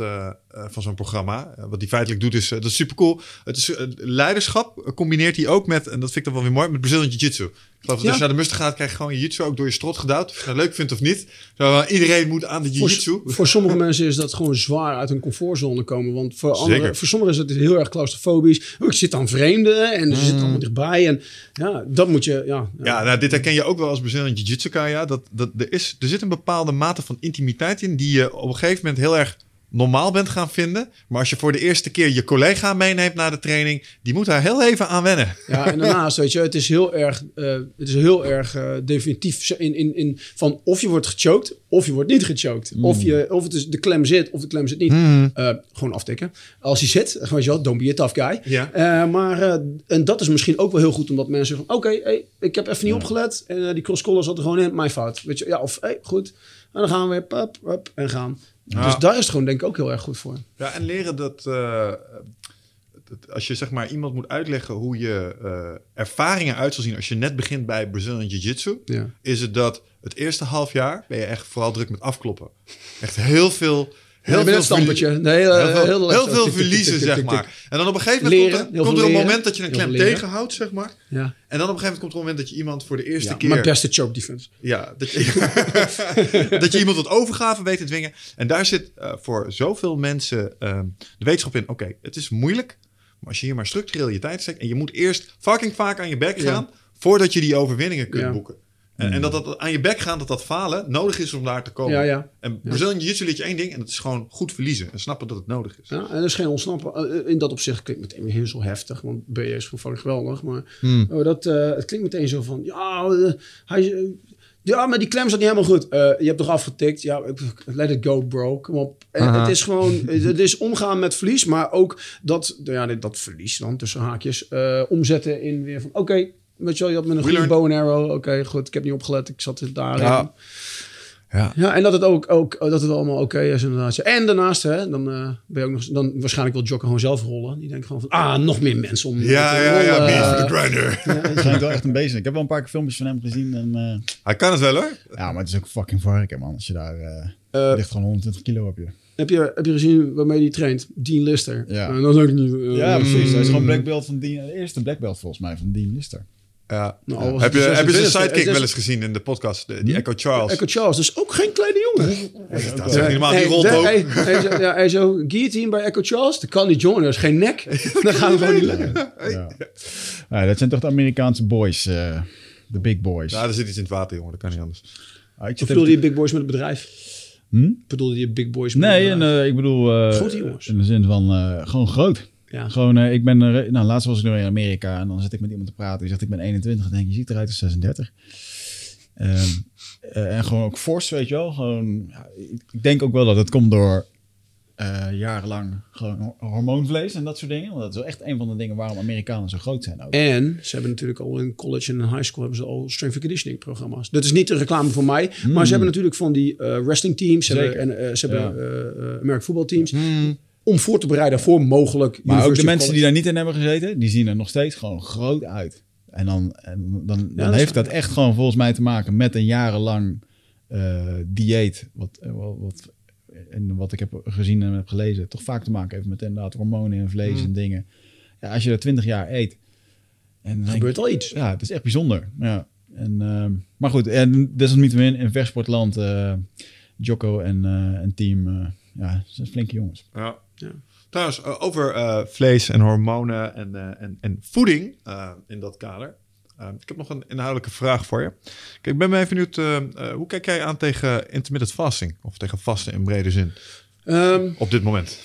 van zo'n programma, eh, wat die feitelijk doet, is eh, dat is super cool. Het is eh, leiderschap eh, combineert hij ook met, en dat vind ik dan wel weer mooi, met Brazilian Jiu-Jitsu. Ik geloof dat als je naar de muster gaat, krijg je gewoon je jiu-jitsu ook door je strot gedouwd. Of je het leuk vindt of niet. Zo, eh, iedereen moet aan de jiu-jitsu. voor sommige [LAUGHS] mensen is dat gewoon zwaar uit hun comfortzone komen. Want voor, anderen, Zeker. voor sommigen is het heel erg claustrofobisch. Oh, ik zit aan vreemden en ze zitten allemaal dichtbij. En ja, dat moet je... Ja, ja. Ja, nou, dit herken je ook wel als Brazilian Jiu-Jitsu Kaya. Dat, dat, er, is, er zit een bepaalde mate van intimiteit in die je op een gegeven moment heel erg normaal bent gaan vinden. Maar als je voor de eerste keer je collega meeneemt naar de training, die moet daar heel even aan wennen. Ja, en daarnaast, weet je, het is heel erg, eh, het is heel erg eh, definitief in, in, in van of je wordt gechoked of je wordt niet gechoked. Of, je, of het is de klem zit of de klem zit niet. Eh, gewoon aftikken. Als hij zit, gewoon, wel, don't be a tough guy. Ja. Maar, en dat is misschien ook wel heel goed, omdat mensen van, oké, hey, ik heb even niet opgelet en die cross-collar zat er gewoon in, mijn fout. Weet je, ja, of, hey, goed. En dan gaan we weer, pap, pap, en gaan. Ja. Dus daar is het gewoon denk ik ook heel erg goed voor. Ja, en leren dat, eh, dat als je zeg maar iemand moet uitleggen hoe je eh, ervaringen uit zal zien als je net begint bij Brazilian Jiu-Jitsu, Ja. is het dat het eerste half jaar ben je echt vooral druk met afkloppen. Echt heel veel... Heel Heel veel stampertje. Hele, heel heel, heel veel verliezen, zeg maar. En dan op een gegeven moment Leren, komt er, komt er een moment dat je een klem tegenhoudt, zeg maar. Ja. En dan op een gegeven moment komt er een moment dat je iemand voor de eerste Ja, keer... Mijn beste choke defense. Ja, dat je, [LAUGHS] dat je iemand tot overgave weet te dwingen. En daar zit eh, voor zoveel mensen ehm, de wetenschap in. Oké, het is moeilijk. Maar als je hier maar structureel je tijd steekt... en je moet eerst fucking vaak aan je bek Ja. gaan... voordat je die overwinningen kunt boeken. En, en dat dat aan je bek gaan, dat dat falen nodig is om daar te komen. Ja, ja. En Brazilian Jiu-Jitsu leert je één ding... en dat is gewoon goed verliezen. En snappen dat het nodig is. Ja, en er is geen ontsnappen. Eh, In dat opzicht klinkt meteen heel zo heftig. Want BJ is gewoon geweldig. Maar Hmm. oh, dat, eh, het klinkt meteen zo van... Ja, eh, hij, eh, ja, maar die klem zat niet helemaal goed. Eh, je hebt toch afgetikt? Ja, let it go, bro. Kom op. Aha. Het is gewoon... Het is omgaan met verlies. Maar ook dat, ja, dat verlies dan, tussen haakjes... eh, omzetten in weer van... Oké, weet je wel, je had met een goede bow and arrow. Oké, goed. Ik heb niet opgelet. Ik zat daarin. Ja. Ja. Ja, en dat het ook, ook dat het allemaal oké is inderdaad. Ja, En daarnaast, hè, dan eh, ben je ook nog, dan waarschijnlijk wil Jokker gewoon zelf rollen. Die denkt gewoon van, ah, nog meer mensen om Ja, te ja, ja. rollen. For the grinder. Hij schijnt wel echt een beest. Ik heb wel een paar keer filmpjes van hem gezien. En, eh, Hij kan het wel, hoor. ja, maar het is ook fucking varken, man. Als je daar... eh ligt gewoon 120 kilo op je. heb, je, heb je gezien waarmee hij traint? Dean Lister. Ja. Eh, dat is ook niet... Ja, precies. Hij is mm. gewoon black belt van Dean. De eerste black belt volgens mij van Dean Lister. Ja. Nou, heb, je, de heb je zijn 26e, sidekick wel eens gezien in de podcast? De- die Echo Charles. Echo Charles, dus ook geen kleine jongen. dat is niet helemaal. Die rolt de- ook. zo, ja, hey, zo, guillotine bij Echo Charles, dat kan niet joinen, dat is geen nek. [LAUGHS] Dan gaan we gewoon niet lukken. Ja. Ja, dat zijn toch de Amerikaanse boys, eh, de big boys. Ja, er zit iets in het water, jongen. Dat kan niet anders. Ah, ik je big boys met het bedrijf? Hm? Bedoelde je big boys met Nee, het en, bedrijf? eh, ik bedoel... eh, Grote jongens. In de zin van eh, gewoon groot. Ja. Gewoon, eh, ik ben, er- nou, laatst was ik nog in Amerika en dan zit ik met iemand te praten. Die zegt, ik ben 21. Dan denk ik, je ziet eruit als 36. Ehm, eh, en gewoon ook fors, weet je wel. Gewoon, ja, ik, denk ook wel dat het komt door eh, jarenlang gewoon ho- hormoonvlees en dat soort dingen. Want dat is wel echt een van de dingen waarom Amerikanen zo groot zijn ook. En ze hebben natuurlijk al in college en in high school hebben ze al strength and conditioning programma's. Dat is niet een reclame voor mij, maar ze hebben natuurlijk van die eh, wrestling teams ze hebben, Zeker. en eh, ze hebben eh eh, American voetbalteams. Om voor te bereiden voor mogelijk. Maar ook de mensen die daar niet in hebben gezeten, die zien er nog steeds gewoon groot uit. En dan, en dan, dan dat is heeft dat echt gewoon volgens mij te maken met een jarenlang eh, dieet. Wat, eh, wat, wat, en wat ik heb gezien en heb gelezen, toch vaak te maken heeft met inderdaad hormonen en vlees Mm. en dingen. Ja, als je er twintig jaar eet. En Er gebeurt ik, al iets. ja, het is echt bijzonder. Ja. En, ehm, maar goed, en desalniettemin in vechtsportland, eh Jocko en, eh, en team, eh, ja, ze zijn flinke jongens. Ja. Ja. Trouwens, eh, over eh, vlees en hormonen en, eh, en, en voeding eh, in dat kader. Ik heb nog een inhoudelijke vraag voor je. Kijk, ik ben even benieuwd, hoe kijk jij aan tegen intermittent fasting? Of tegen vasten in brede zin Ehm, op dit moment?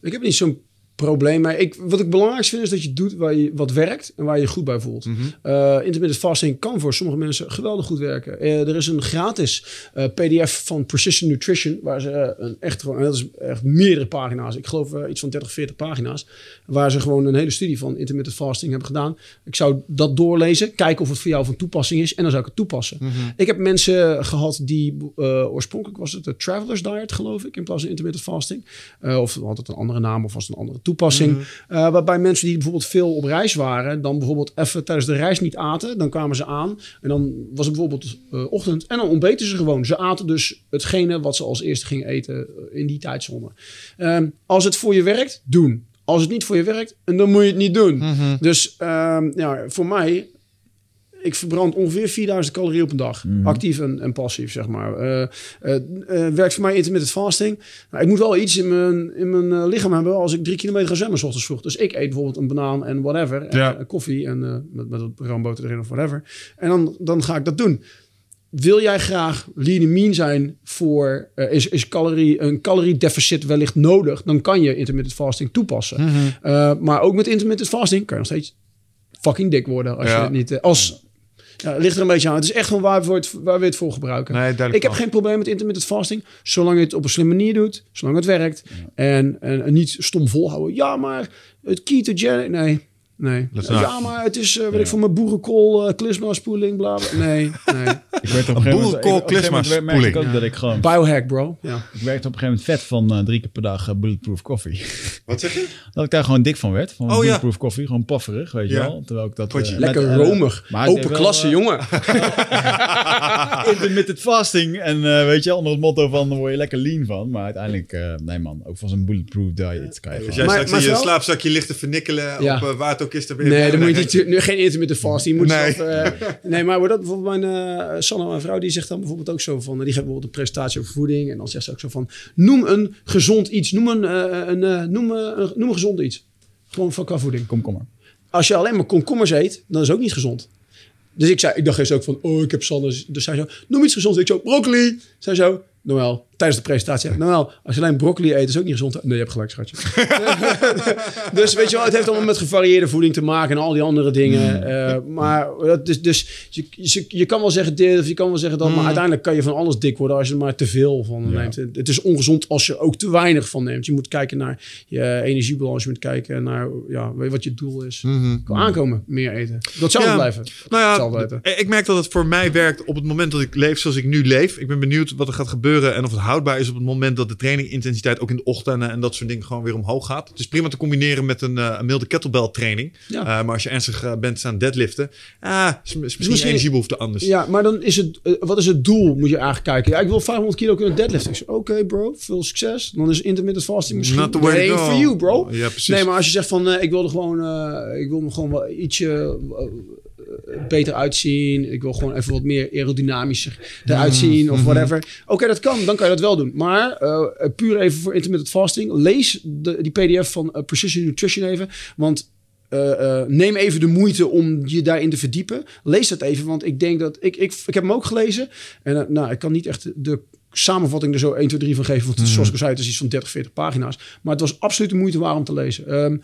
Ik heb niet zo'n probleem. Maar ik, wat ik belangrijkst vind is dat je doet waar je, wat werkt en waar je je goed bij voelt. Eh, intermittent fasting kan voor sommige mensen geweldig goed werken. Eh, er is een gratis eh, PDF van Precision Nutrition, waar ze een echt gewoon, en dat is echt meerdere pagina's. Ik geloof iets van 30, 40 pagina's, waar ze gewoon een hele studie van intermittent fasting hebben gedaan. Ik zou dat doorlezen, kijken of het voor jou van toepassing is, en dan zou ik het toepassen. Ik heb mensen gehad die oorspronkelijk was het de Traveler's Diet, geloof ik, in plaats van intermittent fasting. Of had het een andere naam of was het een andere toepassing. Eh, waarbij mensen die bijvoorbeeld veel op reis waren, dan bijvoorbeeld even tijdens de reis niet aten, dan kwamen ze aan en dan was het bijvoorbeeld eh, ochtend en dan ontbeten ze gewoon. Ze aten dus hetgene wat ze als eerste gingen eten eh, in die tijdzone. Ehm, als het voor je werkt, doen. Als het niet voor je werkt, en dan moet je het niet doen. Dus ehm, ja, voor mij, ik verbrand ongeveer 4000 calorieën op een dag. Actief en, en passief, zeg maar. Eh, eh, eh, werkt voor mij intermittent fasting. Nou, ik moet wel iets in mijn, in mijn lichaam hebben als ik drie kilometer ga zwemmen, s ochtends vroeg. Dus ik eet bijvoorbeeld een banaan en whatever. En, Ja. koffie en met, met wat roomboter erin of whatever. En dan, dan ga ik dat doen. Wil jij graag lean mean zijn voor... is, is calorie, een caloriedeficit wellicht nodig... dan kan je intermittent fasting toepassen. Eh, maar ook met intermittent fasting kan je nog steeds fucking dik worden. Als Ja. je het niet... als, ja, ligt er een beetje aan. Het is echt gewoon waar we het, waar we het voor gebruiken. Nee, duidelijk ik heb wel. geen probleem met intermittent fasting. Zolang je het op een slimme manier doet. Zolang het werkt. En, en, en niet stom volhouden. Ja, maar het ketogenic... Nee, nee. Dat is ja, maar het is, eh weet ik van mijn boerenkool, uh, klisma-spoeling, bla, bla. Nee, nee. [LAUGHS] Ik werd op een gegeven moment, boerenkool ik- op een gegeven moment klisma merkte ik spoeling. ook dat ik gewoon... Biohack, bro. Ja. Ik werkte op een gegeven moment vet van eh, drie keer per dag eh, bulletproof koffie. [LAUGHS] Wat zeg je? dat ik daar gewoon dik van werd. Van Oh, ja. bulletproof koffie. Gewoon pafferig, weet je Ja. wel. Terwijl ik dat... Eh, Lekker met, eh, romig. Open klasse, eh, jongen. [LAUGHS] intermittent fasting. En eh, weet je, onder het motto van, daar word je lekker lean van. Maar uiteindelijk, eh, nee man, ook van zo'n bulletproof diet kan je gewoon- jij Maar- straks maar in je slaapzakje ligt te vernikkelen Ja. op uh, waar het ook is, ben je Nee, dan moet je niet, nu geen intermittent fasting. Moet Nee. zelf, eh, [LAUGHS] nee, maar wordt dat bijvoorbeeld mijn uh, Sanne, mijn vrouw, die zegt dan bijvoorbeeld ook zo van, die geeft bijvoorbeeld een presentatie over voeding en dan zegt ze ook zo van, noem een gezond iets, noem een, eh, een, eh, noem, eh, een, noem een gezond iets. Gewoon van qua voeding. Kom, kom maar. Als je alleen maar komkommers eet, dan is het ook niet gezond. Dus ik, zei, ik dacht eerst ook van, oh, ik heb Sanne. Dus zij zo, noem iets gezonds. Ik zo, broccoli. Zij zo, Noël, tijdens de presentatie. Noël, als je alleen broccoli eet, is ook niet gezond. Nee, je hebt gelijk, schatje. [LAUGHS] dus weet je wel, het heeft allemaal met gevarieerde voeding te maken en al die andere dingen. Eh, maar dat is, dus je, je, je kan wel zeggen dit of je kan wel zeggen dat, maar uiteindelijk kan je van alles dik worden als je er maar te veel van neemt. Het, het is ongezond als je ook te weinig van neemt. Je moet kijken naar je energiebalans, je moet kijken naar ja, wat je doel is. Kan aankomen, meer eten. Dat Ja. blijven. Nou ja, ik merk dat het voor mij werkt op het moment dat ik leef zoals ik nu leef. Ik ben benieuwd wat er gaat gebeuren en of het houdbaar is op het moment dat de trainingintensiteit ook in de ochtenden en dat soort dingen gewoon weer omhoog gaat. Het is prima te combineren met een, eh, een milde kettlebell training. Ja. Eh, maar als je ernstig eh, bent aan deadliften, ah, is, is misschien, misschien- energiebehoefte anders. Ja, maar dan is het, wat is het doel? Moet je eigenlijk kijken. Ja, ik wil 500 kilo kunnen deadliften. Oké, bro, veel succes. Dan is intermittent fasting misschien Not the way to nee, go. for you, bro. Ja, precies. Nee, maar als je zegt van, ik wil er gewoon, ik wil me gewoon wel ietsje, beter uitzien. Ik wil gewoon even wat meer aerodynamischer eruit zien of whatever. Oké, dat kan. Dan kan je dat wel doen. Maar eh, puur even voor intermittent fasting. Lees de, die pdf van eh, Precision Nutrition even. Want eh, eh, neem even de moeite om je daarin te verdiepen. Lees dat even, want ik denk dat... Ik, ik, ik heb hem ook gelezen. En eh, nou, ik kan niet echt de samenvatting er zo 1, 2, 3 van geven. Want Mhm. zoals ik al zei, het is iets van 30, 40 pagina's. Maar het was absoluut de moeite waard om te lezen. Ehm,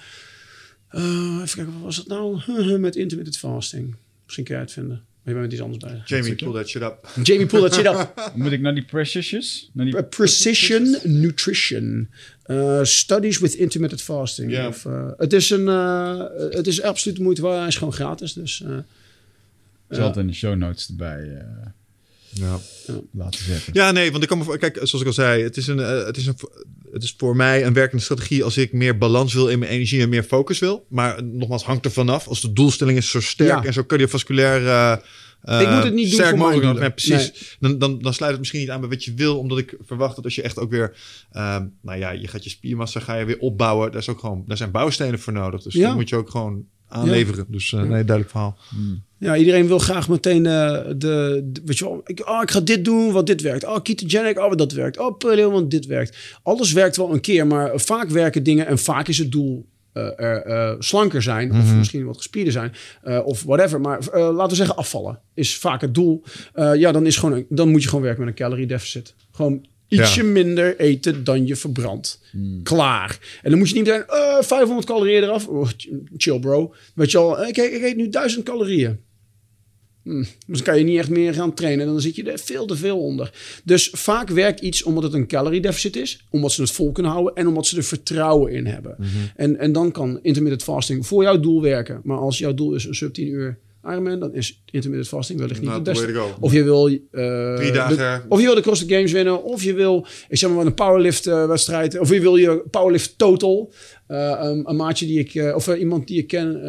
eh, even kijken, wat was het nou? Met intermittent fasting. Misschien kun je uitvinden. Maar je bent met iets anders bij. Jamie, pull that shit up. Jamie, pull that shit up. [LAUGHS] Moet ik naar die Precious's? Naar die... Uh, Precision Nutrition. Uh, studies with intermittent fasting. Of, uh, het, is een, uh, het is absoluut de moeite waard. Hij is gewoon gratis. Dus, uh, Ik zal het in de show notes erbij eh, Ja. laten zetten. Ja, nee, want ik kan me voor, kijk, zoals ik al zei, het is, een, eh, het, is een, het is voor mij een werkende strategie als ik meer balans wil in mijn energie en meer focus wil. Maar eh, nogmaals, hangt er vanaf. Als de doelstelling is zo sterk Ja. en zo cardiovasculair. eh, eh, Ik moet het niet doen voor mogelijk. mijn Ja, doelen. precies. Dan, dan, dan sluit het misschien niet aan bij wat je wil, omdat ik verwacht dat als je echt ook weer, ehm, nou ja, je gaat je spiermassa ga je weer opbouwen. Daar, is ook gewoon, daar zijn bouwstenen voor nodig. Dus Ja. dat moet je ook gewoon aanleveren. Dus eh, nee, duidelijk verhaal. ja, iedereen wil graag meteen uh, de, de- Weet je wel, ik, oh, ik ga dit doen, want dit werkt. Oh, ketogenic, oh, dat werkt. Oh, paleo, want dit werkt. Alles werkt wel een keer, maar vaak werken dingen en vaak is het doel. Eh, eh, slanker zijn, of misschien wat gespierder zijn, eh, of whatever. Maar laten we zeggen, afvallen is vaak het doel. Ja, dan, is gewoon een- dan moet je gewoon werken met een calorie deficit. Gewoon ietsje minder eten dan je verbrandt. Klaar. En dan moet je niet meteen eh 500 calorieën eraf. Oh, chill bro. Weet je al, ik, ik eet nu 1000 calorieën. Hm, dus dan kan je niet echt meer gaan trainen. Dan zit je er veel te veel onder. Dus vaak werkt iets omdat het een calorie deficit is. Omdat ze het vol kunnen houden. En omdat ze er vertrouwen in hebben. en, en dan kan intermittent fasting voor jouw doel werken. Maar als jouw doel is een sub 10 uur Ironman. Dan is intermittent fasting wellicht niet het the beste. Of je wil... eh, Drie de- dagen. of je wil de CrossFit Games winnen. Of je wil, ik zeg maar, een powerlift eh, wedstrijd. Of je wil je powerlift total. Eh, een, een maatje die ik, of iemand die ik ken,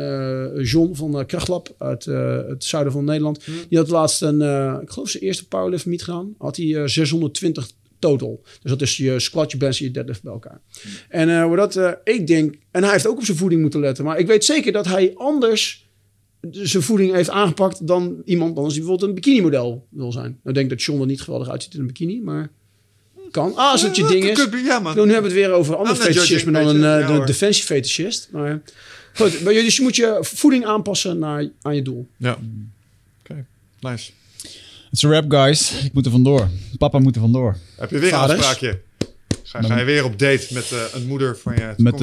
John van Krachtlab uit het zuiden van Nederland. Die had laatst een, ik geloof zijn eerste powerlift meet gedaan. Had hij eh, 620 total. Dus dat is je squat, je bench en je deadlift bij elkaar. En eh, hoe dat, ik denk, en hij heeft ook op zijn voeding moeten letten. Maar ik weet zeker dat hij anders zijn voeding heeft aangepakt dan iemand anders die bijvoorbeeld een bikini model wil zijn. Nou ik denk dat John er niet geweldig uitziet in een bikini, maar kan. Ah, als het je Ja, ding dat is. could be, ja, man. Nu hebben we het weer over not judging, fetischisme dan een je. eh, de defensiefetischist. Maar goed, maar je- dus je moet je voeding aanpassen naar, aan je doel. Ja. Oké, nice. Het is een rap, guys. Ik moet er vandoor. Papa moet er vandoor. Heb je weer Vaders? een afspraakje? Ga, ga je weer op date met eh, een moeder van je Met,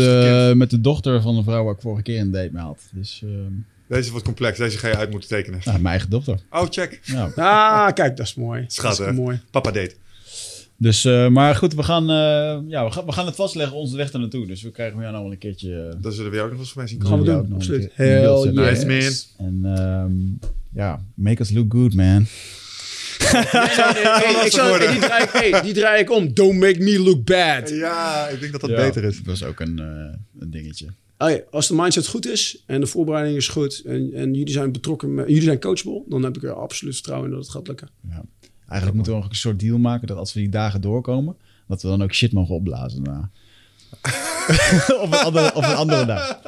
met de dochter van de vrouw waar ik vorige keer een date mee had. Dus ehm, Deze is wat complex. Deze ga je uit moeten tekenen. nou, mijn eigen dochter. Oh, check. Ja. Ah, kijk, dat is mooi. Dat is mooi. Papa date. Dus, eh, maar goed, we gaan, eh, ja, we, gaan, we gaan het vastleggen, onze weg er naartoe. Dus we krijgen jou nog wel een keertje... eh, Dat zullen we jou ook nog eens voorbij zien Gaan we komen. Doen, ook nog absoluut. yes. Nice, En ehm, ja, make us look good, man. Nee, nee, ik [LAUGHS] die, draai ik, hey, die draai ik om. Don't make me look bad. Ja, ik denk dat dat Ja, beter is. Dat is ook een, eh, een dingetje. Als de mindset goed is en de voorbereiding is goed en, en jullie zijn betrokken, met, jullie zijn coachable, dan heb ik er absoluut vertrouwen in dat het gaat lukken. Ja. Eigenlijk moeten we nog een soort deal maken dat als we die dagen doorkomen, dat we dan ook shit mogen opblazen. Op, een andere, op een andere dag.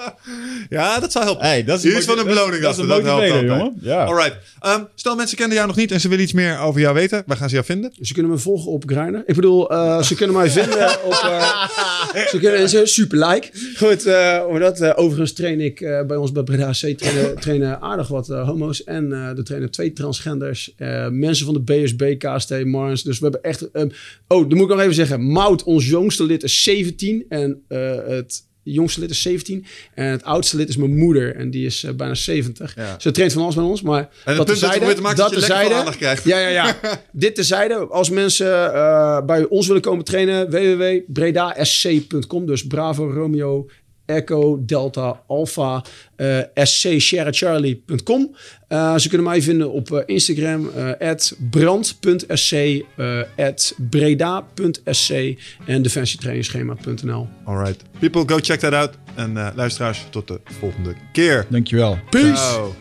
Ja, dat zou helpen. Hey, dat is Hier is van een beloning. dat is een helpt altijd. jongen. Ja. Alright. Ehm, stel mensen kennen jou nog niet en ze willen iets meer over jou weten. Waar gaan ze jou vinden? Ze kunnen me volgen op Grindr. Ik bedoel, eh, ze kunnen mij vinden op... eh, ze kunnen ze super like. Goed, eh, over dat, eh, overigens train ik eh, bij ons bij Breda C trainen, trainen aardig wat homo's. En eh er trainen twee transgenders. eh, mensen van de BSB, KST, Mars. Dus we hebben echt... ehm, oh, dan moet ik nog even zeggen. Mout, ons jongste lid, is 17. En eh, het jongste lid is 17. En het oudste lid is mijn moeder. En die is eh, bijna 70. Ja. Ze traint van alles met ons. Maar En het dat dat tezijde, te maken dat, je tezijde. krijgt. Ja, ja, ja. [LAUGHS] Dit tezijde. Als mensen eh, bij ons willen komen trainen, www.bredasc.com. Dus Bravo, Romeo, Echo, Delta, Alpha, eh scSierraCharlie.com. Eh, ze kunnen mij vinden op eh, Instagram, brand.sc, breda.sc en defensietrainingsschema.nl. Alright. People, go check that out. En luisteraars, tot de volgende keer. Dankjewel. Peace! Ciao.